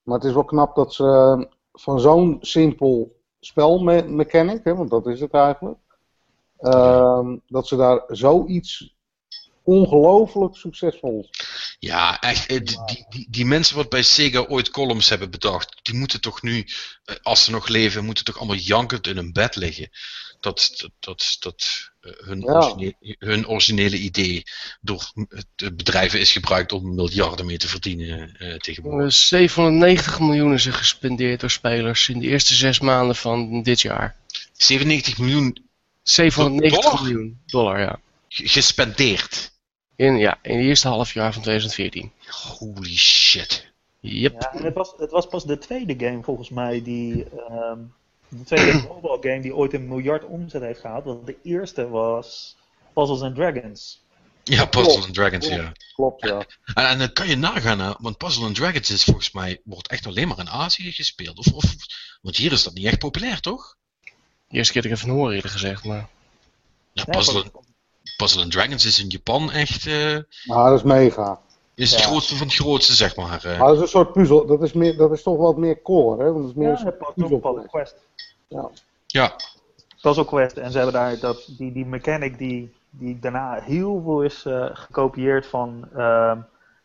Maar het is wel knap dat ze eh, van zo'n simpel spelmechanic, hè, want dat is het eigenlijk, ehm, dat ze daar zoiets ongelooflijk succesvol Ja, echt. eh, Die, die, die, mensen wat bij Sega ooit columns hebben bedacht, die moeten toch nu, eh, als ze nog leven, moeten toch allemaal jankend in hun bed liggen. Dat, dat, dat, dat eh, hun, Ja. originele, hun originele idee door het bedrijven is gebruikt om miljarden mee te verdienen eh, tegenwoordig. Eh, 790 miljoen is er gespendeerd door spelers in de eerste zes maanden van dit jaar. 97 miljoen 790 Dollar? miljoen dollar, ja. gespendeerd. In, ja, in het eerste half jaar van 2014. Holy shit. Yep. Ja, en het, was, het was pas de tweede game volgens mij die. ehm, de tweede mobile game die ooit een miljard omzet heeft gehaald. Want de eerste was Puzzles and Dragons. Ja, Puzzle and Dragons, ja. Klopt, ja. En, en dan kan je nagaan, hè, want Puzzle and Dragons is volgens mij, wordt echt alleen maar in Azië gespeeld. Of, of, want hier is dat niet echt populair, toch? De eerste keer dat ik even hoor eerder gezegd, maar... Ja, Ja, Puzzle, Puzzle and Dragons is in Japan echt, eh, Maar dat is mega. is het Ja. grootste van het grootste, zeg maar. eh. Maar dat is een soort puzzel. Dat is, meer, dat is toch wat meer core, hè? Want dat is meer Ja, een soort Puzzle, puzzel. Puzzle Quest. Ja. ja, Puzzle Quest. En ze hebben daar dat, die, die mechanic die, die daarna heel veel is eh, gekopieerd van ehm,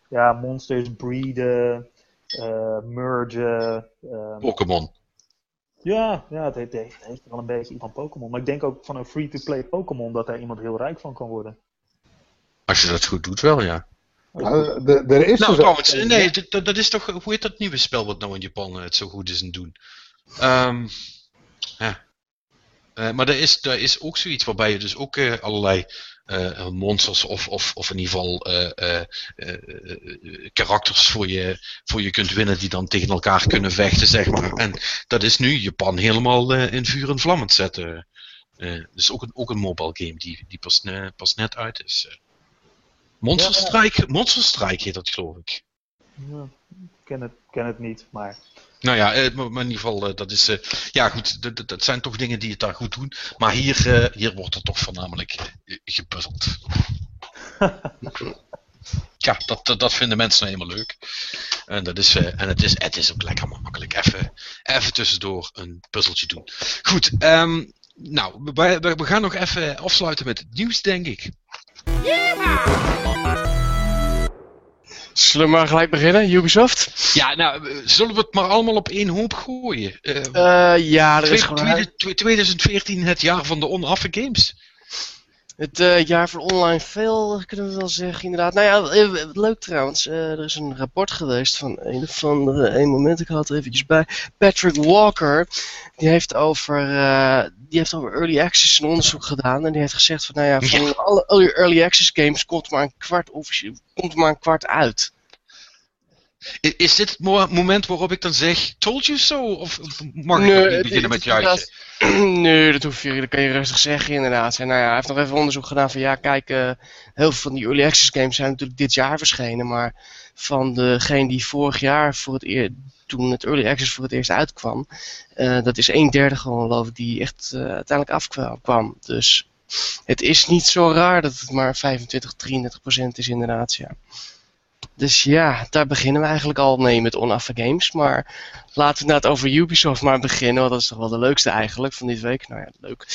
ja, monsters breeden, eh mergen. ehm, Pokémon. Ja, ja, het heeft, het heeft- wel een beetje iets van Pokémon. Maar ik denk ook van een free-to-play Pokémon dat daar iemand heel rijk van kan worden. Als je dat goed doet, wel, ja. De- er is Nou, dus trouwens, nee, dat- dat, is toch, hoe heet dat nieuwe spel wat nou in Japan eh, het zo goed is in doen? Ehm ja. Eh, maar er is, er is ook zoiets waarbij je dus ook eh, allerlei eh, monsters of, of, of in ieder geval eh, eh, eh, eh, karakters voor je, voor je kunt winnen die dan tegen elkaar kunnen vechten, zeg maar. En dat is nu Japan helemaal eh, in vuur en vlam aan het zetten. Eh dus ook een, ook een mobile game die, die pas, pas net uit is. eh. Monster. Strike, Monster Strike heet dat geloof ik. Ja, ik ken het, ken het niet, maar Nou ja, eh, maar in ieder geval, eh, dat is. eh, ja, goed, dat- zijn toch dingen die het daar goed doen. Maar hier, eh, hier wordt er toch voornamelijk gepuzzeld. ja, dat, dat, vinden mensen nou eenmaal leuk. En, dat is, eh, en het, is, het is ook lekker makkelijk. Even, even tussendoor een puzzeltje doen. Goed, ehm, nou, we, we, we gaan nog even afsluiten met het nieuws, denk ik. Zullen we maar gelijk beginnen, Ubisoft? Ja, nou, eh, zullen we het maar allemaal op één hoop gooien? Eh, Eh, ja, er is gewoon... tweede- twe- 2014, het jaar van de onaffe games. Het eh, jaar voor online veel, kunnen we wel zeggen, inderdaad. Nou ja, eh, leuk trouwens. eh, er is een rapport geweest van een of andere, één moment, ik het er eventjes bij. Patrick Walker, die heeft over, die heeft over early access een onderzoek gedaan. En die heeft gezegd van, nou ja, van Ja. alle early access games komt maar een kwart, officieel, komt maar een kwart uit. I- Is dit het mo- moment waarop ik dan zeg, told you so? Of mag ik Nee, niet beginnen met is juichen? nee, dat hoef je, dat kan je rustig zeggen inderdaad. En nou ja, hij heeft nog even onderzoek gedaan van ja, kijk, eh, heel veel van die early access games zijn natuurlijk dit jaar verschenen, maar van degene die vorig jaar voor het eer, toen het early access voor het eerst uitkwam, eh, dat is een derde gewoon geloof ik die echt eh, uiteindelijk afkwam. Dus het is niet zo raar dat het maar 25, 33 procent is inderdaad, ja. Dus ja, daar beginnen we eigenlijk al mee met onaffe games. Maar laten we inderdaad over Ubisoft maar beginnen, want dat is toch wel de leukste eigenlijk van dit week. Nou ja, leuk.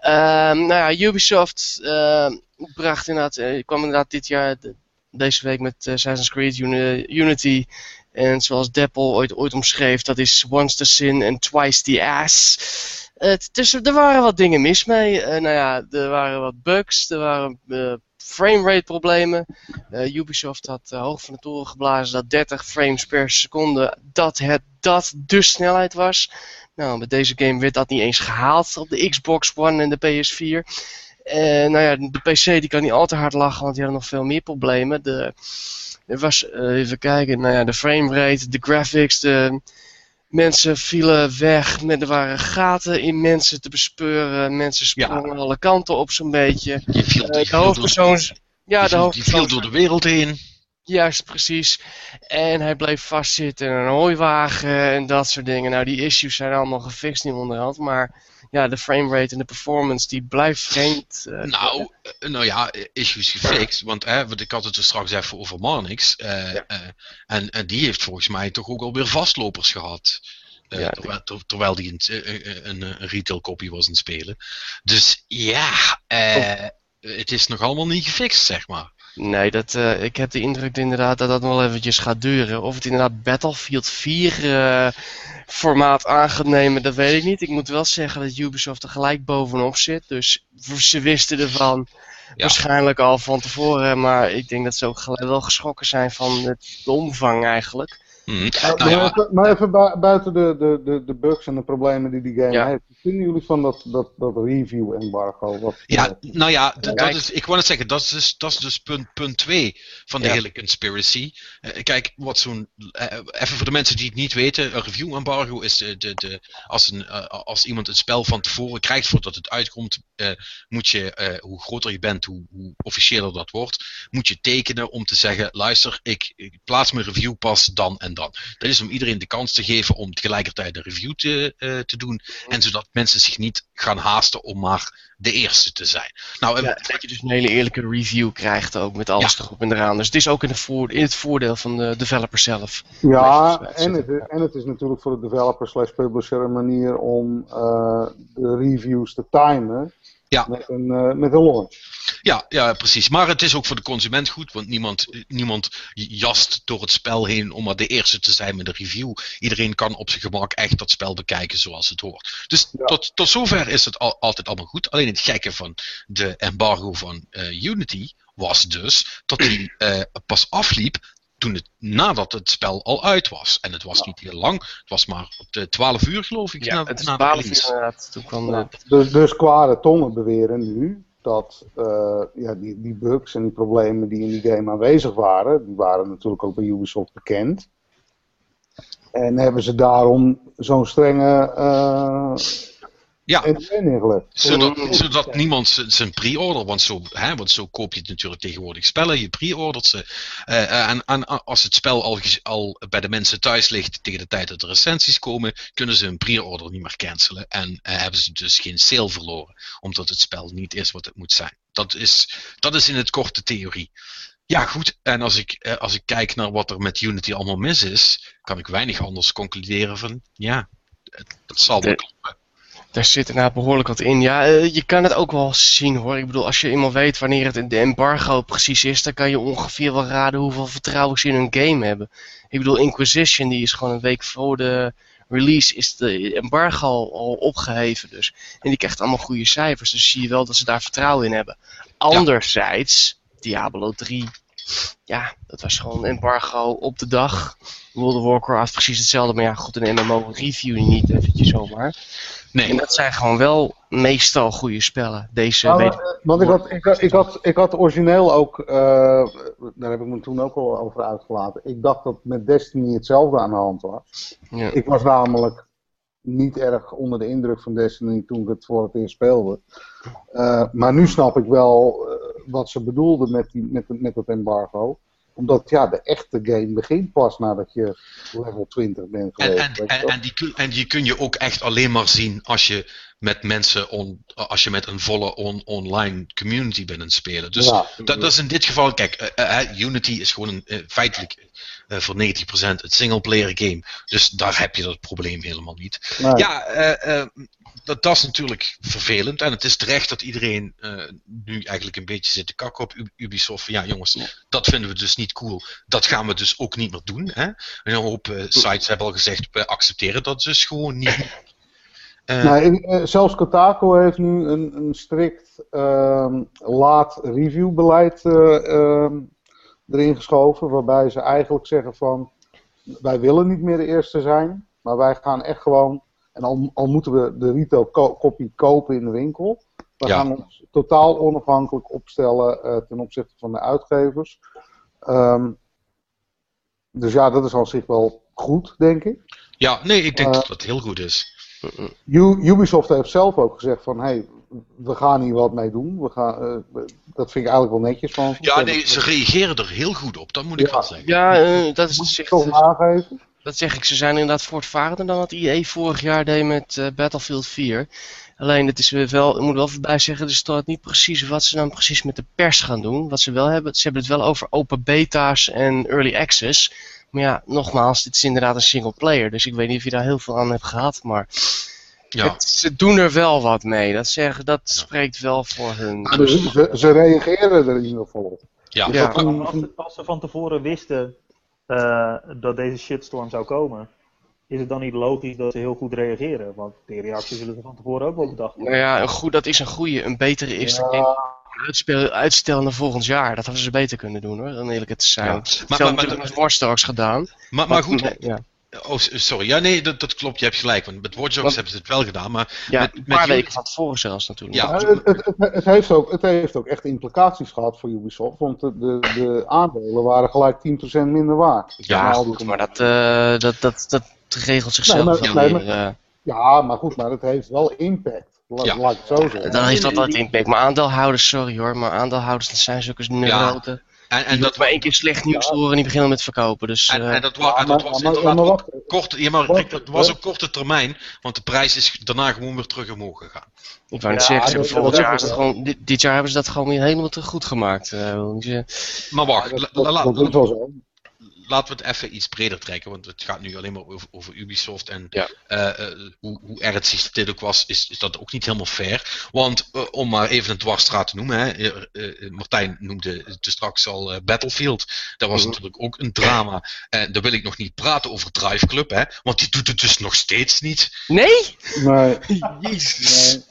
Ehm, nou ja, Ubisoft ehm, bracht inderdaad, eh, kwam inderdaad dit jaar, de- deze week met eh, Assassin's Creed Uni- Unity. En zoals Deppel ooit, ooit omschreef, dat is once the sin and twice the ass. Het, dus er waren wat dingen mis mee. Eh, nou ja, er waren wat bugs, er waren framerate problemen. Eh, Ubisoft had eh, hoog van de toren geblazen dat 30 frames per seconde dat het dat de snelheid was. Nou, met deze game werd dat niet eens gehaald op de Xbox One en de PS4. En nou ja, de PC die kan niet al te hard lachen, want die hadden nog veel meer problemen. De, er was, eh, even kijken, nou ja, de framerate, de graphics, de mensen vielen weg. Er waren gaten in mensen te bespeuren. Mensen sprongen alle kanten op zo'n beetje. Je viel, Eh, je de door, hoofdpersoon... Ja, je de viel, je viel door de wereld heen. Juist, precies. En hij bleef vastzitten in een hooiwagen en dat soort dingen. Nou, die issues zijn allemaal gefixt in onderhand. Maar ja, de framerate en de performance, die blijft vreemd. eh, Nou, eh, nou ja, issues gefixt. Want hè, want ik had het er straks even over Marnix. eh, Ja. en, en die heeft volgens mij toch ook alweer vastlopers gehad. Eh, Ja, terwijl, ter- terwijl die een, een, een retail copy was aan het spelen. Dus ja, eh, het is nog allemaal niet gefixt, zeg maar. Nee, dat, eh, ik heb de indruk inderdaad dat dat nog wel eventjes gaat duren. Of het inderdaad Battlefield 4 eh, formaat aan gaat nemen, dat weet ik niet. Ik moet wel zeggen dat Ubisoft er gelijk bovenop zit. Dus ze wisten ervan waarschijnlijk al van tevoren. Maar ik denk dat ze ook gelijk wel geschrokken zijn van het, de omvang eigenlijk. Mhm. Uh, Nou maar, ja, even, maar even bui- buiten de, de, de, de bugs en de problemen die die game Ja. heeft. Wat vinden jullie van dat, dat, dat review embargo? Wat, Ja, nou ja, dat is, ik wou net zeggen, dat is dus, dat is dus punt, punt 2 van de Ja. hele conspiracy. Eh, kijk, wat zo'n. eh, even voor de mensen die het niet weten: een review embargo is de, de, de, als, een, eh, als iemand een spel van tevoren krijgt voordat het uitkomt, eh, moet je, eh, hoe groter je bent, hoe, hoe officiëler dat wordt, moet je tekenen om te zeggen: luister, ik, ik plaats mijn review pas dan en dan. Dat is om iedereen de kans te geven om tegelijkertijd een review te, eh, te doen. En zodat mensen zich niet gaan haasten om maar de eerste te zijn. Nou, en Ja, dat je dus een hele eerlijke review krijgt ook met alles Ja. erop en eraan. Dus het is ook in, de voor, in het voordeel van de developer zelf. Ja, en het, zitten. en het is natuurlijk voor de developer slash publisher een manier om eh, de reviews te timen Ja. met, een, eh, met een launch. Ja, ja, precies. Maar het is ook voor de consument goed, want niemand, niemand jast door het spel heen om maar de eerste te zijn met een review. Iedereen kan op zijn gemak echt dat spel bekijken zoals het hoort. Dus Ja. tot, tot zover is het al, altijd allemaal goed. Alleen het gekke van de embargo van eh, Unity was dus dat die eh, pas afliep toen het, nadat het spel al uit was. En het was niet heel lang, het was maar op de 12 uur geloof ik. Ja, na, het is na de 12 uur. Toen kwam de, Dus, dus kwade tongen beweren nu dat eh, ja, die, die bugs en die problemen die in die game aanwezig waren, die waren natuurlijk ook bij Ubisoft bekend. En hebben ze daarom zo'n strenge uh, Ja. Zodat, zodat niemand zijn pre-order, want zo, hè, want zo koop je het natuurlijk tegenwoordig spellen, je pre-ordert ze. Eh, eh, en, en als het spel al, al bij de mensen thuis ligt tegen de tijd dat de recensies komen, kunnen ze hun pre-order niet meer cancelen. En eh, hebben ze dus geen sale verloren, omdat het spel niet is wat het moet zijn. Dat is, dat is in het korte theorie. Ja, goed. En als ik, eh, als ik kijk naar wat er met Unity allemaal mis is, kan ik weinig anders concluderen van, ja, het, het zal wel kloppen. Daar zit inderdaad behoorlijk wat in. Ja, eh, je kan het ook wel zien hoor. Ik bedoel, als je eenmaal weet wanneer het de embargo precies is, dan kan je ongeveer wel raden hoeveel vertrouwen ze in hun game hebben. Ik bedoel, Inquisition, die is gewoon een week voor de release, is de embargo al, al opgeheven dus. En die krijgt allemaal goede cijfers, dus zie je wel dat ze daar vertrouwen in hebben. Anderzijds, Diablo 3, ja, dat was gewoon een embargo op de dag. World of Warcraft precies hetzelfde, maar ja, goed, een MMO review niet eventjes zomaar. Nee, En dat zijn gewoon wel meestal goede spellen. Deze maar, eh, want ik had, ik, had- ik, had, ik had origineel ook, eh, daar heb ik me toen ook al over uitgelaten. Ik dacht dat met Destiny hetzelfde aan de hand was. Ja. Ik was namelijk niet erg onder de indruk van Destiny toen ik het voor het eerst speelde. Eh, maar nu snap ik wel eh, wat ze bedoelden met, die, met, met dat embargo. Omdat ja, de echte game begint pas nadat je level 20 bent En, geweest. en, en, en, die kun, en die kun je ook echt alleen maar zien als je met mensen, on, als je met een volle on, online community bent aan spelen. Dus Ja. dat, dat is in dit geval, kijk, eh, eh, Unity is gewoon een, eh, feitelijk voor 90% het singleplayer game. Dus daar heb je dat probleem helemaal niet. Nee. Ja, dat, dat is natuurlijk vervelend. En het is terecht dat iedereen eh, nu eigenlijk een beetje zit te kakken op Ubisoft. Van, ja, jongens, dat vinden we dus niet cool. Dat gaan we dus ook niet meer doen. Hè? En een hoop eh, sites hebben al gezegd, we accepteren dat dus gewoon niet. Eh, eh, zelfs Kotaku heeft nu een, een strikt ehm, laat review beleid eh, ehm, erin geschoven. Waarbij ze eigenlijk zeggen van wij willen niet meer de eerste zijn. Maar wij gaan echt gewoon, en al, al moeten we de retail ko- copy kopen in de winkel. We Ja. gaan ons totaal onafhankelijk opstellen eh, ten opzichte van de uitgevers. Ehm, dus ja, dat is aan zich wel goed, denk ik. ja, nee, ik denk eh, dat dat heel goed is. U- Ubisoft heeft zelf ook gezegd van, hé, hey, we gaan hier wat mee doen. We gaan, eh, dat vind ik eigenlijk wel netjes van. Ja, nee, ze reageren er heel goed op, dat moet ik Ja. wel zeggen. Ja, dat, is, het toch aangeven. Dat zeg ik. Ze zijn inderdaad voortvarender dan wat EA vorig jaar deed met eh, Battlefield 4. Alleen, het is weer wel, ik moet wel voorbij zeggen, er staat niet precies wat ze dan precies met de pers gaan doen. Wat ze wel hebben, ze hebben het wel over open beta's en early access. Maar ja, nogmaals, dit is inderdaad een single player. Dus ik weet niet of je daar heel veel aan hebt gehad. Maar Ja. het- ze doen er wel wat mee. Dat, zeggen, dat spreekt wel voor hun. Dus ze, ze reageren er in ieder geval op. Ja. Ja. Als, ze- als ze van tevoren wisten eh, dat deze shitstorm zou komen, is het dan niet logisch dat ze heel goed reageren? Want die reactie zullen ze van tevoren ook wel bedacht Nou hebben. ja, een goed, dat is een goede. Een betere is Ja, uitspel, uitstellen naar volgend jaar. Dat hadden ze beter kunnen doen hoor, dan eerlijk te zijn. Ja. Maar- Maar, maar- maar, Dogs gedaan. Maar, maar goed, Nee, ja. Oh, sorry. Ja, nee, dat, dat klopt. Je hebt gelijk. Want met Watch Dogs hebben ze het wel gedaan. Maar Ja, met- een met paar jullie- weken van tevoren zelfs natuurlijk. Ja. Ja, het, het, het, heeft ook, het heeft ook echt implicaties gehad voor Ubisoft, want de, de, de aandelen waren gelijk 10% minder waard. Ja, goed, maar dat, eh, dat, dat, dat regelt zichzelf Nee, maar- nee, weer. eh. Ja, maar goed, maar het heeft wel impact. La, Ja. Laat ik het zo zeggen. dan heeft dat altijd impact. Maar aandeelhouders, sorry hoor, maar aandeelhouders dat zijn zulke neuroten. En, en dat, maar één keer slecht nieuws horen en die beginnen met verkopen. Dus en, eh, en dat, wa- Ja, en dat maar- was inderdaad ook korte, ja, maar Wacht, Rick, dat was ook korte termijn, want de prijs is daarna gewoon weer terug omhoog gegaan. ik wou Ja, zeggen, volgend jaar is het gewoon, dit, dit jaar hebben ze dat gewoon weer helemaal te goed gemaakt. eh, niet. Maar wacht, Ja, dat, la- la- dat la- is wel zo. Laten we het even iets breder trekken, want het gaat nu alleen maar over, over Ubisoft. En Ja. eh, eh, hoe, hoe ernstig dit ook was, is, is dat ook niet helemaal fair. Want eh, om maar even een dwarsstraat te noemen, hè, eh, eh, Martijn noemde het straks al Battlefield. Dat was Mhm. natuurlijk ook een drama. En daar wil ik nog niet praten over Drive Club, hè, want die doet het dus nog steeds niet. Nee? Nee, Jezus. nee.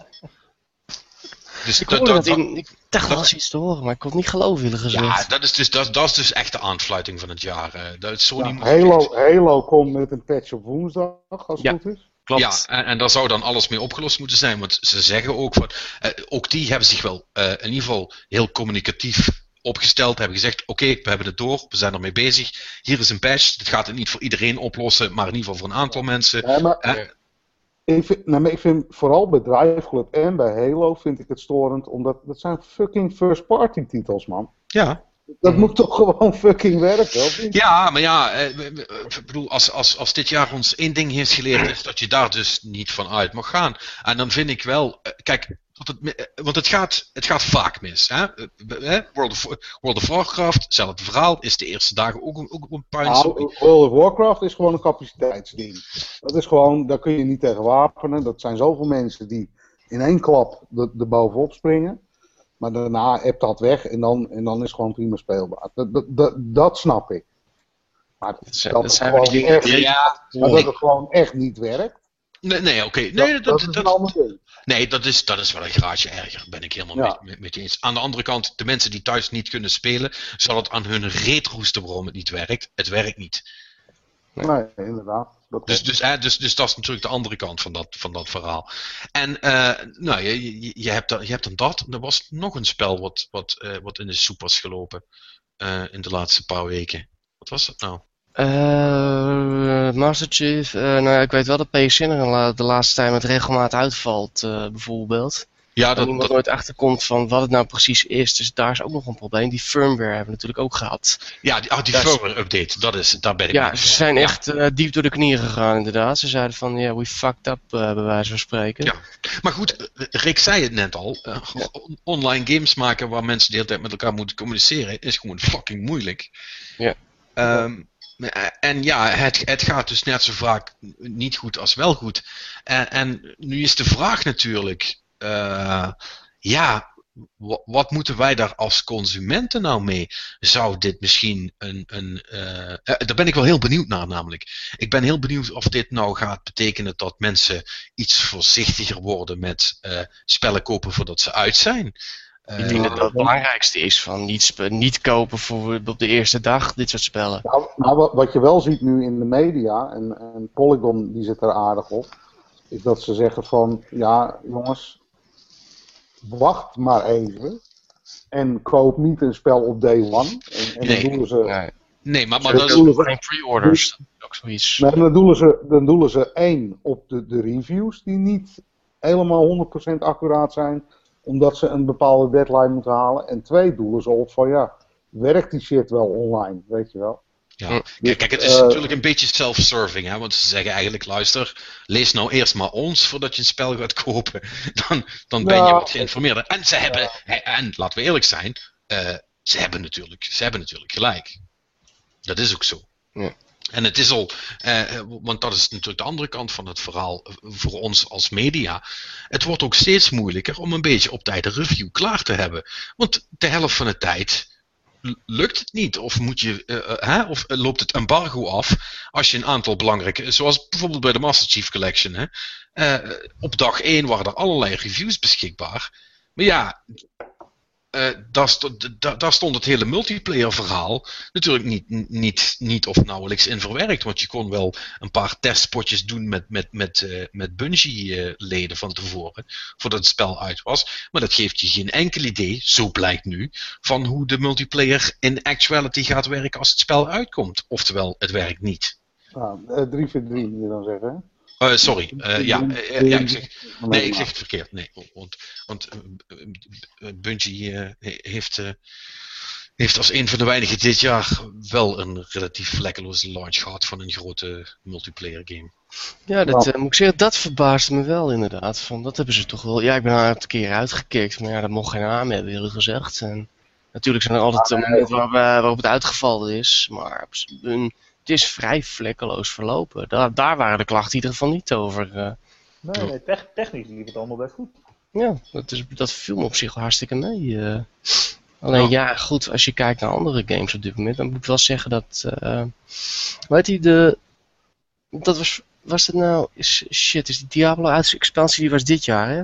Dus Ik dat- dat- dat dat- in, ik dacht wel eens iets te horen, maar ik kon het niet geloven eerlijk gezegd. ja, dat is, dus, dat, dat is dus echt de aanfluiting van het jaar. eh. Dat is Sony Ja, Halo, Halo komt met een patch op woensdag, als het Ja. goed is. Klopt. Ja, en, en daar zou dan alles mee opgelost moeten zijn. Want ze zeggen ook van. eh, ook die hebben zich wel eh, in ieder geval heel communicatief opgesteld. Hebben gezegd: Oké, we hebben het door, we zijn ermee bezig. Hier is een patch. Dit gaat het niet voor iedereen oplossen, maar in ieder geval voor een aantal mensen. Nee, maar, Eh, ik, vind, maar ik vind vooral bij Drive Club en bij Halo vind ik het storend, omdat dat zijn fucking first party titels, man. Ja. Dat moet toch gewoon fucking werken, of niet? Ja, maar ja, eh, ik bedoel, als, als, als dit jaar ons één ding heeft geleerd, is dat je daar dus niet van uit mag gaan. En dan vind ik wel, eh, kijk, dat het, eh, want het gaat, het gaat vaak mis. Hè? Eh, World, of, World of Warcraft, hetzelfde verhaal, is de eerste dagen ook, een- ook een. Nou, World of Warcraft is gewoon een capaciteitsding. Dat is gewoon, daar kun je niet tegen wapenen. Dat zijn zoveel mensen die in één klap er bovenop springen. Maar daarna hebt dat weg en dan, en dan is het gewoon prima speelbaar. Dat, dat, dat, dat snap ik. Maar dat, zijn- dat zijn gewoon echt, Ja, maar dat het gewoon echt niet werkt. Nee, nee oké. Nee, dat, dat, is een dat- ander ding. nee dat, is, dat is wel een graadje erger. Ben ik helemaal Ja. met, je eens. Aan de andere kant, de mensen die thuis niet kunnen spelen, zal het aan hun reet roesten waarom het niet werkt. Het werkt niet. Nee, inderdaad. Dat Dus, dus, dus, dus dat is natuurlijk de andere kant van dat, van dat verhaal. En eh, nou, je, je, je, hebt dan, je hebt dan dat. Er was nog een spel wat, wat, eh, wat in de soep was gelopen. eh, in de laatste paar weken. Wat was dat nou? Eh, Master Chief, eh, nou ja, ik weet wel dat PSN er la- de laatste tijd met regelmaat uitvalt, eh, bijvoorbeeld. Ja, Dat dat, nooit achterkomt van wat het nou precies is. Dus daar is ook nog een probleem. Die firmware hebben we natuurlijk ook gehad. ja die, ah, die dat is- firmware update. Dat is, daar ben ik Ja, mee. ze zijn Ja. echt diep door de knieën gegaan inderdaad. Ze zeiden van, ja, we fucked up, eh, bij wijze van spreken. Ja. Maar goed, Rick zei het net al. on- Online games maken waar mensen de hele tijd met elkaar moeten communiceren is gewoon fucking moeilijk. Ja. Ehm, eh, en ja, het, het gaat dus net zo vaak niet goed als wel goed. En, en nu is de vraag natuurlijk, eh, ja, wa- wat moeten wij daar als consumenten nou mee? Zou dit misschien een. een eh, eh, daar ben ik wel heel benieuwd naar, namelijk. Ik ben heel benieuwd of dit nou gaat betekenen dat mensen iets voorzichtiger worden met eh, spellen kopen voordat ze uit zijn. Eh, Ik denk dat dat het belangrijkste is van niet, niet kopen voor op de eerste dag, dit soort spellen. Nou, nou, wat, je wel ziet nu in de media, en, en Polygon die zit er aardig op, is dat ze zeggen van, ja jongens, wacht maar even en koop niet een spel op day one. En, en Nee. dan doen ze, Nee, nee, maar, maar Ze dat is, geen pre-orders, ook zoiets. nee, dan doelen ze, dan doelen ze één op de, de reviews die niet helemaal 100% accuraat zijn, omdat ze een bepaalde deadline moeten halen. En twee doelen ze op van, ja, werkt die shit wel online, weet je wel. Ja. Kijk, kijk, het is Eh, natuurlijk een beetje self-serving, hè? want ze zeggen eigenlijk, luister, lees nou eerst maar ons voordat je een spel gaat kopen. Dan, dan ben je Nou, wat geïnformeerder. En ze hebben, en laten we eerlijk zijn, eh, ze, hebben natuurlijk, ze hebben natuurlijk gelijk. Dat is ook zo. Ja. En het is al, eh, want dat is natuurlijk de andere kant van het verhaal eh, voor ons als media. Het wordt ook steeds moeilijker om een beetje op tijd een review klaar te hebben. Want de helft van de tijd lukt het niet. Of, moet je, eh, eh, of loopt het embargo af als je een aantal belangrijke, zoals bijvoorbeeld bij de Master Chief Collection. Hè? Eh, op dag 1 waren er allerlei reviews beschikbaar. Maar ja, eh, daar, sto- da- daar stond het hele multiplayer verhaal natuurlijk niet, niet, niet of nauwelijks in verwerkt. Want je kon wel een paar testpotjes doen met, met, met, eh, met Bungie-leden van tevoren, voordat het spel uit was. Maar dat geeft je geen enkel idee, zo blijkt nu, van hoe de multiplayer in actuality gaat werken als het spel uitkomt. Oftewel, het werkt niet. Nou, eh, 3 voor 3 moet je dan zeggen. Eh, sorry, eh, ja, eh, ja, ik zeg, Nee, ik zeg het verkeerd. Nee, want, want Bungie he- heeft, eh, heeft als een van de weinigen dit jaar wel een relatief vlekkeloze launch gehad van een grote multiplayer game. Ja, dat moet ik zeggen, dat verbaasde me wel inderdaad. Van, dat hebben ze toch wel. Ja, ik ben een aantal keer uitgekeken, maar ja, dat mocht geen naam hebben, eerlijk gezegd. En natuurlijk zijn er altijd Ah, momenten waarop, eh, waarop het uitgevallen is, maar een- het is vrij vlekkeloos verlopen. Daar, daar waren de klachten in ieder geval niet over. eh. Nee, nee tech- technisch liep het allemaal best goed. ja, dat, is, dat viel me op zich wel hartstikke mee. eh. Alleen ja, goed, als je kijkt naar andere games op dit moment, dan moet ik wel zeggen dat. eh weet je, de. Dat was. Was het nou. Is, shit, is die Diablo expansie die was dit jaar, hè?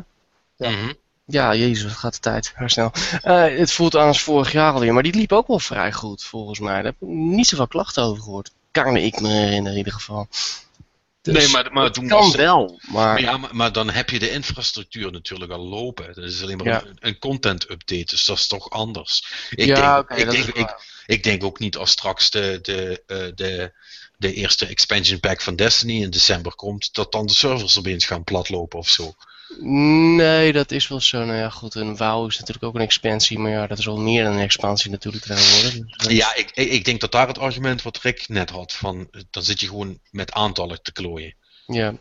Ja. Mhm. Ja, jezus, wat gaat de tijd. Heel snel. Eh, het voelt aan als vorig jaar alweer, maar die liep ook wel vrij goed, volgens mij. Daar heb ik niet zoveel klachten over gehoord. Kan ik me herinneren, in ieder geval. Dus nee, maar, maar het toen kan was wel, maar... Maar ja, maar, maar dan heb je de infrastructuur natuurlijk al lopen. Dat is alleen maar Ja. een, een content update, dus dat is toch anders. Ik, ja, denk, ik, denk, ik, ik denk ook niet als straks de, de, eh, de, de eerste expansion pack van Destiny in december komt, dat dan de servers opeens gaan platlopen of zo. Nee, dat is wel zo. Nou ja, goed, een WoW is natuurlijk ook een expansie, maar ja, dat is al meer dan een expansie natuurlijk tegenwoordig. Dus, Ja, ik, ik, denk dat daar het argument wat Rick net had, van dan zit je gewoon met aantallen te klooien. ja.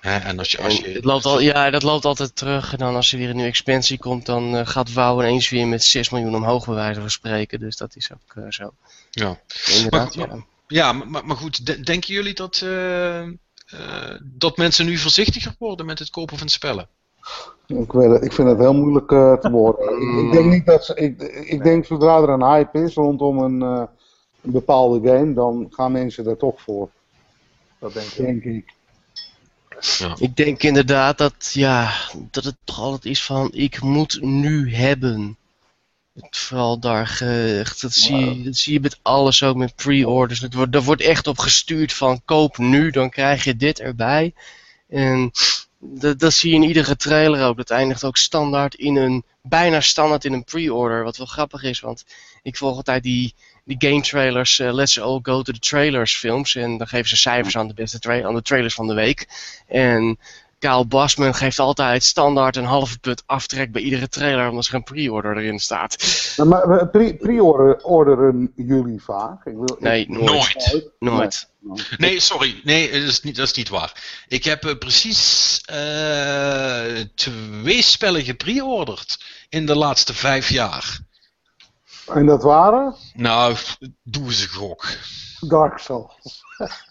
En als je, als je, het loopt al, ja, dat loopt altijd terug. En dan als er weer een nieuwe expansie komt, dan eh, gaat WoW ineens weer met 6 miljoen omhoog bij wijze van spreken. Dus dat is ook eh, zo. ja. Inderdaad, Maar- ja. Ja, maar, maar goed, de- denken jullie dat, eh, eh, dat mensen nu voorzichtiger worden met het kopen van spellen? Ik, weet het, ik vind het heel moeilijk eh, te beoordelen. Ik, ik denk niet dat ze, ik, ik denk zodra er een hype is rondom een, eh, een bepaalde game, dan gaan mensen daar toch voor. Dat denk ik. Denk ik. Ik denk inderdaad dat, ja, dat het toch altijd is van, ik moet nu hebben. Vooral daar, dat, zie je, dat zie je met alles ook, met pre-orders. Het wordt, er wordt echt op gestuurd van, koop nu, dan krijg je dit erbij. En dat, dat zie je in iedere trailer ook. Dat eindigt ook standaard in een, bijna standaard in een pre-order. Wat wel grappig is, want ik volg altijd die, die game trailers, eh, Let's All Go to the Trailers films. En dan geven ze cijfers aan de beste tra aan de trailers van de week. En Kyle Basman geeft altijd standaard een halve punt aftrek bij iedere trailer, omdat er een pre-order erin staat. Nou, maar pre- pre-orderen jullie vaak? Ik wil, Nee, nooit. Nooit. Nee, sorry. Nee, dat is niet, dat is niet waar. Ik heb eh, precies eh, twee spellen gepreorderd in de laatste vijf jaar. En dat waren? Nou, doe eens een gok. Dark Souls.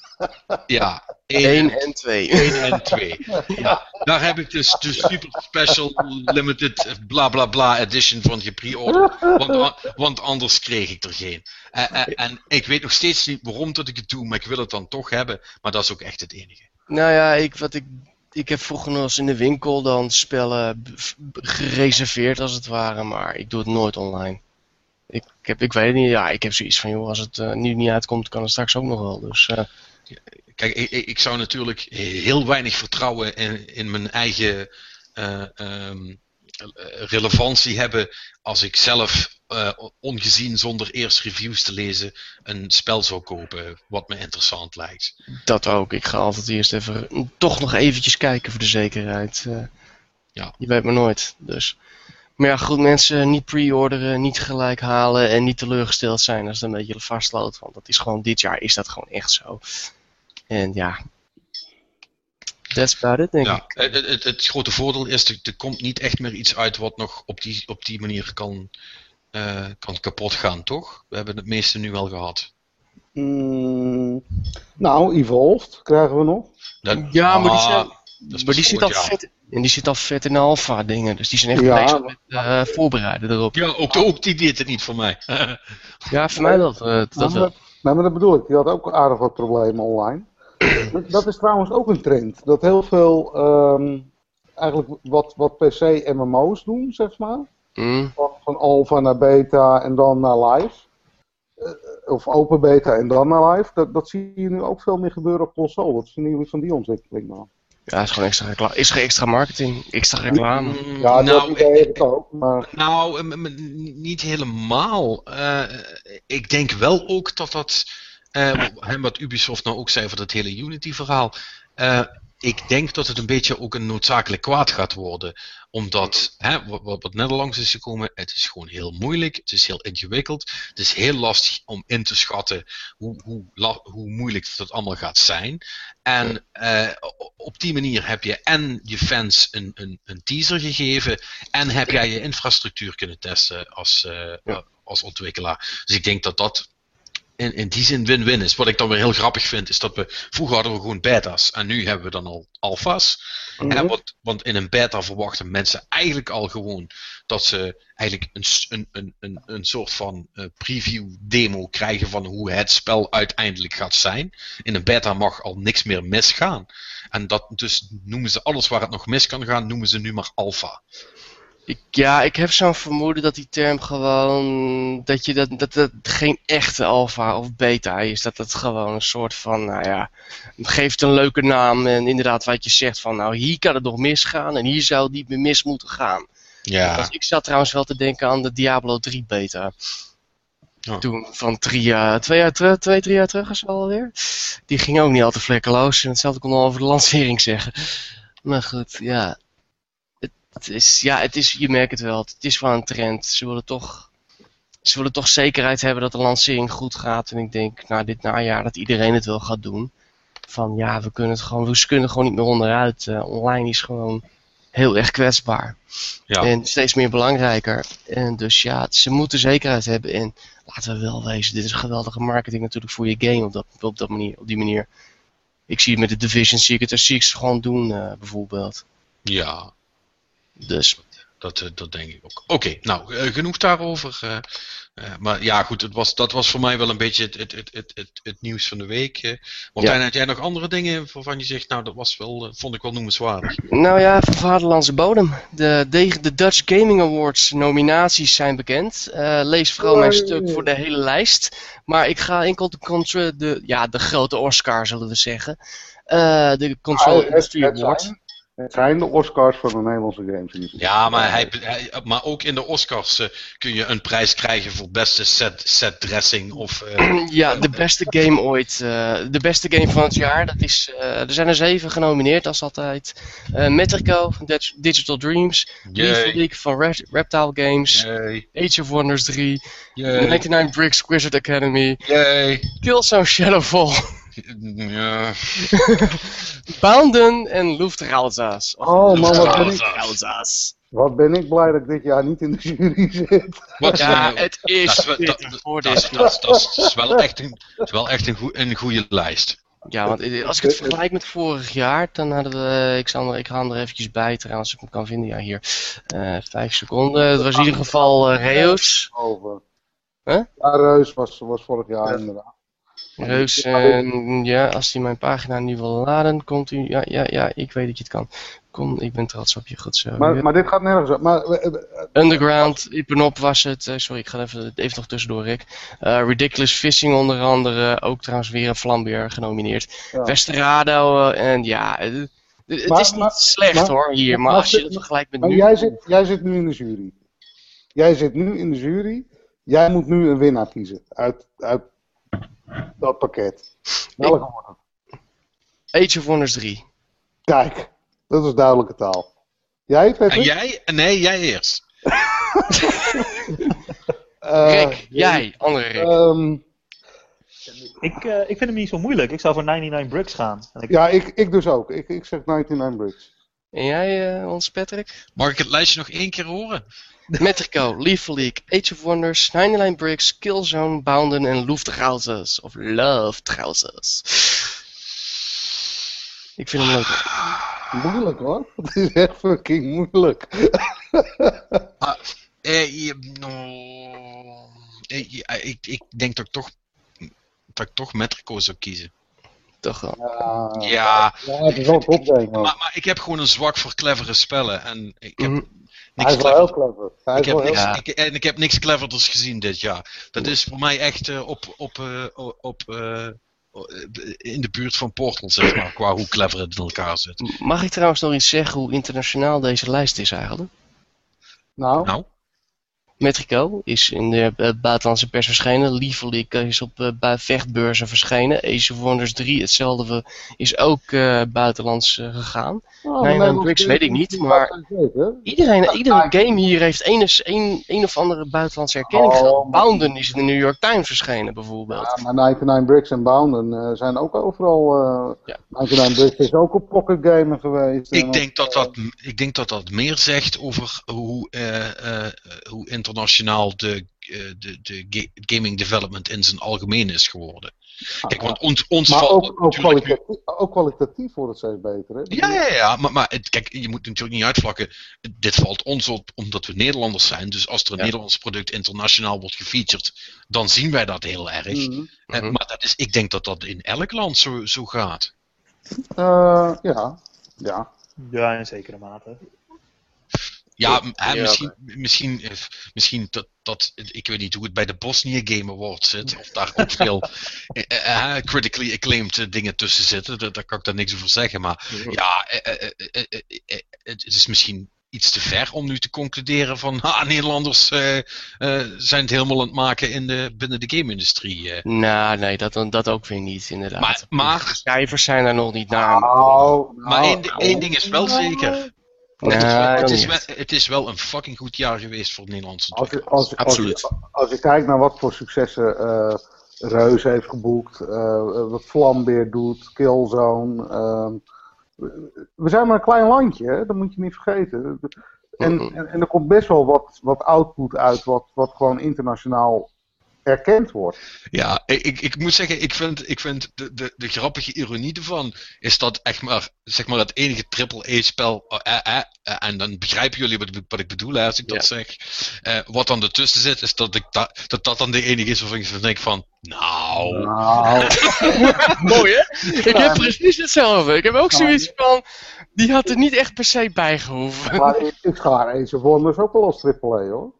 Ja, 1 één en 2. één en twee. Ja, daar heb ik dus de super special limited bla bla bla edition van gepreorderd. Want, want anders kreeg ik er geen. Eh, eh, en ik weet nog steeds niet waarom dat ik het doe, maar ik wil het dan toch hebben. Maar dat is ook echt het enige. Nou ja, ik, wat ik, ik heb vroeger nog eens in de winkel dan spellen gereserveerd als het ware, maar ik doe het nooit online. Ik, heb, ik weet het niet, ja, ik heb zoiets van, joh, als het eh, nu niet uitkomt, kan het straks ook nog wel. Dus Kijk, ik, ik zou natuurlijk heel weinig vertrouwen in, in mijn eigen eh, ehm, relevantie hebben als ik zelf eh, ongezien zonder eerst reviews te lezen een spel zou kopen wat me interessant lijkt. dat ook. Ik ga altijd eerst even, toch nog eventjes kijken voor de zekerheid. eh. Ja. Je weet maar nooit, dus. Maar ja, goed, mensen niet pre-orderen, niet gelijk halen en niet teleurgesteld zijn als het een beetje vastloopt. Want dat is gewoon, dit jaar is dat gewoon echt zo. En ja, that's about it, denk Ja, ik. het, het, het grote voordeel is, er, er komt niet echt meer iets uit wat nog op die, op die manier kan, eh, kan kapot gaan, toch? We hebben het meeste nu wel gehad. Mm, nou, Evolved krijgen we nog. Dat- Ja, maar die, ah, zijn, dat maar die zit al vet, en die zit al vet in de alpha dingen. Dus die zijn echt Ja. bezig met eh, voorbereiden erop. Ja, ook, ook die deed het niet voor mij. Ja, voor mij wel. eh, dat Nou, wel. maar, nou, maar dat bedoel ik. Die had ook aardig wat problemen online. dat is trouwens ook een trend. Dat heel veel, ehm, eigenlijk wat, wat PC MMO's doen, zeg maar. Mm. van, van alpha naar beta en dan naar live. Eh, of open beta en dan naar live. Dat, dat zie je nu ook veel meer gebeuren op console. Wat vinden jullie van die ontwikkeling nou? Ja, is gewoon extra reclame. Is geen extra marketing, extra reclame. Mm, Ja, dat nou, idee heb ik ook. Maar Nou, niet helemaal. Eh, ik denk wel ook dat dat, eh, hè, wat Ubisoft nou ook zei voor dat hele Unity-verhaal. eh, ik denk dat het een beetje ook een noodzakelijk kwaad gaat worden. Omdat, hè, wat, wat net al langs is gekomen, het is gewoon heel moeilijk. Het is heel ingewikkeld. Het is heel lastig om in te schatten hoe, hoe, hoe moeilijk dat allemaal gaat zijn. En eh, op die manier heb je en je fans een, een, een teaser gegeven. En heb jij je infrastructuur kunnen testen als, eh, als ontwikkelaar. Dus ik denk dat dat in, in die zin win-win is. Wat ik dan weer heel grappig vind, is dat we vroeger hadden we gewoon beta's. En nu hebben we dan al alfa's. Mhm. En wat, want in een beta verwachten mensen eigenlijk al gewoon dat ze eigenlijk een, een, een, een, een soort van eh, preview demo krijgen van hoe het spel uiteindelijk gaat zijn. In een beta mag al niks meer misgaan. En dat dus noemen ze alles waar het nog mis kan gaan, noemen ze nu maar alpha. Ik, ja, ik heb zo'n vermoeden dat die term gewoon. dat je dat, dat het geen echte alpha of beta is. Dat het gewoon een soort van. nou ja. geeft een leuke naam. En inderdaad, wat je zegt van. nou, hier kan het nog misgaan. en hier zou het niet meer mis moeten gaan. Ja, ik zat trouwens wel te denken aan de Diablo 3 beta. Ja. Toen van drie jaar, twee, jaar terug, twee, drie jaar terug is alweer. Die ging ook niet al te vlekkeloos. En hetzelfde kon al over de lancering zeggen. Maar goed, ja. Het, is, ja, het is, je merkt het wel. Het is wel een trend. Ze willen toch, ze willen toch zekerheid hebben dat de lancering goed gaat. En ik denk na dit najaar dat iedereen het wel gaat doen. Van ja, we kunnen het gewoon, we kunnen er gewoon niet meer onderuit. Eh, online is gewoon heel erg kwetsbaar. ja. En steeds meer belangrijker. En dus ja, ze moeten zekerheid hebben. En laten we wel wezen, dit is geweldige marketing natuurlijk voor je game op, dat, op, dat manier, op die manier. Ik zie het met de Division, zie ik het, zie ik ze gewoon doen eh, bijvoorbeeld. ja. Dus Dat, eh, dat denk ik ook. Oké, nou, eh, genoeg daarover. eh, eh, maar ja, goed, het was, dat was voor mij wel een beetje het, het, het, het, het, het nieuws van de week. eh. Martijn, had jij nog andere dingen waarvan je zegt, nou, dat was wel, vond ik wel noemenswaardig. Nou ja, van vaderlandse bodem. De, de, de Dutch Gaming Awards nominaties zijn bekend. Eh, lees vooral mijn stuk voor de hele lijst. Maar ik ga enkel de, contra- de, ja, de grote Oscar, zullen we zeggen. Eh, de Control Ah, Industry Award. Zijn, het zijn de Oscars van de Nederlandse games. Ja, maar, hij, hij- maar ook in de Oscars eh, kun je een prijs krijgen voor beste set, set dressing of... eh, Ja, de beste game ooit. eh, de beste game van het jaar. Dat is, eh, er zijn er zeven genomineerd, als altijd. Eh Metrico van Dig- Digital Dreams. League van Re- Reptile Games. yay, Age of Wonders 3. yay, 99 Bricks Wizard Academy. yay. Killzone Shadowfall. Ja. Bounden en Lufthansa's. Of Oh man, wat ben, ik, Lufthansa's. wat ben ik blij dat ik dit jaar niet in de jury zit. Wat, Ja, het is dat is wel- pittig dat- voor dat dit is, dat is, dat is, dat is wel echt een, is wel echt een, goe- een goede lijst. Ja, want als ik het vergelijk met vorig jaar, dan hadden we, ik, zal er, ik ga hem er eventjes bij trouwens, als ik hem kan vinden, ja hier, Eh vijf seconden. Het was in ieder geval eh, Reus, Over. Huh? Ja, Reus was, was vorig jaar inderdaad. Reus, en ja, als hij mijn pagina nu wil laden, komt u, ja, ja, ja, ik weet dat je het kan. Kom, ik ben trots op je, goed zo. Maar, maar dit gaat nergens op. Maar, eh, eh, Underground, Ipenop was het, eh, sorry, ik ga even, even nog tussendoor, Rick. Eh, Ridiculous Fishing onder andere, ook trouwens weer een Flambeer genomineerd. Ja. Westerado, eh, en ja, eh, het Maar- is niet slecht hoor, hier, maar, als je het vergelijkt met maar nu... jij, zit, jij zit nu in de jury. Jij zit nu in de jury. Jij moet nu een winnaar kiezen uit, uit dat pakket. Welke wordt het? Age of Wonders 3. Kijk, dat is duidelijke taal. Jij, En Patrick? jij? Nee, jij eerst. Eh, Rick, jij, andere Rick. ehm, Ik, eh, ik vind hem niet zo moeilijk. Ik zou voor 99 Bricks gaan. En ik, ja, ik, ik dus ook. Ik, ik zeg 99 Bricks. en jij, eh, ons Patrick? Mag ik het lijstje nog één keer horen? Metrico, Lethal League, Age of Wonders, 99 Bricks, Killzone, Bounden en Lufthansa's. Of Lufthansa's. Ik vind hem leuk. Moeilijk hoor. Het is echt fucking moeilijk. Eh, je- no, eh, ja, ik, ik denk dat ik toch, dat ik toch Metrico zou kiezen. Toch wel. Ja, Ja, ja het is hoor. maar, maar ik heb gewoon een zwak voor clevere spellen. En ik heb, Mhm. Niks is wel heel clever. Hij Ik heb, niks, Ja. ik, en ik heb niks cleverders gezien dit jaar. Dat is voor mij echt eh, op, op, eh, op, eh, in de buurt van Portal, zeg maar, qua hoe clever het in elkaar zit. Mag ik trouwens nog iets zeggen hoe internationaal deze lijst is eigenlijk? Nou, Nou, Metrico is in de eh, buitenlandse pers verschenen. Liefelijk is op eh, bui- vechtbeurzen verschenen. Ace of Wonders 3, hetzelfde, is ook eh, buitenlands eh, gegaan. oh, Bricks weet ik niet, maar-. Iedereen, iedere game hier heeft een, een, een of andere buitenlandse erkenning Oh, gehad. maar- Bounden is in de New York Times verschenen bijvoorbeeld. Ja, maar 99 Bricks en Bounden eh, zijn ook overal. eh Ja. 99 Bricks is ook op Pocket Gamer geweest. ik En denk, dat dat, ik denk dat dat meer zegt over hoe, eh, eh, hoe internationaal de, eh, de, de ga- gaming development in zijn algemeen is geworden. Kijk, want ons, ons maar valt ook, ook, natuurlijk kwalitatief, ook kwalitatief wordt het steeds beter. Hè? Ja, ja, ja, maar, maar het, kijk, je moet natuurlijk niet uitvlakken. Dit valt ons op omdat we Nederlanders zijn. Dus als er een Ja. Nederlands product internationaal wordt gefeatured, dan zien wij dat heel erg. Mhm. Eh, Mhm. maar dat is, ik denk dat dat in elk land zo, zo gaat. Eh, ja, ja. Ja, in zekere mate. Ja, m- hè, Ja, misschien, misschien, eh, misschien dat, dat, ik weet niet hoe het bij de Bosnia Game Awards zit, of daar ook veel eh, eh, critically acclaimed dingen tussen zitten, daar, daar kan ik daar niks over zeggen, maar ja, het is misschien iets te ver om nu te concluderen van, ah, Nederlanders eh, eh, zijn het helemaal aan het maken in de, binnen de game-industrie. eh. Nou, nee, dat, dat ook weer niet, inderdaad. Maar- maar- De cijfers zijn er nog niet naar. Nou, Maar nou, één, één ding is wel zeker, Nee, het, is wel, het, is wel, echt. het is wel een fucking goed jaar geweest voor het Nederlandse Als je, als, Absoluut. Als, als je kijkt naar wat voor successen eh Reus heeft geboekt, eh, wat Vlambeer doet, Killzone. ehm, we zijn maar een klein landje, hè? dat moet je niet vergeten. En, en, en er komt best wel wat, wat output uit, wat, wat gewoon internationaal erkend wordt. Ja, ik, ik, ik moet zeggen, ik vind, ik vind de, de, de grappige ironie ervan is dat echt maar, zeg maar het enige triple-A-spel, eh, eh, eh, en dan begrijpen jullie wat, ik- wat ik bedoel als ik dat Ja. zeg, eh, wat dan ertussen zit, is dat, ik da, dat dat dan de enige is waarvan ik denk van, nou, Nou, Mooi hè? Ik heb precies hetzelfde. Ik heb ook zoiets van, die had er niet echt per se bij gehoeven. maar ik, ik schaar Ace of Wonders ook wel als triple A hoor.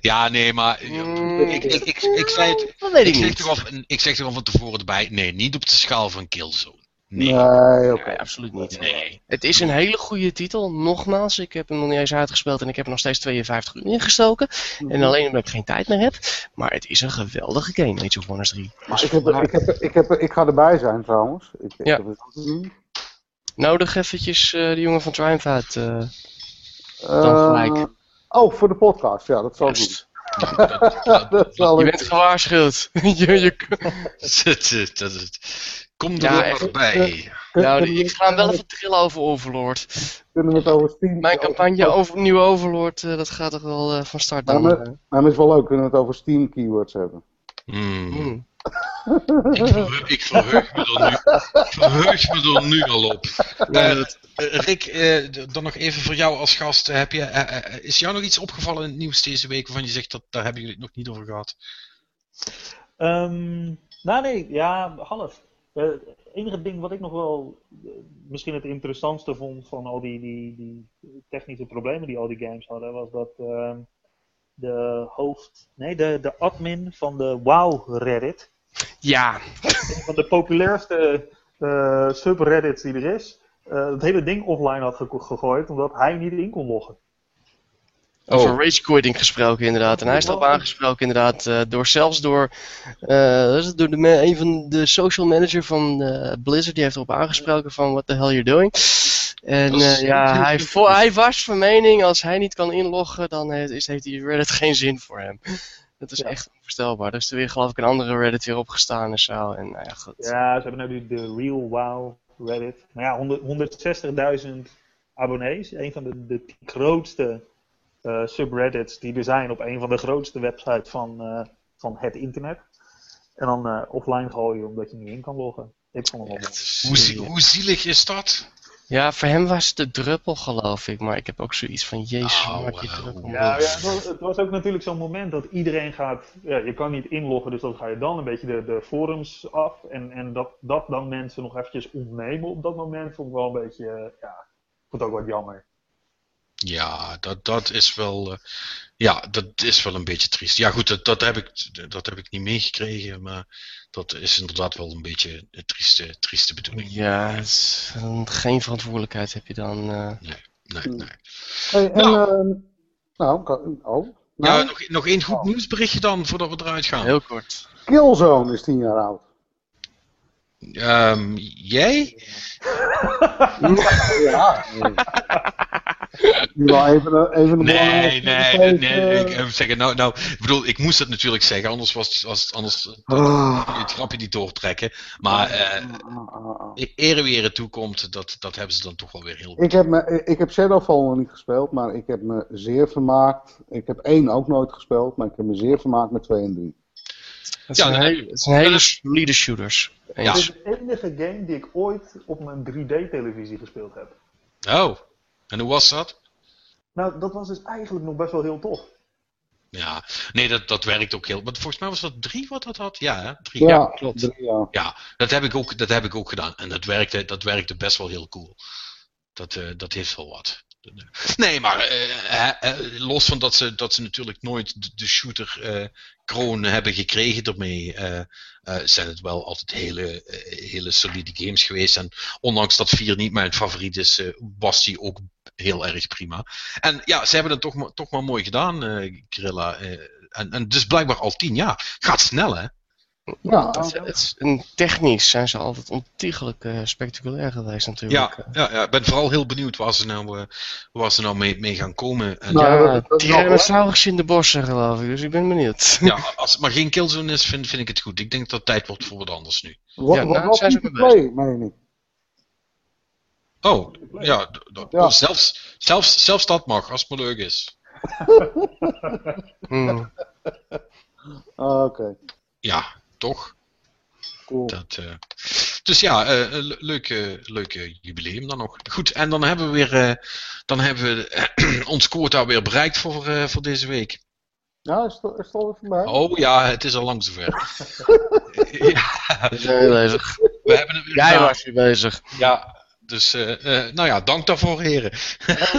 Ja, nee, maar eh, ik, ik, ik, ik zei het, Dat weet ik ik zeg, toch al, van- ik zeg al van tevoren erbij, nee, niet op de schaal van Killzone. Nee, Nee, oké. Nee, absoluut niet. nee. Het is een hele goede titel. Nogmaals, ik heb hem nog niet eens uitgespeeld en ik heb er nog steeds 52 uur in gestoken. En alleen omdat ik geen tijd meer heb. Maar het is een geweldige game, Age of Wonders 3. Maar ik, heb, ik, heb, ik, heb, ik ga erbij zijn trouwens. Ik, ik Ja. heb het- Nodig eventjes eh de jongen van Triumph uit. eh, Eh, Dan gelijk. Oh, voor de podcast, ja, dat zal ik juist. Dat, dat, dat, doen. Dat zal Je bent gewaarschuwd. je, je, dat, kom er Ja, echt. bij. nou, ik ga hem wel even trillen over Overlord. Kunnen we het over Steam... Mijn campagne over nieuwe Overlord, eh, dat gaat toch wel eh, van start dan. maar- eh. Dat is wel leuk. Kunnen we het over Steam keywords hebben? Hmm. Hmm. Ik, verheug, ik verheug me er nu, ik verheug me er nu al op. Eh, eh, Rick, eh, dan nog even voor jou als gast. Heb je, is jou nog iets opgevallen in het nieuws deze week waarvan je zegt dat daar hebben jullie het nog niet over gehad? Ehm, nou nee, ja, half. Het enige ding wat ik nog wel misschien het interessantste vond van al die, die, die technische problemen die al die games hadden, was dat ehm, de hoofd, nee, de, de admin van de WoW Reddit, Ja, een van de populairste eh, subreddits die er is, eh, het hele ding offline had ge- gegooid omdat hij niet in kon loggen. over Oh. rage quitting gesproken inderdaad. En hij is erop aangesproken inderdaad, eh, door, zelfs door, eh, dat is door de, een van de social manager van eh, Blizzard, die heeft erop aangesproken van what the hell you're doing. En eh, ja, hij, hij was van mening, als hij niet kan inloggen, dan heeft, is, heeft die Reddit geen zin voor hem. Dat is Ja. echt onvoorstelbaar. Er is er weer geloof ik een andere Reddit weer opgestaan en zo. En nou ja, goed. Ja, ze hebben nu de Real WoW Reddit. Maar ja, 100 160.000 abonnees. Een van de, de grootste eh, subreddits die er zijn op een van de grootste websites van, eh, van het internet. En dan eh, offline gooien omdat je niet in kan loggen. Ik vond het wel mooi. Hoe, hoe zielig is dat? Ja, voor hem was het de druppel geloof ik. Maar ik heb ook zoiets van, jezus, Oh, maak je wauw. druk om Ja, ja het, was, het was ook natuurlijk zo'n moment dat iedereen gaat. Ja, je kan niet inloggen, dus dan ga je dan een beetje de, de forums af. En, en dat, dat dan mensen nog eventjes ontnemen op dat moment, vond ik wel een beetje. eh, ja, ik vond het ook wat jammer. Ja, dat, dat is wel. eh, ja, dat is wel een beetje triest. Ja, goed, dat, dat, heb, ik, dat heb ik niet meegekregen, maar dat is inderdaad wel een beetje een trieste, trieste bedoeling. Ja, het geen verantwoordelijkheid heb je dan. eh. Nee, nee. Hey, en, Nou. nou, nou oh. Ja, Nou, nog, nog één goed nieuwsberichtje dan voordat we eruit gaan. Heel kort. Killzone is 10 jaar oud. Ehm, jij? Ja. Nu wel even, een- even een Nee, nee, nee, nee, eh, ik eh, zeggen, nou, nou, ik bedoel, ik moest het natuurlijk zeggen, anders was het, was het anders eh, ah, het grapje niet doortrekken. Maar eh ah, ah, ah. ere wie ere toekomt, dat, dat hebben ze dan toch wel weer heel Ik heb, me, ik heb Shadowfall nog niet gespeeld, maar ik heb me zeer vermaakt. Ik heb één ook nooit gespeeld, maar ik heb me zeer vermaakt met 2 en 3. Het Ja, zijn, dan hele, het zijn hele solide shooters. Ja. Het is de enige game die ik ooit op mijn 3D-televisie gespeeld heb. Oh, en hoe was dat? Nou, dat was dus eigenlijk nog best wel heel tof. Ja, nee, dat, dat werkt ook heel. Want volgens mij was dat drie wat dat had? Ja, hè? drie. Ja, Ja. klopt. drie, ja. ja dat, heb ik ook, dat heb ik ook gedaan. En dat werkte, dat werkte best wel heel cool. Dat, eh, dat heeft wel wat. Nee, maar eh, eh, los van dat ze, dat ze natuurlijk nooit de, shooter eh, kroon hebben gekregen eh, zijn het wel altijd hele, hele solide games geweest. En ondanks dat 4 niet mijn favoriet is, was die ook heel erg prima. En ja, ze hebben het toch, maar- toch maar mooi gedaan, Grilla. eh, en, en dus blijkbaar al 10 jaar. Gaat snel, hè? Ja. Het, het is- en technisch zijn ze altijd ontiegelijk eh, spectaculair geweest natuurlijk. Ja, ja, ja, ik ben vooral heel benieuwd waar ze nou, waar ze nou mee, mee gaan komen. En, Nou, Ja, is wel Tyrannosaurus in de bossen geloof ik, dus ik ben benieuwd. Ja, als het maar geen killzone is, vind, vind ik het goed. Ik denk dat het tijd wordt voor wat anders nu. Wat, Ja, nou, wat zijn ze mee bezig. 2, meen ik. Oh, ja, Ja. oh, zelfs, zelfs, zelfs dat mag, als het maar leuk is. Hmm. Ah, Oké, Ja, toch? cool. Dat, eh, Dus ja, eh, le- leuke, leuke jubileum dan nog. Goed, en dan hebben we weer eh, dan hebben we ons quota weer bereikt voor, eh, voor deze week. Ja, is het, is het alweer voorbij? Oh ja, het is al lang zover. ja, We zijn bezig. we hebben het weer Jij gedaan. was weer bezig. Ja, dus eh, eh, nou ja, dank daarvoor heren.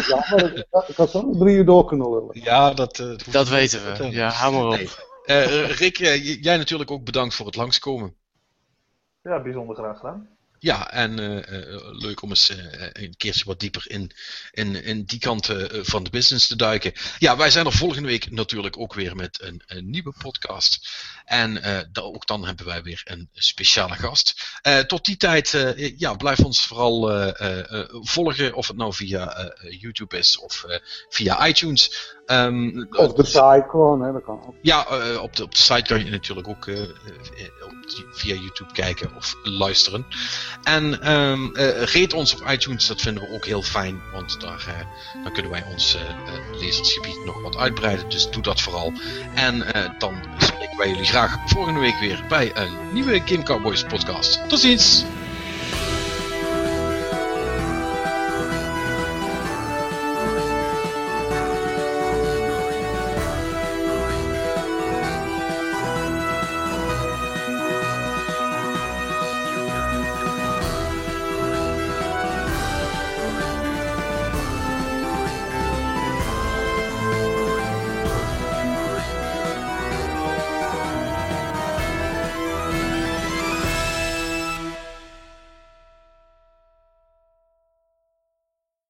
Ja, maar ik, ik had zo nog drie uur door kunnen lullen. Ja, dat, eh, hoeft Dat weten te we. Ja, hou maar op. Nee. Eh, Rick, eh, jij natuurlijk ook bedankt voor het langskomen. Ja, bijzonder graag gedaan. Ja, en eh, leuk om eens een keertje wat dieper in, in, in die kant van de business te duiken. Ja, wij zijn er volgende week natuurlijk ook weer met een, een nieuwe podcast. En eh, ook dan hebben wij weer een speciale gast. Eh, tot die tijd, eh, ja, blijf ons vooral volgen. Of het nou via YouTube is of via iTunes. Ehm, Of de site gewoon, hè, dat kan ook. ja, op, de, op de site kan je natuurlijk ook via YouTube kijken of luisteren. En eh, rate ons op iTunes, dat vinden we ook heel fijn, want daar dan kunnen wij ons lezersgebied nog wat uitbreiden. Dus doe dat vooral. En dan spreken wij jullie graag volgende week weer bij een nieuwe Game Cowboys podcast. Tot ziens!